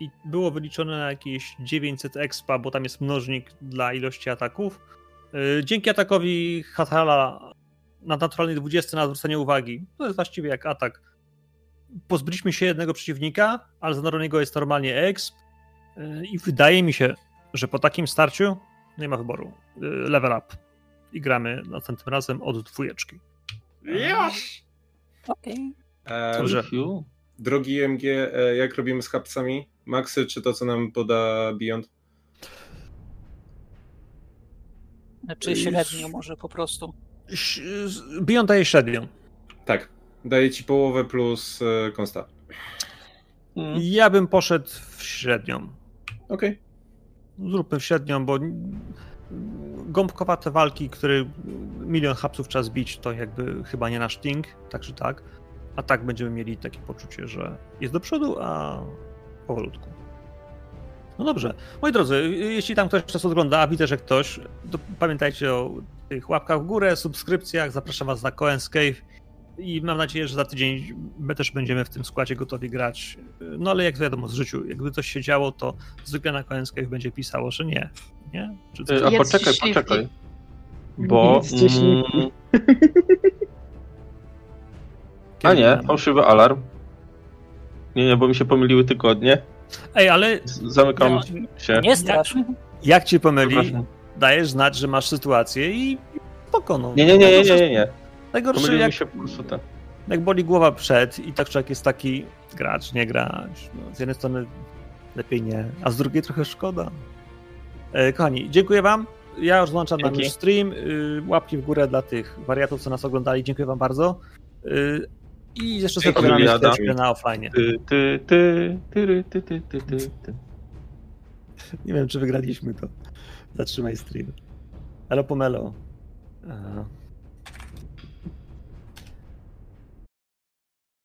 [SPEAKER 1] i było wyliczone na jakieś 900 expa, bo tam jest mnożnik dla ilości ataków. E, Dzięki atakowi Hathala na naturalnej 20 na zwrócenie uwagi, to jest właściwie jak atak. Pozbyliśmy się jednego przeciwnika, ale za niego jest normalnie exp i wydaje mi się, że po takim starciu nie ma wyboru. E, Level up. I gramy następnym razem od dwójeczki.
[SPEAKER 2] Już!
[SPEAKER 5] Okej.
[SPEAKER 2] E,
[SPEAKER 1] Dobrze.
[SPEAKER 4] Fiu.
[SPEAKER 2] drogi MG, e, jak robimy z hapsami? Maxy czy to, co nam poda Beyond?
[SPEAKER 5] Czy średnio może po prostu.
[SPEAKER 1] Beyond daje średnią.
[SPEAKER 2] Tak. Daję ci połowę plus e, konsta.
[SPEAKER 4] Mm.
[SPEAKER 1] Ja bym poszedł w średnią.
[SPEAKER 2] Okej.
[SPEAKER 1] Zróbmy średnią, bo gąbkowate walki, które milion hapsów trzeba zbić, to jakby chyba nie nasz ting, tak czy tak. A tak będziemy mieli takie poczucie, że jest do przodu, a powolutku. No dobrze. Moi drodzy, jeśli tam ktoś czas ogląda, a widzę, że ktoś, to pamiętajcie o tych łapkach w górę, subskrypcjach. Zapraszam Was na Coen's Cave i mam nadzieję, że za tydzień my też będziemy w tym składzie gotowi grać. No ale jak wiadomo, z życiu, jakby coś się działo, to zwykle na Cave będzie pisało, że nie. Nie? Czy coś?
[SPEAKER 4] Y, A poczekaj, poczekaj. Bo. Mm, a nie, fałszywy alarm. Nie, nie, bo mi się pomyliły tygodnie.
[SPEAKER 1] Ej, ale
[SPEAKER 4] Zamykam
[SPEAKER 1] No,
[SPEAKER 4] się.
[SPEAKER 5] Nie strasz.
[SPEAKER 1] jak ci pomyli, dajesz znać, że masz sytuację i spoko, no.
[SPEAKER 4] Nie, nie, nie, nie, nie, nie, Pomyliły
[SPEAKER 1] jak,
[SPEAKER 4] się
[SPEAKER 1] jak boli głowa przed i tak człowiek jest taki grać, nie grać. No, z jednej strony lepiej nie, a z drugiej trochę szkoda. E, kochani, dziękuję wam. Ja już włączam
[SPEAKER 4] Dzięki.
[SPEAKER 1] już stream. Y, łapki w górę dla tych wariatów, co nas oglądali. Dziękuję wam bardzo. Y, I jeszcze sobie chwileczkę na offline.
[SPEAKER 4] Ty, ty, ty, ty, ty, ty, ty, ty, ty.
[SPEAKER 1] Nie wiem, czy wygraliśmy to. Zatrzymaj stream. Elo pomelo. E,